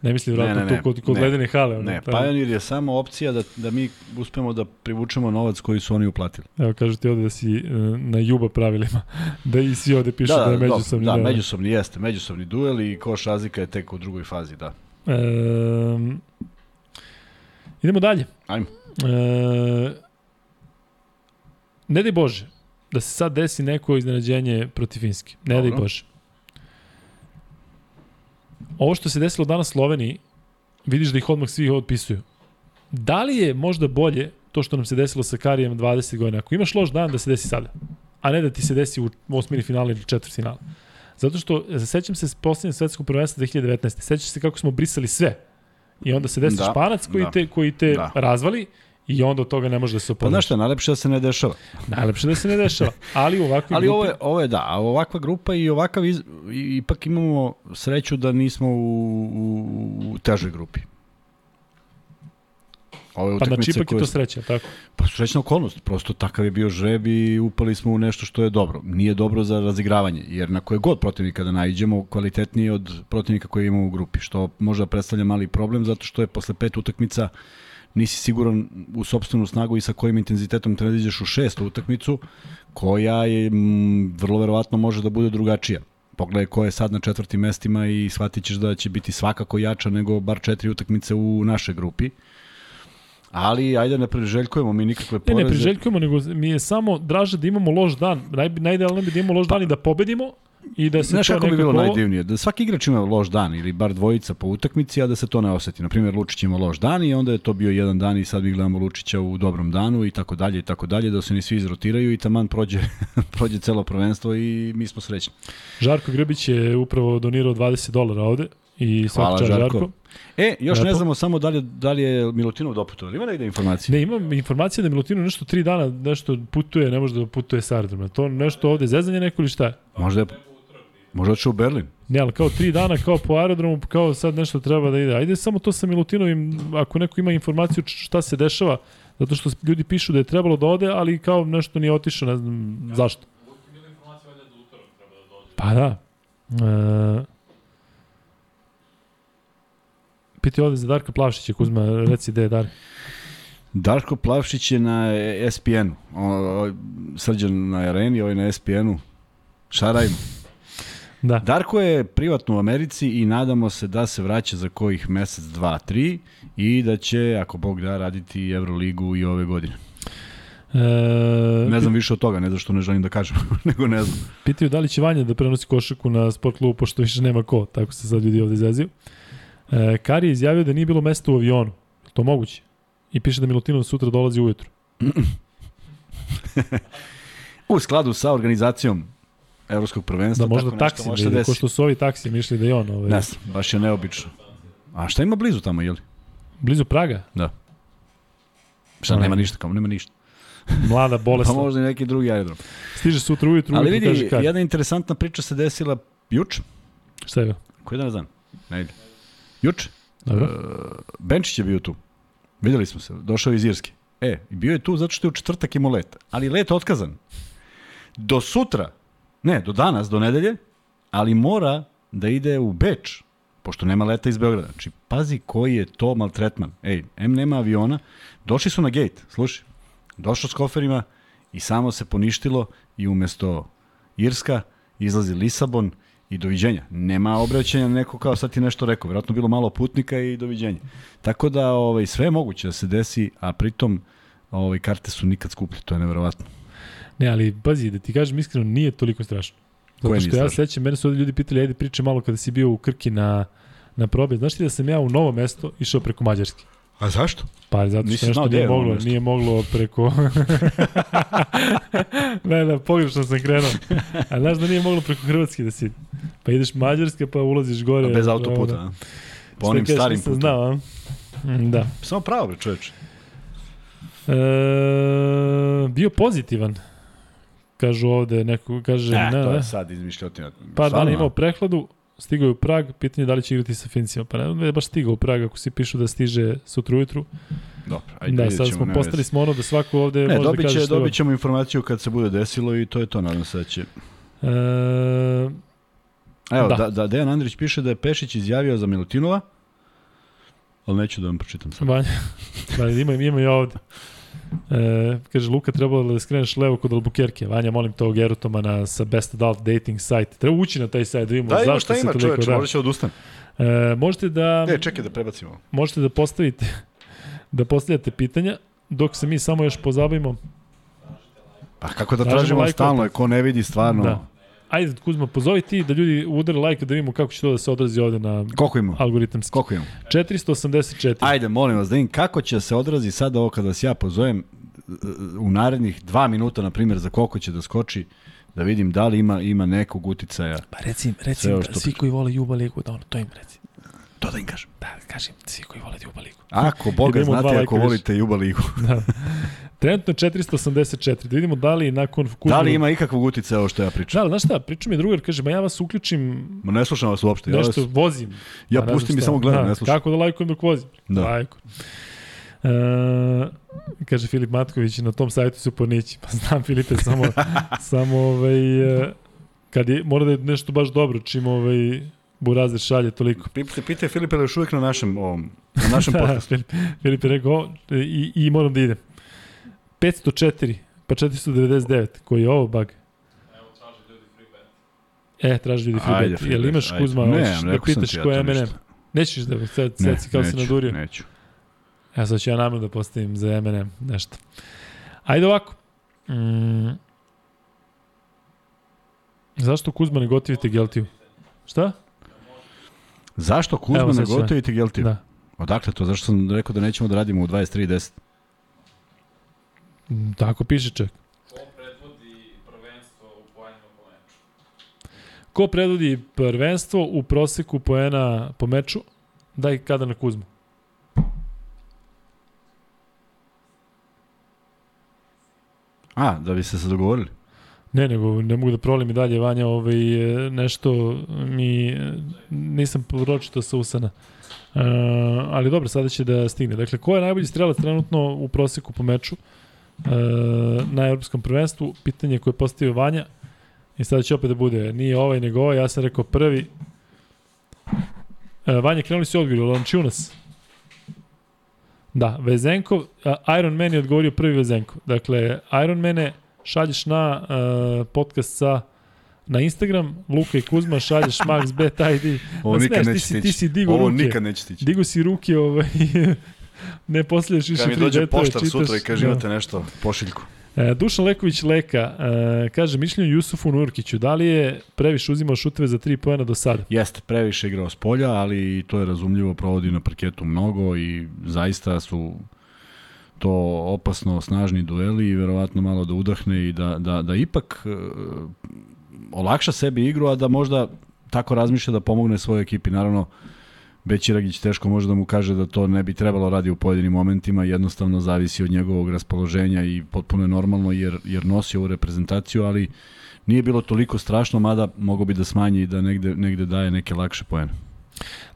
Ne mislim vratno ne, tu ne, kod, kod ne. ledene hale. Ono, Ne, pa- Pioneer je samo opcija da, da mi uspemo da privučemo novac koji su oni uplatili. Evo, kažu ti ovde da si e, na juba pravilima, da i svi ovde pišu da, da je međusobni. Da, duel. međusobni jeste, međusobni duel i koš razlika je tek u drugoj fazi, da. E, idemo dalje. Ajmo. E, ne daj Bože da se sad desi neko iznenađenje protiv Finske. Ne daj Dobro. Bože. Ovo što se desilo danas Sloveniji, vidiš da ih odmah svi otpisuju. Da li je možda bolje to što nam se desilo sa Karijem 20 godina? Ako imaš loš dan da se desi sada, a ne da ti se desi u osmini finala ili četvrt finala. Zato što, sećam se s poslednjeg svetskog prvenstva 2019. Sećaš se kako smo brisali sve. I onda se desi Da, španac koji da. te, koji te da. razvali i onda od toga ne može da se Pa oponaš. znaš šta, najlepše da se ne dešava. Najlepše da se ne dešava. Ali u ovakvoj Ali grupi... ovo je, ovo je da, ovakva grupa i ovakav iz, ipak imamo sreću da nismo u, u, u težoj grupi. Ove Pa znači ipak je koje to su- sreća, tako? Pa srećna okolnost, prosto takav je bio žreb i upali smo u nešto što je dobro. Nije dobro za razigravanje, jer na koje god protivnika da najđemo, kvalitetniji je od protivnika koje imamo u grupi, što možda predstavlja mali problem, zato što je posle pet utakmica nisi siguran u sobstvenu snagu i sa kojim intenzitetom treba da iđeš u šestu utakmicu, koja je m, vrlo verovatno može da bude drugačija. Pogledaj ko je sad na četvrtim mestima i shvatit ćeš da će biti svakako jača nego bar četiri utakmice u našoj grupi. Ali, ajde ne priželjkujemo mi nikakve Ne, poreze. ne priželjkujemo, nego mi je samo draže da imamo loš dan. Naj, najidealnije bi da imamo loš dan i da pobedimo i da se Znaš to kako bi bilo nekako... najdivnije? Da svaki igrač ima loš dan ili bar dvojica po utakmici, a da se to ne oseti. Na primjer, Lučić ima loš dan i onda je to bio jedan dan i sad mi gledamo Lučića u dobrom danu i tako dalje i tako dalje, da se ni svi izrotiraju i taman prođe, prođe celo prvenstvo i mi smo srećni. Žarko Grbić je upravo donirao 20 dolara ovde i Hvala, svaka čast Žarko. Žarko. E, još ne Lepo. znamo samo da li, da li je Milutinov doputovao. Ima negde informacije? Ne, imam informacije da Milutino nešto tri dana nešto putuje, ne može da putuje sa aerodroma. To nešto ovde zezanje neko ili šta? Možda je, možda otišao u Berlin. Ne, ali kao tri dana, kao po aerodromu, kao sad nešto treba da ide. Ajde samo to sa Milutinovim, ako neko ima informaciju šta se dešava, zato što ljudi pišu da je trebalo da ode, ali kao nešto nije otišao, ne znam zašto. Da dođe. Pa da. E, Piti ovde za Darka Plavšića, Kuzma, reci gde je Dark. Darko Plavšić je na ESPN-u. Srđan na areni, ovaj na ESPN-u. Šta radimo? Da. Darko je privatno u Americi i nadamo se da se vraća za kojih mesec, dva, tri i da će, ako Bog da, raditi Euroligu i ove godine. E, Ne znam više od toga, ne znam što ne želim da kažem, nego ne znam. Pitaju da li će Vanja da prenosi košarku na sport klubu, pošto više nema ko, tako se sad ljudi ovde izvezio. E, Kari je izjavio da nije bilo mesta u avionu. To moguće? I piše da Milutinov sutra dolazi ujutru. U skladu sa organizacijom Evropskog prvenstva, Da možda tako nešto taksi može da da ko što su ovi taksi mišli da je on. Ovaj, Ne baš je neobično. A šta ima blizu tamo, jel? Blizu Praga, Šta, nema ništa, kao nema ništa. mlada, Pa bolesna. možda i neki drugi aerodrom. Stiže sutra ujutru, Ali kaže vidi, Kari. jedna interesantna priča se desila juče. Šta je bilo? Koji danas dan? Ne ide. Juče. Dobro. Uh, Benčić je bio tu. Videli smo se, došao iz Irske. E, bio je tu zato što je u četvrtak imao let. Ali let otkazan. Do sutra, ne, do danas, do nedelje, ali mora da ide u Beč, pošto nema leta iz Beograda. Znači, pazi koji je to maltretman. Ej, M nema aviona, došli su na gate, slušaj, došao s koferima i samo se poništilo i umesto Irska izlazi Lisabon i doviđenja. Nema obraćanja neko kao sad ti nešto rekao, vjerojatno bilo malo putnika i doviđenja. Tako da ovaj, sve je moguće da se desi, a pritom ovaj, karte su nikad skuplje, to je neverovatno. Ne, ali pazi, da ti kažem iskreno, nije toliko strašno. Zato što ja sećam, mene su ovde ljudi pitali, ajde priče malo kada si bio u Krki na, na probe. Znaš ti da sam ja u novo mesto išao preko Mađarske? A zašto? Pa zato Nisi što nešto nije moglo, nije moglo preko... ne, ne, pogrešno sam krenuo. A znaš da nije moglo preko Hrvatske da si... Pa ideš Mađarska pa ulaziš gore. Bez ono, autoputa, a? Po onim kažeš, starim putem. Znao, a? Mm, Da. Samo pravo, čoveče. E, bio pozitivan. Kažu ovde, neko kaže, Ne, ne, to ne. je sad izmišljotina. Par dana Stvarno? imao prehladu, stigao je u Prag, pitanje je da li će igrati sa Fincijom. Pa ne da je baš stigao u Prag, ako svi pišu da stiže sutra ujutru. Dobro, ajde, Da, sad smo postali smo ono da svako ovde Ne, može da dobit, kaže što dobit ćemo informaciju kad se bude desilo i to je to, nadam se da će... E, Evo, Da. da. Da, Dejan Andrić piše da je Pešić izjavio za Milutinova, ali neću da vam pročitam sad. Vanja, da, ima, ima i ovde. E, kaže, Luka, trebalo da skreneš levo kod Albuquerque. Vanja, molim tog Erotomana sa Best Adult Dating site. Treba ući na taj sajt da vidimo Da, ima zašto šta se ima toliko čoveče, da. možda će odustan. E, možete da... E, čekaj da prebacimo. možete da postavite da postavljate pitanja dok se mi samo još pozabavimo. Pa kako da Tražimo tražimo lajkove, stalno, ko ne vidi stvarno. Da. Ajde, Kuzma, pozovi ti da ljudi udare like da vidimo kako će to da se odrazi ovde na Koliko ima? algoritamski. Koliko ima? 484. Ajde, molim vas, da vidim kako će se odrazi sad ovo kada vas ja pozovem u narednih dva minuta, na primjer, za koliko će da skoči, da vidim da li ima ima nekog uticaja. Pa reci, reci Sve ovo da što svi koji vole Juba Ligu, da ono, to im reci. To da im kažem. Da, kažem, svi koji vole Juba Ligu. Ako Boga znate, ako više. volite Juba Ligu. Da. Trenutno je 484. Da vidimo da li nakon Kuzma... Da li ima ikakvog uticaja ovo što ja pričam? Da, ali znaš šta, priča mi drugar, kaže, ma ja vas uključim Ma ne slušam vas uopšte. Ja, nešto, vas, vozim. ja Pa znam pustim i samo gledam, da, ne slušam. Kako da lajkujem dok vozim? Da. Lajkujem. E, kaže Filip Matković, na tom sajtu su pornići. Pa znam Filipe, samo, samo ovaj, e, kad je, mora da je nešto baš dobro, čim ovaj, Burazer šalje toliko. Pitajte, pitaj Filipe da je još uvijek na našem, ovom, na našem Da, podcastu. Filip, Filip je rekao, o, i, i moram da idem. 504, pa 499, koji je ovo bug? Evo, ljudi free bet. E, traži ljudi free Ajde, bet. Jel imaš ajde. Kuzma, Ne, hoćeš da pitaš ko je M&M? Nećeš da sad, Ne, sad si kao se neću, nadurio. Neću. Ja sad ću ja namjerno da postavim za M&M nešto. Ajde ovako. Mm. Zašto Kuzma ne gotivite Geltiju? Šta? Zašto Kuzma Evo, ne gotovite Geltiju? Da. Odakle to? Zašto sam rekao da nećemo da radimo u 23.10? Mm, Tako piše čak. Ko predvodi prvenstvo u poenima po meču? Ko predvodi prvenstvo u proseku poena po meču? Daj kada na Kuzmu. A, da bi se se dogovorili? Ne, nego ne mogu da prolim i dalje, Vanja, ovaj, e, nešto mi, e, nisam pročitao sa usana. Uh, ali dobro, sada će da stigne. Dakle, ko je najbolji strelac trenutno u proseku po meču uh, na evropskom prvenstvu? Pitanje koje je postavio Vanja i sada će opet da bude, nije ovaj nego ovaj, ja sam rekao prvi. Uh, Vanja, krenuli si odgovor, Lančunas. Da, Vezenkov, Iron Man je odgovorio prvi Vezenkov. Dakle, Iron Mane šalješ na uh, podcast sa na Instagram, Luka i Kuzma, šalješ Max Bet ID. Ovo Ma nikad smeš, ti neće si- ti si Ovo ruke. nikad neće stići. Digu si ruke, ovaj, ne postavljaš više Kad mi free dođe betove, poštar čitaš. sutra i kaže Da. imate nešto, pošiljku. E, Dušan Leković Leka e, kaže mišljenje o Jusufu Nurkiću. Da li je previše uzimao šuteve za 3 poena do sada? Jeste, previše igrao s polja, ali to je razumljivo, provodi na parketu mnogo i zaista su to opasno snažni dueli i verovatno malo da udahne i da, da, da ipak e, olakša sebi igru, a da možda tako razmišlja da pomogne svojoj ekipi. Naravno, Bećiragić teško može da mu kaže da to ne bi trebalo radi u pojedinim momentima, jednostavno zavisi od njegovog raspoloženja i potpuno je normalno jer, jer nosi ovu reprezentaciju, ali nije bilo toliko strašno, mada mogo bi da smanji i da negde, negde daje neke lakše pojene.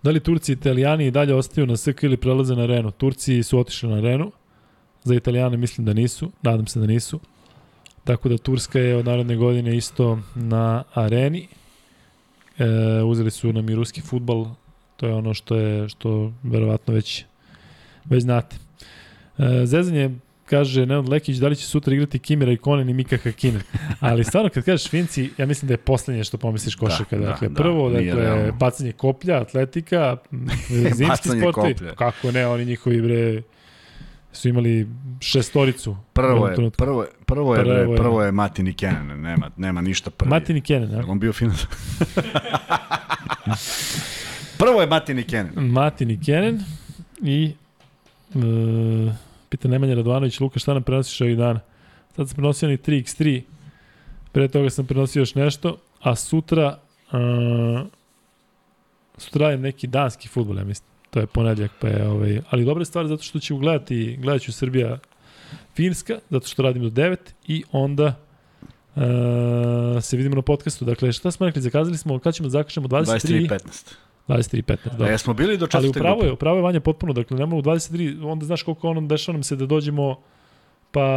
Da li Turci i Italijani i dalje ostaju na SK ili prelaze na Renu? Turci su otišli na Renu, za Italijane mislim da nisu, nadam se da nisu. Tako da Turska je od narodne godine isto na areni. E, uzeli su nam i ruski futbal, to je ono što je što verovatno već već znate. E, zezanje kaže Nenad Lekić da li će sutra igrati Kimira i Konen i Mika Hakinen. Ali stvarno kad kažeš Finci, ja mislim da je poslednje što pomisliš košarka. Da, Da, da, dakle, da, prvo, nije dakle, realno. bacanje koplja, atletika, zimski koplja. Kako ne, oni njihovi bre su imali šestoricu. Prvo je, prvo je, prvo je, Prvo prvo je. prvo je Matin i Kenan, nema, nema ništa prvi. Martin i Kenen, Jel a? on bio final? prvo je Matin i Kenan. Martin i Kenen i e, pita Nemanja Radovanović, Luka, šta nam prenosiš ovih dana? Sad sam prenosio ni 3x3, pre toga sam prenosio još nešto, a sutra e, sutra je neki danski futbol, ja mislim. To je ponedljak, pa je, ovaj, ali dobra stvar zato što ću gledati, gledat ću Srbija Finska, zato što radimo do 9 i onda uh, se vidimo na podcastu. Dakle, šta smo rekli, zakazali smo, kad ćemo da zakažemo 23, 23-15. 23 15. A Da. jesmo bili do Ali četvrte upravo grupe? je, upravo je Vanja potpuno, dakle nema u 23, onda znaš koliko ono dešava nam se da dođemo pa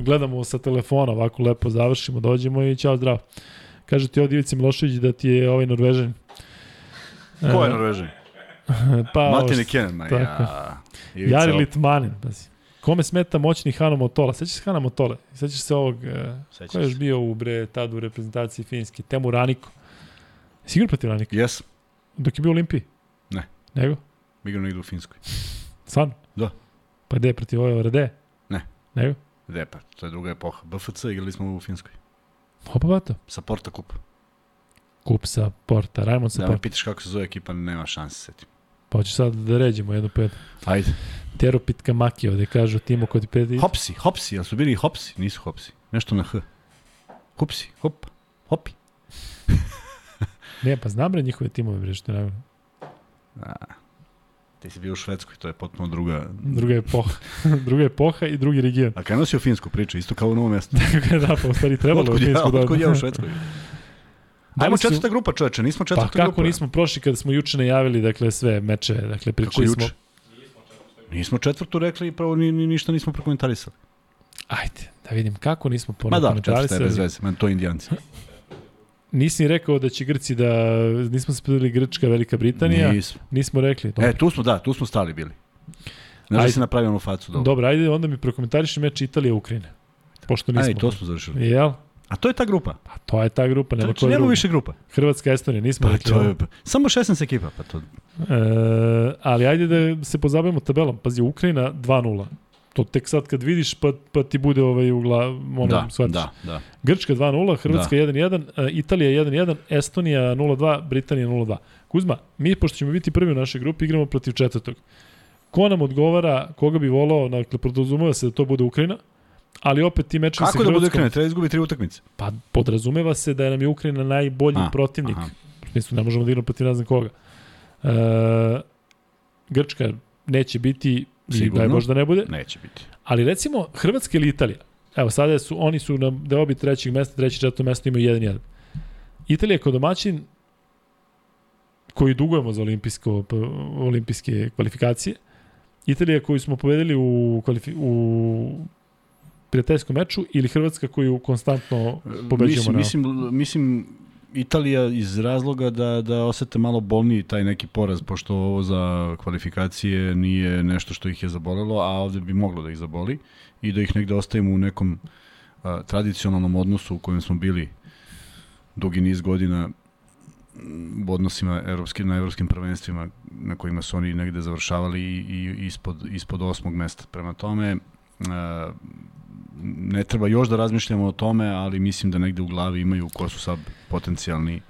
gledamo sa telefona, ovako lepo završimo, dođemo i ćao zdravo. Kaže ti ovdje Ivica Milošević da ti je ovaj Norvežan. Ko je E, Norvežan? Pa, Martin tako. ja. Ivica Jari. Litmanin, pazi. Kome smeta moćni Hano Motola? Sećaš se Hana Motole? Sećaš se ovog, e, Sećam ko je još bio u bre, tad u reprezentaciji Finjske? Temu Raniko. Sigur protiv Ranika? Jes, Dok je bio u Olimpiji? Ne. Nego? igrao negdje u Finskoj. Stvarno? Da. Pa gde, protiv ove Rade? Ne. Nego? Gde pa, to je druga epoha. BFC igrali smo u Finskoj. Opa, bato. Sa Porta Kup. Kup sa Porta, Raimond sa Da me Porta. pitaš kako se zove ekipa, nema šanse se setim. Pa hoću sad da ređemo jednu pet. Ajde. Teropit Kamaki ovde kažu Timo kod pet. Hopsi, hopsi, jel su bili hopsi? Nisu hopsi. Nešto na H. Hopsi, hop, hopi. Ne, pa znam bre njihove timove bre što je A, ti si bio u Švedskoj, to je potpuno druga... Druga epoha. Druga epoha i drugi region. A kada si u Finsku priču, isto kao u novom mjestu. da, pa u stvari trebalo Otkud ja, Finsku da- otkud ja u Švedskoj? Da Ajmo su- četvrta grupa, čoveče, nismo Pa četvrta kako grupa. nismo prošli kada smo juče najavili dakle sve mečeve, dakle pričali smo. Nismo četvrtu rekli i pravo ni, ni, ništa nismo prokomentarisali. Ajde, da vidim kako nismo Ma da, četvrta je bez komentarisali. veze, man, to indijanci. Nisi rekao da će Grci da nismo se pitali Grčka, Velika Britanija. Nismo. Nismo rekli. Dobro. E, tu smo, da, tu smo stali bili. Znaš da Ajde. si napravio onu facu dobro. Dobro, ajde onda mi prokomentariši meč Italija-Ukrajine. Pošto nismo. Aj, to smo završili. Jel? A to je ta grupa. Pa to je ta grupa, nema Znači, nema više grupa. Hrvatska, Estonija, nismo Pa, rekli. to je, samo 16 ekipa, pa to... E, ali ajde da se pozabavimo tabelom. Pazi, Ukrajina 2-0. To tek sad kad vidiš pa, pa ti bude ovaj u glavu, ono, Da, shvatiš. da, da. Grčka 2-0, Hrvatska 1-1, e, Italija 1-1, Estonija 0-2, Britanija 0-2. Kuzma, mi pošto ćemo biti prvi u našoj grupi, igramo protiv četvrtog. Ko nam odgovara, koga bi volao, dakle, podrazumeva se da to bude Ukrajina, ali opet ti mečevi sa Kako da bude Hrvatskom, krene? Treba izgubi tri utakmice. pa podrazumeva se da je nam je Ukrajina najbolji A, protivnik. aha. Smislu, ne možemo da igramo protiv ne znam koga. E, Grčka neće biti, i Sigurno. daj Bož da ne bude, Neće biti. Ali recimo Hrvatska ili Italija. Evo sada su oni su na deobi trećeg mesta, treće četvrto mesto imaju 1-1. Italija kao domaćin koji dugujemo za olimpijsko olimpijske kvalifikacije. Italija koju smo pobedili u kvalifi, u prijateljskom meču ili Hrvatska koju konstantno pobeđujemo Mislim, na... mislim, mislim, Italija iz razloga da, da osete malo bolniji taj neki poraz, pošto ovo za kvalifikacije nije nešto što ih je zabolelo, a ovde bi moglo da ih zaboli i da ih negde ostavimo u nekom a, tradicionalnom odnosu u kojem smo bili dugi niz godina u odnosima evropskim, na evropskim prvenstvima na kojima su oni negde završavali i, i ispod, ispod osmog mesta. Prema tome, a, ne treba još da razmišljamo o tome, ali mislim da negde u glavi imaju ko su sad potencijalni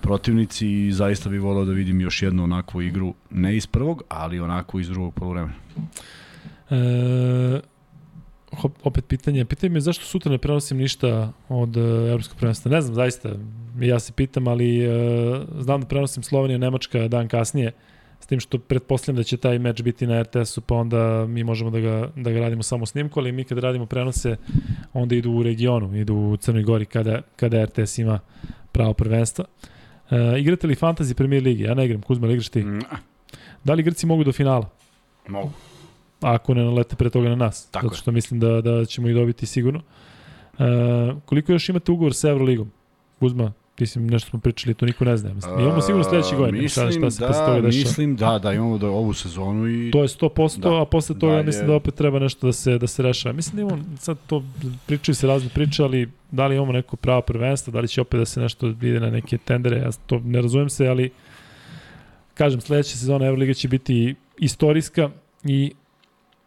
protivnici i zaista bih volao da vidim još jednu onakvu igru, ne iz prvog, ali onakvu iz drugog polovremena. E, hop, opet pitanje, pitanje me zašto sutra ne prenosim ništa od e, Evropskog prvenstva. Ne znam, zaista, ja se pitam, ali e, znam da prenosim Slovenija, Nemačka dan kasnije, s tim što pretpostavljam da će taj meč biti na RTS-u, pa onda mi možemo da ga, da ga radimo samo snimku, ali mi kad radimo prenose, onda idu u regionu, idu u Crnoj Gori kada, kada RTS ima pravo prvenstva. E, igrate li Fantasy Premier Ligi? Ja ne igram, Kuzma, igraš ti? Da li Grci mogu do finala? mogu. ako ne nalete pre toga na nas. Tako zato je. što mislim da, da ćemo ih dobiti sigurno. E, koliko još imate ugovor sa Euroligom? Uzma, ti si nešto smo pričali, to niko ne zna. Mislim, imamo sigurno sledeće godine. Mislim, šta, šta se da, posle toga mislim da, da imamo da ovu sezonu i To je 100%, Da. a posle toga Dalje- mislim da opet treba nešto da se da se rešava. Mislim da imamo, sad to pričaju se razne priče, ali da li imamo neko pravo prvenstvo, da li će opet da se nešto ide na neke tendere, ja to ne razumem se, ali kažem, sledeća sezona Euroliga će biti istorijska i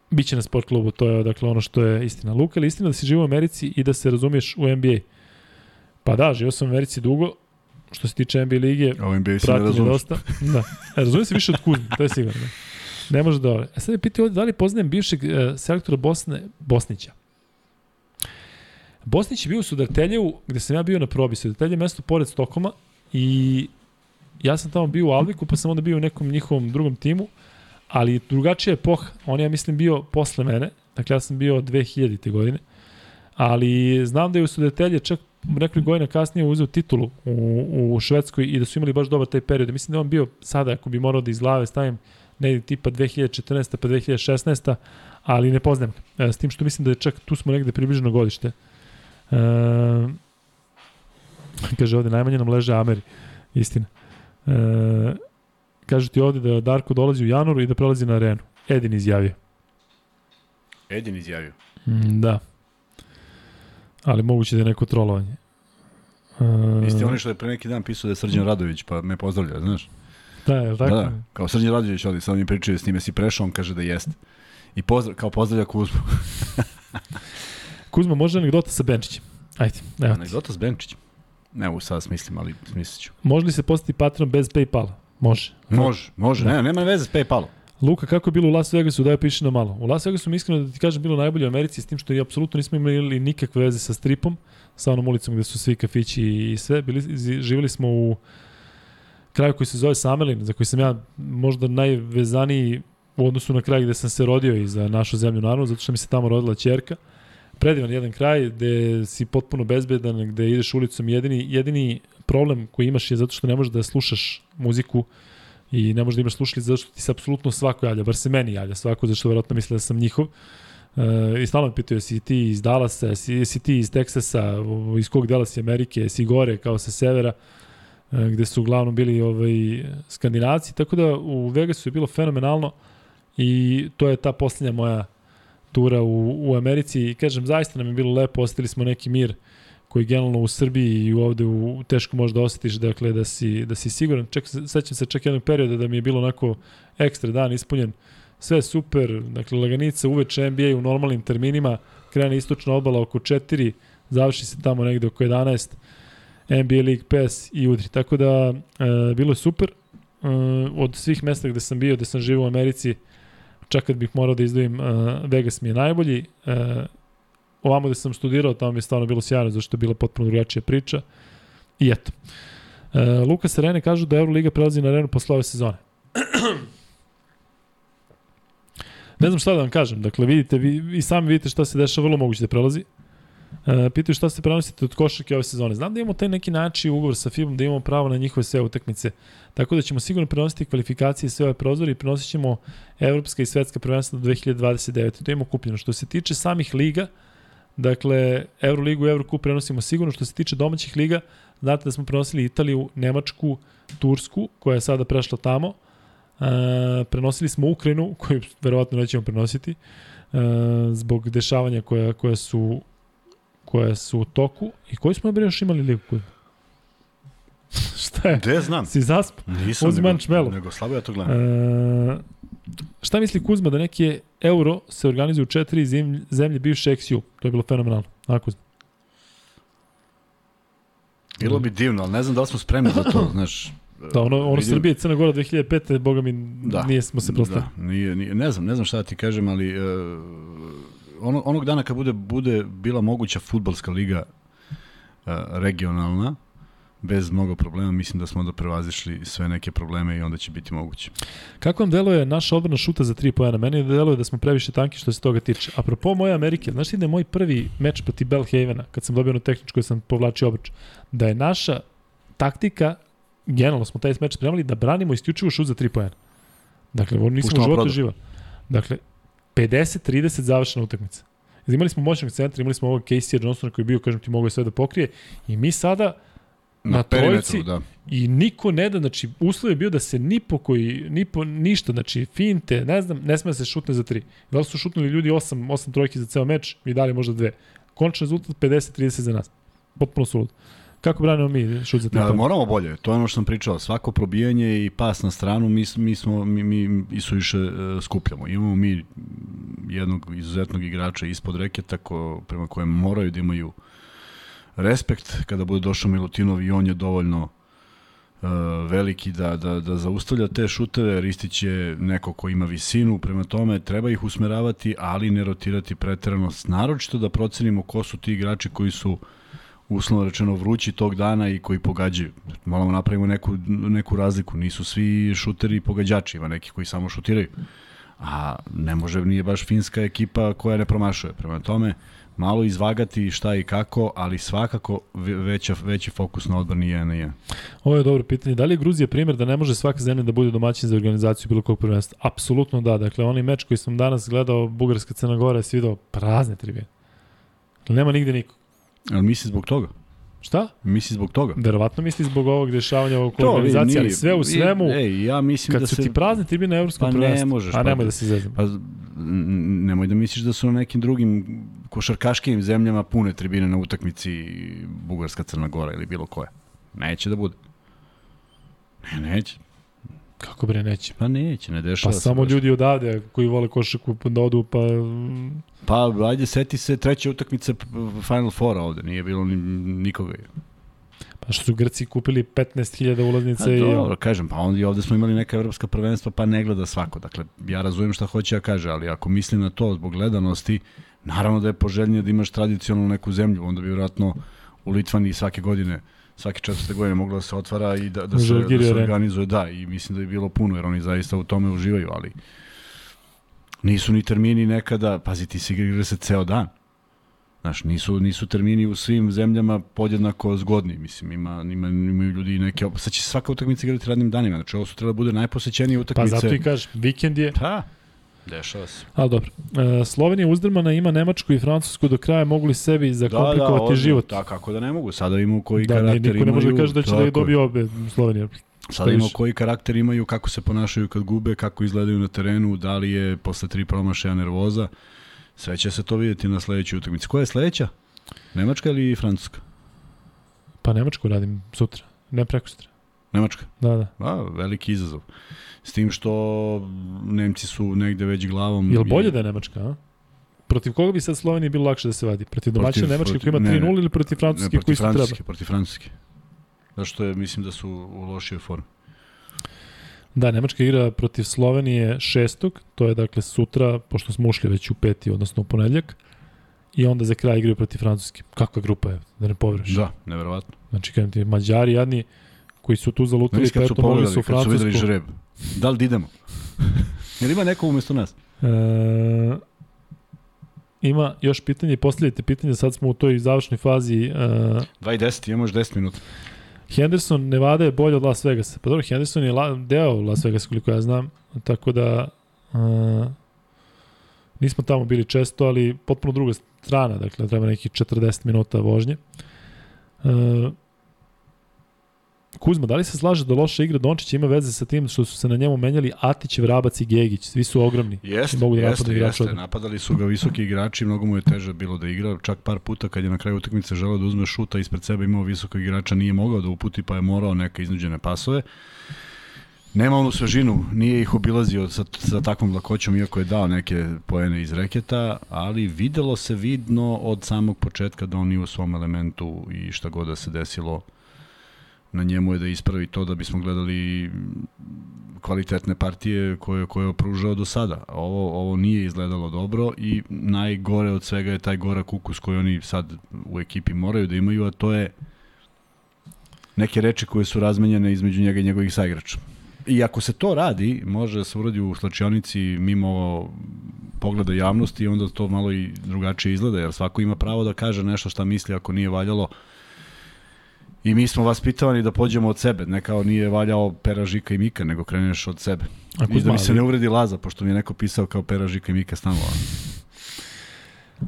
biće na sport klubu, to je dakle ono što je istina. Luka, ali istina da si živo u Americi i da se razumiješ u NBA? Pa da, živio sam u Americi dugo, što se tiče NBA lige, ovo NBA se ne razumeš. dosta. Da. E, razumijem se više od Kuzme, to je sigurno. Ne može da ove. E sad je pitao ovdje da li poznajem bivšeg e, selektora Bosne, Bosnića. Bosnić je bio u Sudarteljevu, gde sam ja bio na probi. Sudartelje je mesto pored Stokoma i ja sam tamo bio u Alviku, pa sam onda bio u nekom njihovom drugom timu, ali drugačija epoha. On je, ja mislim, bio posle mene, dakle ja sam bio 2000. godine, ali znam da je u Sudetelje čak nekoliko godina kasnije uzeo titulu u, u Švedskoj i da su imali baš dobar taj period. Mislim da on bio sada, ako bi morao da iz glave stavim, negdje tipa 2014. pa 2016. ali ne poznajem. E, s tim što mislim da je čak tu smo negde približno godište. E, kaže ovde, najmanje nam leže Ameri. Istina. E, kaže ti ovde da Darko dolazi u januaru i da prelazi na arenu. Edin izjavio. Edin izjavio. Mm, da. Ali moguće da je neko trolovanje. Uh, Isti oni što je pre neki dan pisao da je Srđan Radović, pa me pozdravlja, znaš? Da, je tako? Da, da. Kao Srđan Radović ovdje, sad mi pričaju s njime si prešao, on kaže da jeste. I pozdrav, kao pozdravlja Kuzmu. Kuzma, može anegdota sa Benčićem? Ajde, evo ti. Anegdota s Benčićem? Ne mogu sad smislim, ali smislit ću. Može li se postati patron bez Paypala? Može. Može, može, da. ne, nema veze s Paypalom. Luka, kako je bilo u Las Vegasu, da je piše na malo. U Las Vegasu mi iskreno da ti kažem bilo najbolje u Americi s tim što i apsolutno nismo imali nikakve veze sa stripom, sa onom ulicom gde su svi kafići i sve. Bili, živjeli smo u kraju koji se zove Samelin, za koji sam ja možda najvezaniji u odnosu na kraj gde sam se rodio i za našu zemlju naravno, zato što mi se tamo rodila čerka. Predivan jedan kraj gde si potpuno bezbedan, gde ideš ulicom. Jedini, jedini problem koji imaš je zato što ne možeš da slušaš muziku i ne možeš da imaš slušalice zato što ti se apsolutno svako javlja, bar se meni javlja svako, zato što verovatno misle da sam njihov. Uh, I stalno me pitaju, si ti iz Dallasa, si, si ti iz Teksasa, iz kog dela si Amerike, si gore kao sa severa, uh, gde su uglavnom bili ovaj, skandinavci, tako da u Vegasu je bilo fenomenalno i to je ta poslednja moja tura u, u Americi i kažem, zaista nam je bilo lepo, ostavili smo neki mir uh, koji generalno u Srbiji i ovde u, teško možda osjetiš dakle, da, si, da si siguran. Ček, sećam se čak jednog perioda da mi je bilo onako ekstra dan ispunjen. Sve super, dakle laganica uveče NBA u normalnim terminima, krene istočna obala oko 4, završi se tamo negde oko 11, NBA League Pass i udri. Tako da, e, bilo je super. E, od svih mesta gde sam bio, gde sam živio u Americi, čak kad bih morao da izdvojim, e, Vegas mi je najbolji. E, ovamo da sam studirao, tamo mi je stvarno bilo sjajno, zašto je bila potpuno drugačija priča. I eto. E, Luka Serene kažu da Euroliga prelazi na arenu posle ove sezone. ne znam šta da vam kažem. Dakle, vidite, vi i sami vidite šta se dešava, vrlo moguće da prelazi. E, pitaju šta se prenosite od košarke ove sezone. Znam da imamo taj neki način ugovor sa FIBom da imamo pravo na njihove sve utakmice. Tako da ćemo sigurno prenositi kvalifikacije sve ove prozore i prenosit ćemo evropska i svetska prvenstva do 2029. To imamo kupljeno. Što se tiče samih liga, uh, Dakle, Euroligu i Eurocup prenosimo sigurno. Što se tiče domaćih liga, znate da smo prenosili Italiju, Nemačku, Tursku, koja je sada prešla tamo. E, prenosili smo Ukrajinu, koju verovatno nećemo prenositi, e, zbog dešavanja koja, koja su koja su u toku. I koji smo bre još imali ligu? Šta je? Gde znam? Si zasp? Nisam, Uzman nego, čmelo. nego slabo ja to gledam. E, šta misli Kuzma da neki euro se organizuje u četiri zemlje, zemlje bivše XU? To je bilo fenomenalno. A Kuzma? Bilo bi divno, ali ne znam da li smo spremni za to, znaš. Da, ono, ono vidim... Srbije i Crna Gora 2005. Boga mi da, nije smo se prosto. Da, nije, nije, ne znam, ne znam šta da ti kažem, ali uh, ono, onog dana kad bude, bude bila moguća futbalska liga uh, regionalna, bez mnogo problema, mislim da smo da prevazišli sve neke probleme i onda će biti moguće. Kako vam deluje naša odbrana šuta za 3 pojena? Meni deluje da smo previše tanki što se toga tiče. Apropo moje Amerike, znaš ti da je moj prvi meč proti Belhavena, kad sam dobio ono tehničko i sam povlačio obrač, da je naša taktika, generalno smo taj meč spremali, da branimo isključivo šut za 3 pojena. Dakle, ovo nismo u životu živa. Dakle, 50-30 završena utakmica. Imali smo moćnog centra, imali smo ovog Casey Johnsona koji je bio, kažem ti, mogo sve da pokrije i mi sada na, na trojici da. i niko ne da, znači uslov je bio da se ni po koji, ni po ništa, znači finte, ne znam, ne sme da se šutne za tri. Da li su šutnuli ljudi 8, 8 trojki za ceo meč i dali možda dve. Končan rezultat 50-30 za nas. Potpuno sulud. Kako branimo mi šut za tri? Da, moramo bolje. To je ono što sam pričao. Svako probijanje i pas na stranu mi, mi smo mi, mi i su više uh, skupljamo. Imamo mi jednog izuzetnog igrača ispod reketa ko, prema kojem moraju da imaju uh, respekt kada bude došao Milutinov i on je dovoljno uh, veliki da, da, da zaustavlja te šuteve, Ristić je neko ko ima visinu, prema tome treba ih usmeravati, ali ne rotirati preterano, naročito da procenimo ko su ti igrači koji su uslovno rečeno vrući tog dana i koji pogađaju. Moramo napravimo neku, neku razliku, nisu svi šuteri pogađači, ima neki koji samo šutiraju. A ne može, nije baš finska ekipa koja ne promašuje. Prema tome, malo izvagati šta i kako, ali svakako ve- veća, veći fokus na odbrani je na je. Ovo je dobro pitanje. Da li je Gruzija primjer da ne može svaka zemlja da bude domaćin za organizaciju bilo kog prvenstva? Apsolutno da. Dakle, onaj meč koji sam danas gledao, Bugarska Crna Gora, je video prazne tribine. Nema nigde niko. Ali misli zbog toga? Šta? Misli zbog toga? Verovatno misli zbog ovog dešavanja oko organizacije, ali sve u svemu, Ej, ja mislim kad da su se... ti prazne tribine na evropskom Pa ne prvenstvu, možeš, a pa nemoj da- da se zezam. Pa, nemoj da misliš da su na nekim drugim košarkaškim zemljama pune tribine na utakmici Bugarska, Crna Gora ili bilo koja. Neće da bude. Ne, neće. Kako bre neće? Pa neće, ne dešava Pa se samo baš. ljudi odavde koji vole košarku da odu, pa Pa, ajde, seti se treće utakmice p- Final Fora ovde, nije bilo ni, nikoga. pa što su Grci kupili 15.000 A, ulaznica i dobro, kažem, pa onda i ovde smo imali neka evropska prvenstva, pa ne gleda svako. Dakle, ja razumem šta hoće ja kaže, ali ako mislim na to zbog gledanosti, naravno da je poželjnije da imaš tradicionalnu neku zemlju, onda bi vjerojatno u Litvani svake godine svake četvrte godine moglo da se otvara i da, da, se, da se organizuje, da, i mislim da je bilo puno, jer oni zaista u tome uživaju, ali nisu ni termini nekada, pazi, ti si igra se ceo dan. Znaš, nisu, nisu termini u svim zemljama podjednako zgodni. Mislim, ima, ima, imaju ljudi i neke... Sad će se svaka utakmica igrati radnim danima. Znači, ovo su treba da bude najposećenije pa utakmice. zato i kažem, vikend je, Pa, dešava se. ali dobro. E, Slovenija uzdrmana ima Nemačku i Francusku do kraja mogli sebi zakomplikovati ozbiljno. život. Da, kako da ne mogu. Sada imamo koji Da, karakter niko ne imaju. može da kaže da će da tako je. dobije obe Slovenija. Sada imamo koji karakter imaju, kako se ponašaju kad gube, kako izgledaju na terenu, da li je posle tri promašaja nervoza. Sve će se to vidjeti na sledećoj utakmici. Koja je sledeća? Nemačka ili Francuska? Pa Nemačku radim sutra, ne preko sutra. Nemačka. Da, da. A, veliki izazov. S tim što Nemci su negde već glavom... Jel bolje da je Nemačka, a? Protiv koga bi sad Sloveniji bilo lakše da se vadi? Protiv domaćine Protiv- Nemačke koja ima ne, 3-0 ne. ili protiv Ne, Francuske protiv koji su treba? Francuske, protiv Francuske. Zašto je, mislim da su u lošijoj formi. Da, Nemačka igra protiv Slovenije šestog, to je dakle sutra, pošto smo ušli već u peti, odnosno u ponedljak, i onda za kraj igraju protiv Francuske. Kakva grupa je, da ne poveruješ. Da, neverovatno. Znači, kažem ti, Mađari jadni, koji su tu zalutali, Vidiš pa kad su pogledali, su kad su videli žreb. Da li da idemo? Jel ima neko umesto nas? E, ima još pitanje, i postavljajte pitanje, sad smo u toj završnoj fazi. E, 2 i 10, imamo još 10 minuta. Henderson, Nevada je bolje od Las Vegasa. Pa dobro, Henderson je la, deo Las Vegasa, koliko ja znam, tako da uh, nismo tamo bili često, ali potpuno druga strana, dakle, treba nekih 40 minuta vožnje. Uh, Kuzma, da li se slaže da loša igra Dončića ima veze sa tim što su se na njemu menjali Atić, Vrabac i Gegić? Svi su ogromni. Jeste, mogu da jeste, jeste. odbrane. Napadali su ga visoki igrači, mnogo mu je teže bilo da igra. Čak par puta kad je na kraju utakmice želeo da uzme šuta ispred sebe imao visokog igrača, nije mogao da uputi pa je morao neke iznuđene pasove. Nema onu svežinu, nije ih obilazio sa, sa takvom lakoćom, iako je dao neke poene iz reketa, ali videlo se vidno od samog početka da on nije u svom elementu i šta god da se desilo, na njemu je da ispravi to da bismo gledali kvalitetne partije koje, koje je pružao do sada. Ovo, ovo nije izgledalo dobro i najgore od svega je taj gorak ukus koji oni sad u ekipi moraju da imaju, a to je neke reči koje su razmenjene između njega i njegovih saigrača. I ako se to radi, može da se uradi u slačionici mimo pogleda javnosti onda to malo i drugačije izgleda, jer svako ima pravo da kaže nešto šta misli ako nije valjalo. I mi smo vas pitovani da pođemo od sebe, ne kao nije valjao Pera, Žika i Mika, nego kreneš od sebe. A I da mi se ne uvredi Laza, pošto mi je neko pisao kao Pera, Žika i Mika stanova.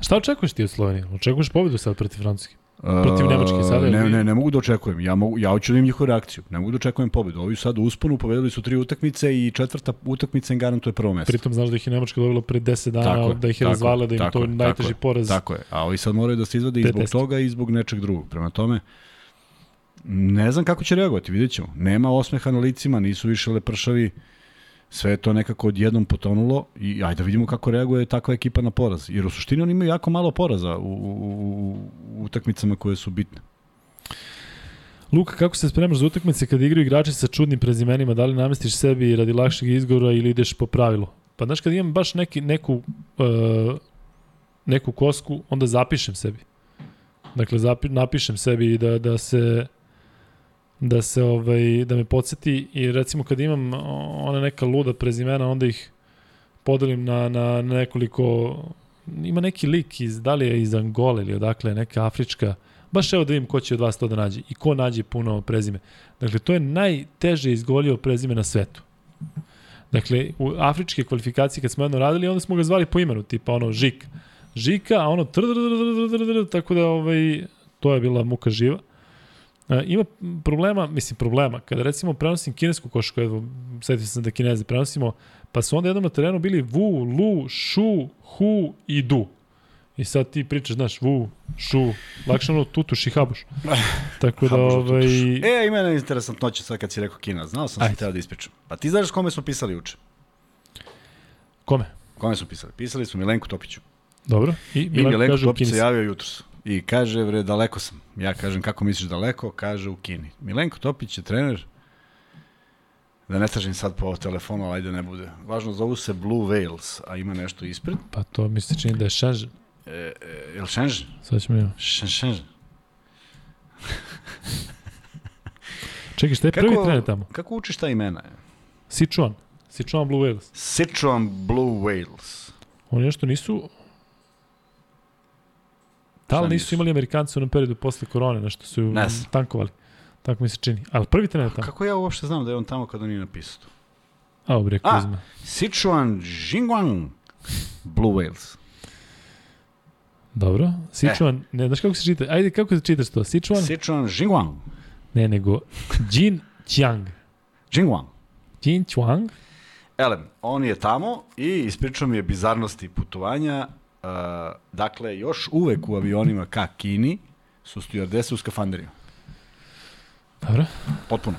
Šta očekuješ ti od Slovenije? Očekuješ pobedu sad protiv Francuske? Protiv Nemačke sada, Ne, ne, ne mogu da očekujem. Ja, mogu, ja hoću da im njihovu reakciju. Ne mogu da očekujem pobedu. Ovi sad u usponu, pobedili su tri utakmice i četvrta utakmica im garantuje prvo mesto. Pritom znaš da ih je Nemačka dobila pre 10 dana, Tako da ih je razvala, da im tako to je, najteži tako poraz. Tako je. A ovi sad moraju da se izvade i zbog toga i zbog nečeg drugog. Prema tome, ne znam kako će reagovati, vidjet ćemo. Nema osmeha na licima, nisu više lepršavi, sve je to nekako odjednom potonulo i ajde da vidimo kako reaguje takva ekipa na poraz. Jer u suštini oni imaju jako malo poraza u, u, u, u utakmicama koje su bitne. Luka, kako se spremaš za utakmice kad igraju igrači sa čudnim prezimenima? Da li namestiš sebi radi lakšeg izgora ili ideš po pravilu? Pa znaš, kad imam baš neki, neku, uh, neku kosku, onda zapišem sebi. Dakle, zapi, napišem sebi da, da se da se ovaj da me podsjeti i recimo kad imam ona neka luda prezimena onda ih podelim na, na nekoliko, ima neki lik iz, da li je iz Angole ili odakle, neka afrička, baš evo da vidim ko će od vas to da nađe i ko nađe puno prezime. Dakle, to je najteže izgolio prezime na svetu. Dakle, u afričke kvalifikacije kad smo jedno radili, onda smo ga zvali po imenu, tipa ono Žik. Žika, a ono tr, tako da ovaj, to je bila muka živa. E, ima problema, mislim problema, kada recimo prenosim kinesku košku, evo, setio sam da kineze prenosimo, pa su onda jednom na terenu bili Wu, Lu, Shu, Hu i Du. I sad ti pričaš, znaš, Wu, Shu, lakše ono tutuš i habuš. Tako da, Habuš da ovaj. E, ima jedna interesantnoća sad kad si rekao Kina. Znao sam Ajde. se teo da ispričam. Pa ti znaš kome smo pisali uče? kome? Kome smo pisali? Pisali smo Milenku Topiću. Dobro. I I Milan Milenko Topić se javio jutros. I kaže, bre, daleko sam. Ja kažem, kako misliš daleko? Kaže, u Kini. Milenko Topić je trener, da ne tražim sad po telefonu, ali ajde ne bude. Važno, zovu se Blue Whales, a ima nešto ispred. Pa to mi se čini da je Shenzhen. E, e, jel Shenzhen? Sad ćemo imati. Shenzhen. Čekaj, šta je prvi trener tamo? Kako učiš ta imena? Sichuan. Sichuan Blue Whales. Sichuan Blue Whales. Oni nešto nisu... Da li nisu? imali Amerikanci u onom periodu posle korone, nešto su Ne tankovali. Tako mi se čini. Ali prvi trener tamo. Kako ja uopšte znam da je on tamo kada nije napisao? to? A, bre, A. Kuzma. Sichuan Jingwang Blue Whales. Dobro. Sichuan, ne znaš kako se čita? Ajde, kako se čitaš to? Sichuan? Sichuan Jingwang. Ne, nego Jin Qiang. Jingwang. Jin Qiang? Elem, on je tamo i ispričao mi je bizarnosti putovanja. Uh, dakle, još uvek u avionima ka Kini su stewardese u skafanderima. Dobro. Potpuno.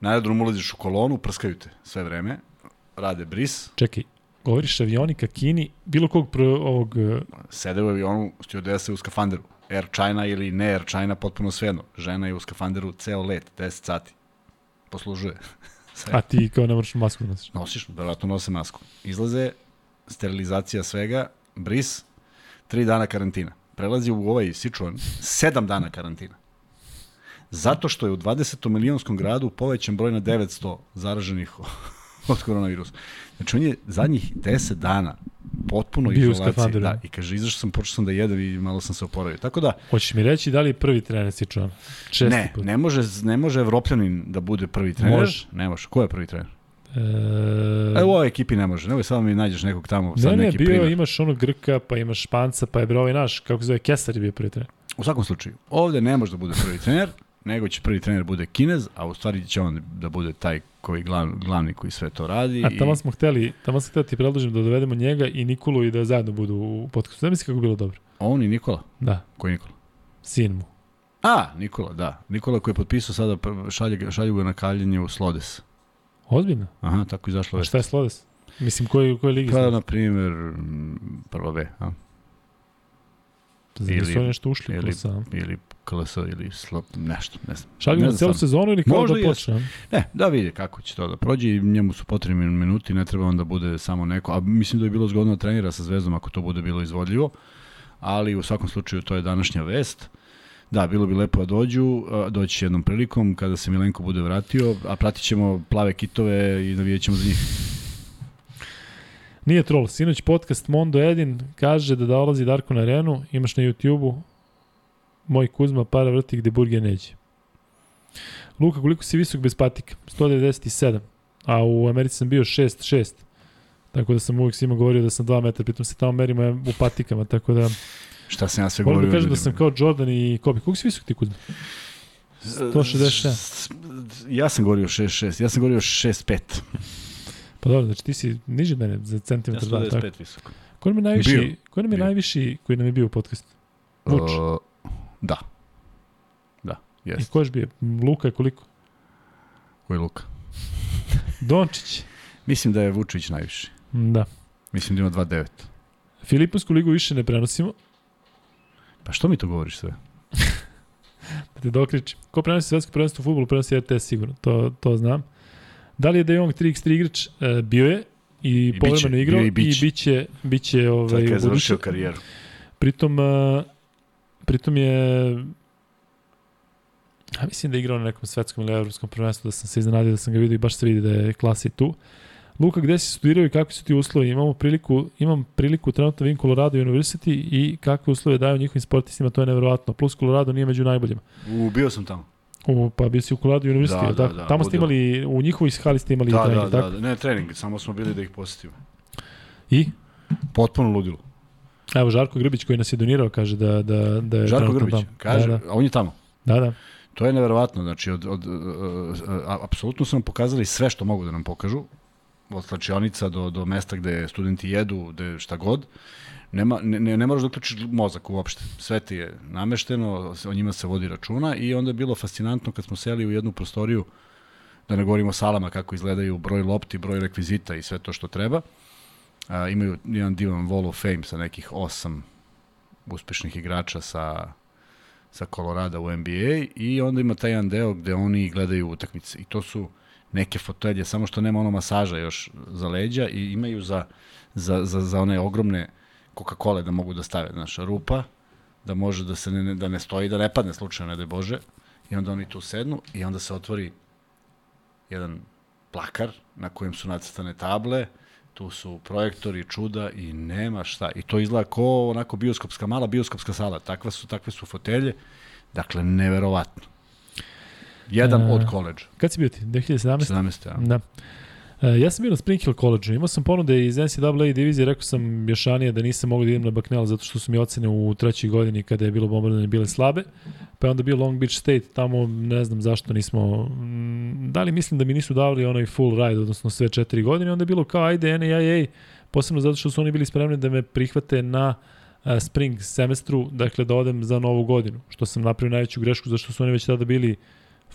Na aerodrom ulaziš u kolonu, prskaju te sve vreme, rade bris, Čekaj, govoriš avioni ka Kini, bilo kog pro, ovog... eh, sede u avionu stewardese u skafanderu. Air China ili ne Air China, potpuno svejedno. Žena je u skafanderu ceo let, 10 sati. Poslužuje. Sve. A ti kao ne moraš masku da nosiš. Nosiš, verovatno nose masku. Izlaze, sterilizacija svega, bris, tri dana karantina. Prelazi u ovaj Sichuan, sedam dana karantina. Zato što je u 20. milionskom gradu povećan broj na 900 zaraženih od koronavirusa. Znači on je zadnjih 10 dana potpuno Bio izolaciji. Da, i kaže, izašao sam, počeo sam da jedem i malo sam se oporavio. Tako da, Hoćeš mi reći da li je prvi trener? Česti ne, put. ne može, ne može Evropljanin da bude prvi trener. Može. Ne može. Ko je prvi trener? E, E, u ovoj ekipi ne može. Nemoj samo mi nađeš nekog tamo, sad ne, ne, neki bio primer. imaš onog Grka, pa imaš Španca, pa je bre ovaj naš, kako se zove, Kesar je bio prvi trener. U svakom slučaju, ovde ne može da bude prvi trener, nego će prvi trener bude Kinez, a u stvari će on da bude taj koji glav, glavni koji sve to radi. A tamo smo hteli, tamo smo hteli ti predložim da dovedemo njega i Nikolu i da zajedno budu u podcastu. Da misli kako bi bilo dobro. On i Nikola. Da, Koji Nikola? sin mu. A, Nikola, da. Nikola koji je potpisao sada, šalje, šalju ga na kaljenje u Slodes. Ozbiljno? Aha, tako izašlo A već. šta je Slodes? Mislim, koji, koji ligi Pa, na primjer, prva B, a? Zar nisu ili- oni nešto ušli ili- sam? ili KLS, ili slop, nešto, ne znam. Šalju Ne na celu sezonu ili kao Možda da počne? a? Ne, da vidi kako će to da prođe i njemu su potrebni minuti, ne treba on da bude samo neko, a mislim da je bilo zgodno da trenira sa Zvezdom ako to bude bilo izvodljivo, ali u svakom slučaju to je današnja vest. Da, bilo bi lepo da dođu, doći će jednom prilikom kada se Milenko bude vratio, a pratit ćemo plave kitove i navijat ćemo za njih. Nije troll. Sinoć podcast Mondo Edin kaže da dolazi Darko na arenu, imaš na YouTube-u moj Kuzma para vrti gde burger neće. Luka, koliko si visok bez patika? 197. A u Americi sam bio 6'6". Tako da sam uvijek svima govorio da sam 2 metra, pritom se tamo merimo u patikama, tako da Šta sam ja sve moram govorio? da kažem da sam kao Jordan i Kobe. Koliko si visok ti Kuzma? 167. Ja sam govorio 6-6, ja sam govorio 6-5. Pa dobro, znači ti si niži od mene za Ja centimetar sam dva. Tako. 25 visoko. Ko nam je najviši, Bio. ko nam je Bio. najviši koji nam je bio u podcastu? Vuč. Uh, da. Da, I jest. ko još bio? Luka je koliko? Koji je Luka? Dončić. Mislim da je Vučić najviši. Da. Mislim da ima 2-9. Filiponsku ligu više ne prenosimo. Pa što mi to govoriš sve? Da te dokričim. Ko prenosi svetsko prvenstvo u futbolu, prenosi RTS sigurno. To, to znam. Da li je De Jong 3x3 igrač? E, bio je i, I povremeno biće, igrao i i biće. biće, biće ovaj, kad je završio karijeru. Pritom, uh, pritom je Ja mislim da je igrao na nekom svetskom ili evropskom prvenstvu, da sam se iznenadio da sam ga vidio i baš se vidi da je klasi tu. Luka, gde si studirao i kakvi su ti uslovi? Imamo priliku, imam priliku trenutno vidim Colorado University i kakve uslove daju njihovim sportistima, to je neverovatno. Plus Colorado nije među najboljima. U, bio sam tamo. U, pa bio si u Colorado University, Da, da, da, tako? da, Tamo ste imali, u njihovoj hali ste imali Da, trening, da, tako? da, da, ne trening, samo smo bili da ih posetimo. I? Potpuno ludilo. Evo, Žarko Grbić koji nas je donirao kaže da, da, da je Žarko Grbić, tamo. kaže, Da, a on je tamo. da, da. da. To je neverovatno, znači, od, od, a, apsolutno su nam pokazali sve što mogu da nam pokažu, od slačionica do, do mesta gde studenti jedu, gde šta god. Nema, ne, ne, moraš da uključiš mozak uopšte. Sve ti je namešteno, o njima se vodi računa i onda je bilo fascinantno kad smo seli u jednu prostoriju, da ne govorimo o salama kako izgledaju broj lopti, broj rekvizita i sve to što treba. A, imaju jedan divan wall of fame sa nekih osam uspešnih igrača sa sa Colorado u NBA i onda ima taj jedan deo gde oni gledaju utakmice i to su neke fotelje, samo što nema ono masaža još za leđa i imaju za, za, za, za one ogromne Coca-Cola da mogu da stave, znaš, rupa, da može da se ne, da ne stoji, da ne padne slučajno, ne da Bože, i onda oni tu sednu i onda se otvori jedan plakar na kojem su nacrtane table, tu su projektori, čuda i nema šta. I to izgleda ko onako bioskopska, mala bioskopska sala. Takva su, takve su fotelje. Dakle, neverovatno. Jedan E, od koleđa. Kad si bio ti? 2017? 17. Ja. Da. E, ja sam bio na Spring Hill College, imao sam ponude iz NCAA divizije, rekao sam Bješanije da nisam mogao da idem na Bucknell zato što su mi ocene u trećoj godini kada je bilo bombardovanje bile slabe, pa je onda bio Long Beach State, tamo ne znam zašto nismo, mm, da li mislim da mi nisu davali onaj full ride, odnosno sve četiri godine, onda je bilo kao ajde NAIA, posebno zato što su oni bili spremni da me prihvate na a, spring semestru, dakle da odem za novu godinu, što sam napravio najveću grešku, zašto su oni već tada bili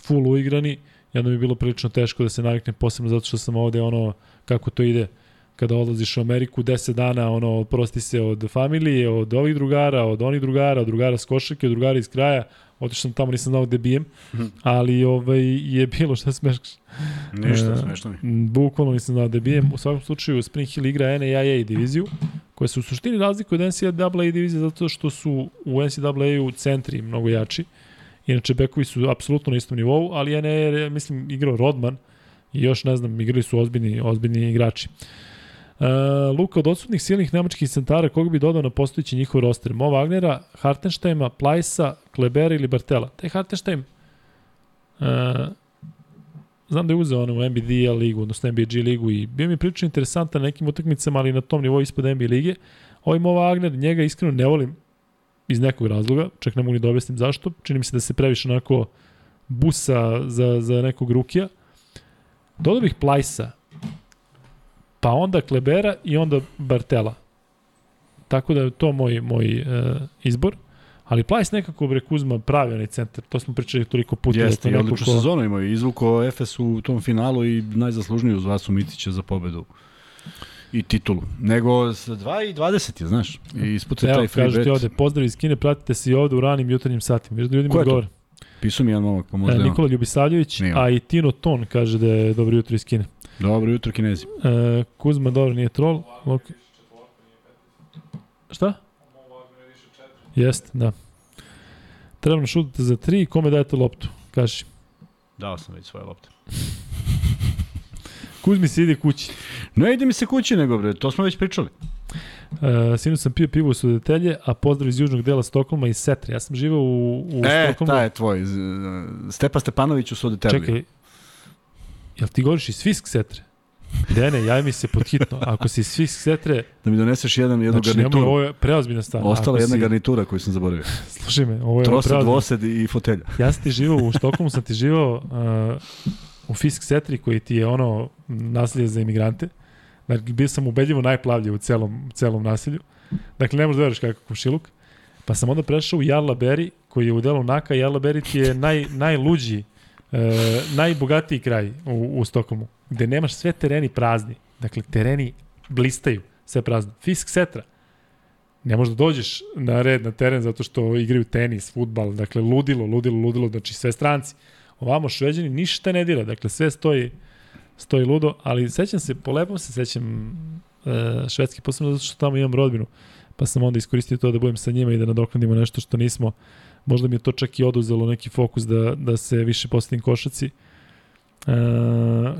full uigrani, i onda mi je bilo prilično teško da se naviknem, posebno zato što sam ovde ono, kako to ide, kada odlaziš u Ameriku, 10 dana, ono, prosti se od familije, od ovih drugara, od onih drugara, od drugara s košarke, od drugara iz kraja, otišao sam tamo, nisam znao gde bijem, ali ovaj, je bilo šta smeškaš. Ništa, E, smešno mi. Bukvalno nisam znao da bijem. U svakom slučaju Spring Hill igra NAIA diviziju, koja se u suštini razlikuje od NCAA divizije zato što su u NCAA-u centri mnogo jači. Inače, bekovi su apsolutno na istom nivou, ali NAIA je, mislim, igrao Rodman i još, ne znam, igrali su ozbiljni, ozbiljni igrači. Uh, Luka, od odsutnih silnih nemačkih centara, koga bi dodao na postojići njihov roster? Mo Wagnera, Hartensteima, Plajsa, Klebera ili Bartela? Taj Hartenstein, uh, znam da je uzeo ono u NBDL ligu, odnosno NBG ligu i bio mi prilično interesantan na nekim utakmicama, ali na tom nivou ispod NBA lige. Ovaj Mo Wagner, njega iskreno ne volim iz nekog razloga, čak ne mogu ni da objasnim zašto. Čini mi se da se previše onako busa za, za nekog rukija. Dodao bih Plajsa, pa onda Klebera i onda Bartela. Tako da je to moj, moj uh, izbor. Ali Plajs nekako bre Kuzma pravi onaj centar. To smo pričali toliko puta. Jeste, i da to odličnu sezonu imaju. Izvuko Efes u tom finalu i najzaslužniji uz Vasu Mitića za pobedu i titulu. Nego s 2 i 20 je, znaš. I ispucaj Evo, taj free kažu ti bet. ovde, pozdrav iz Kine, pratite se i ovde u ranim jutarnjim satima. Viš da ljudima odgovore. Pisao mi jedan momak, pa možda E, je on. Nikola Ljubisavljević, Nije on. a i Tino Ton kaže da je dobro jutro iz Kine. Dobro jutro, kinezi. E, Kuzma, dobro, nije troll. Lok... Šta? Jeste, da. Treba nam šutite za tri, kome dajete loptu? Kaži. Dao sam već svoje lopte. Kuzmi se ide kući. Ne ide mi se kući nego, bre, to smo već pričali. E, sinu sam pio pivo u Sudetelje, a pozdrav iz južnog dela Stokholma i Setre. Ja sam živeo u, u e, Stokholmu. ta je tvoj. Stepa Stepanović u Sodetelju. Čekaj, jel ti govoriš iz Fisk Setre? Dene, javi mi se pod hitno. Ako si iz Fisk Setre, Da mi doneseš jedan, jednu znači garnituru. ovo je preozbiljna stvar. Ostala Ako jedna si, garnitura koju sam zaboravio. Slušaj me, ovo je Trosed, dvosed i fotelja. Ja sam ti živao u Štokholmu, sam ti živao uh, u Fisk Setri koji ti je ono naselje za imigrante. Dakle, bio sam ubedljivo najplavlji u celom, celom naselju. Dakle, ne možeš da veriš kakav komšiluk. Pa sam onda prešao u Jarla Beri, koji je u delu Naka. Jarla Beri ti je naj, najluđi, uh, najbogatiji kraj u, u Stokholmu, gde nemaš sve tereni prazni. Dakle, tereni blistaju, sve prazno. Fisk Setra, ne možeš da dođeš na red na teren zato što igraju tenis, futbal, dakle ludilo, ludilo, ludilo, znači sve stranci. Ovamo šveđani ništa ne dira, dakle sve stoji stoji ludo, ali sećam se, po lepom se sećam e, švedski, posebno zato što tamo imam rodbinu, pa sam onda iskoristio to da budem sa njima i da nadoknadimo nešto što nismo, možda mi je to čak i oduzelo neki fokus da, da se više postavim košaci. E,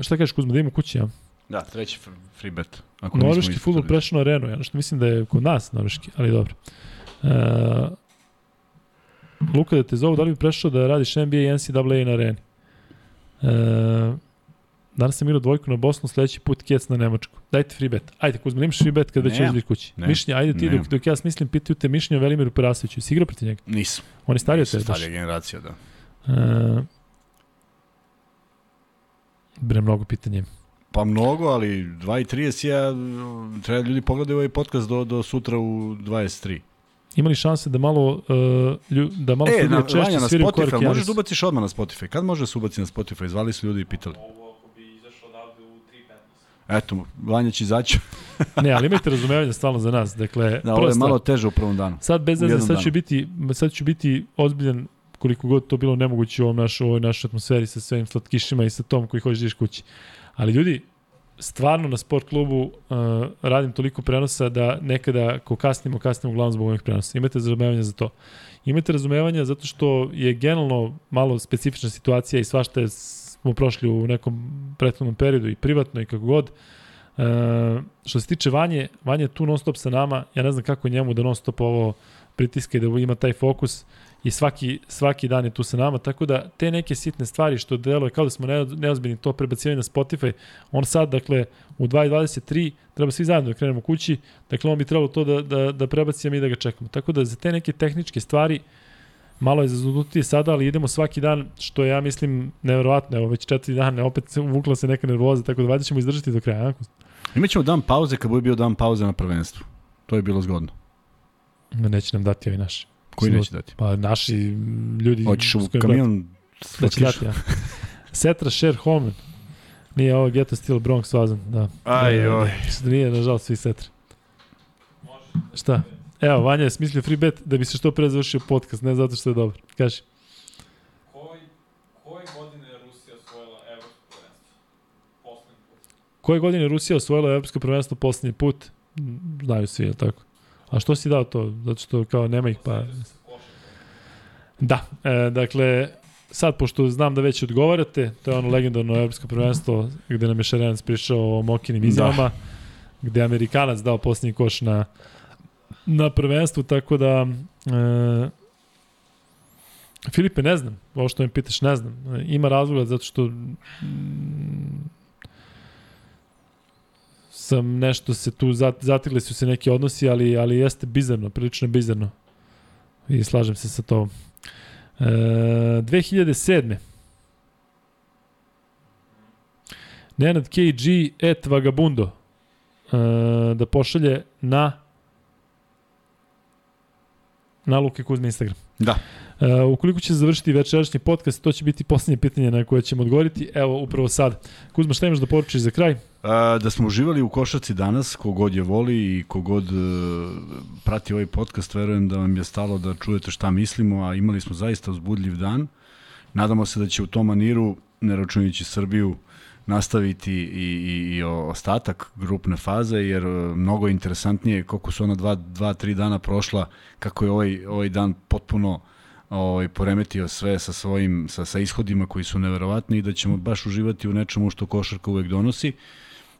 šta kažeš Kuzma, da idemo kući, ja? Da, treći fr- free bet. Ako Norveški futbol prešao na arenu, ja što mislim da je kod nas norveški, ali dobro. E, Luka, da te zovu, da li bi prešao da radiš NBA i NCAA na areni? E, danas sam igrao dvojku na Bosnu, sledeći put kec na Nemačku. Dajte free bet. Ajde, Kuzma, imaš free bet kad već izbili kući. Ne. Mišljenje, ajde ti dok, dok ja smislim, pitaju te mišljenje o Velimiru Perasoviću. Si igrao protiv njega? Nisam. On je stariji od Nisam tebe. baš. starija generacija, da. E, bre, mnogo pitanja. ima. Pa mnogo, ali 2.30 ja, treba da ljudi pogledaju ovaj podcast do, do sutra u 23. Ima li šanse da malo, uh, da malo E, na, češće Vanja, na Spotify, možeš da ubaciš odmah na Spotify. Kad može da se ubaci na Spotify? Zvali su ljudi i pitali. Ovo ako bi izašao odavde u 3.15. Eto, Vanja će izaći. Ne, ali imajte razumevanja stalno za nas. Dakle, Da, ovo je malo teže u prvom danu. sad bez veze, sad ću biti, sad ću biti ozbiljan koliko god to bilo nemoguće u ovom naš, ovoj našoj atmosferi sa svojim slatkišima i sa tom koji hoćeš da ideš kući. Ali ljudi, stvarno na sport klubu uh, radim toliko prenosa da nekada ako kasnimo, kasnimo uglavnom zbog ovih prenosa. Imate razumevanja za to. Imate razumevanja zato što je generalno malo specifična situacija i svašta je, smo prošli u nekom prethodnom periodu i privatno i kako god. Uh, što se tiče Vanje, Vanje je tu non stop sa nama, ja ne znam kako njemu da non stop ovo pritiska i da ima taj fokus i svaki, svaki dan je tu sa nama, tako da te neke sitne stvari što deluje kao da smo ne- neozbiljni to prebacivanje na Spotify, on sad, dakle, u 2.23 treba svi zajedno da krenemo kući, dakle, on bi trebalo to da, da, da prebacimo i da ga čekamo. Tako da za te neke tehničke stvari malo je zaznutije sada, ali idemo svaki dan, što je, ja mislim, neverovatno, evo već četiri dana, opet se uvukla se neka nervoza, tako da valjda ćemo izdržati do kraja. Imaćemo dan pauze kad bude bio dan pauze na prvenstvu. To je bilo zgodno. Neće nam dati ovi naši. Koji neće dati? Pa naši ljudi... Hoćeš u kamion Da će dati, ja. Setra Sher Holman. Nije ovo Ghetto Steel Bronx vazan, da. Aj, Da, oj. Da, nije, nažalost, svi Setra. Šta? Evo, Vanja je smislio free bet da bi se što pre završio podcast, ne zato što je dobar. Kaži. Koji, koje godine je Rusija osvojila evropsko prvenstvo? Poslednji put. Koje godine je Rusija osvojila evropsko prvenstvo poslednji put? Znaju svi, je tako? A što si dao to? Zato što kao nema ih pa... Da, e, dakle, sad pošto znam da već odgovarate, to je ono legendarno evropsko prvenstvo gde nam je Šarenac prišao o mokinim izjavama, da. gde je Amerikanac dao posljednji koš na, na prvenstvu, tako da e, Filipe, ne znam, ovo što me pitaš, ne znam. Ima razloga zato što sam nešto se tu, zat, zatigli su se neki odnosi, ali, ali jeste bizarno, prilično bizarno. I slažem se sa to. E, 2007. Nenad KG et Vagabundo e, da pošalje na na Luke Kuzme Instagram. Da. E, ukoliko će završiti večerašnji podcast, to će biti poslednje pitanje na koje ćemo odgovoriti. Evo, upravo sad. Kuzma, šta imaš da poručiš za kraj? A, da smo uživali u košarci danas, kogod je voli i kogod e, prati ovaj podcast, verujem da vam je stalo da čujete šta mislimo, a imali smo zaista uzbudljiv dan. Nadamo se da će u tom maniru, ne računajući Srbiju, nastaviti i, i, i ostatak grupne faze, jer e, mnogo je interesantnije koliko su ona dva, dva, tri dana prošla, kako je ovaj, ovaj dan potpuno ovaj, poremetio sve sa svojim, sa, sa ishodima koji su neverovatni i da ćemo baš uživati u nečemu što košarka uvek donosi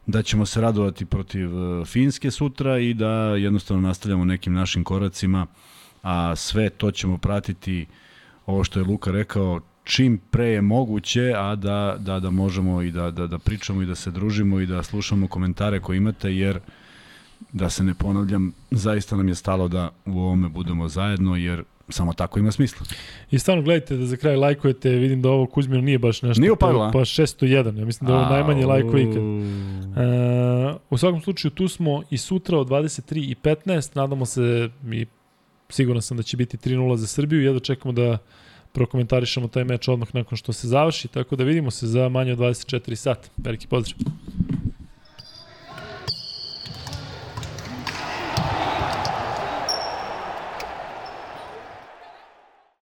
da ćemo se radovati protiv e, Finske sutra i da jednostavno nastavljamo nekim našim koracima, a sve to ćemo pratiti, ovo što je Luka rekao, čim pre je moguće, a da, da, da možemo i da, da, da pričamo i da se družimo i da slušamo komentare koje imate, jer da se ne ponavljam, zaista nam je stalo da u ovome budemo zajedno, jer samo tako ima smisla. I stvarno gledajte da za kraj lajkujete, vidim da ovo Kuzmino nije baš nešto. Nije upalila, Pa, pa 601, ja mislim da je ovo najmanje lajkova ikad. A, E, u svakom slučaju tu smo i sutra od 23 i 15, nadamo se i siguran sam da će biti 3-0 za Srbiju, jedno čekamo da prokomentarišemo taj meč odmah nakon što se završi, tako da vidimo se za manje od 24 sata. Veliki pozdrav.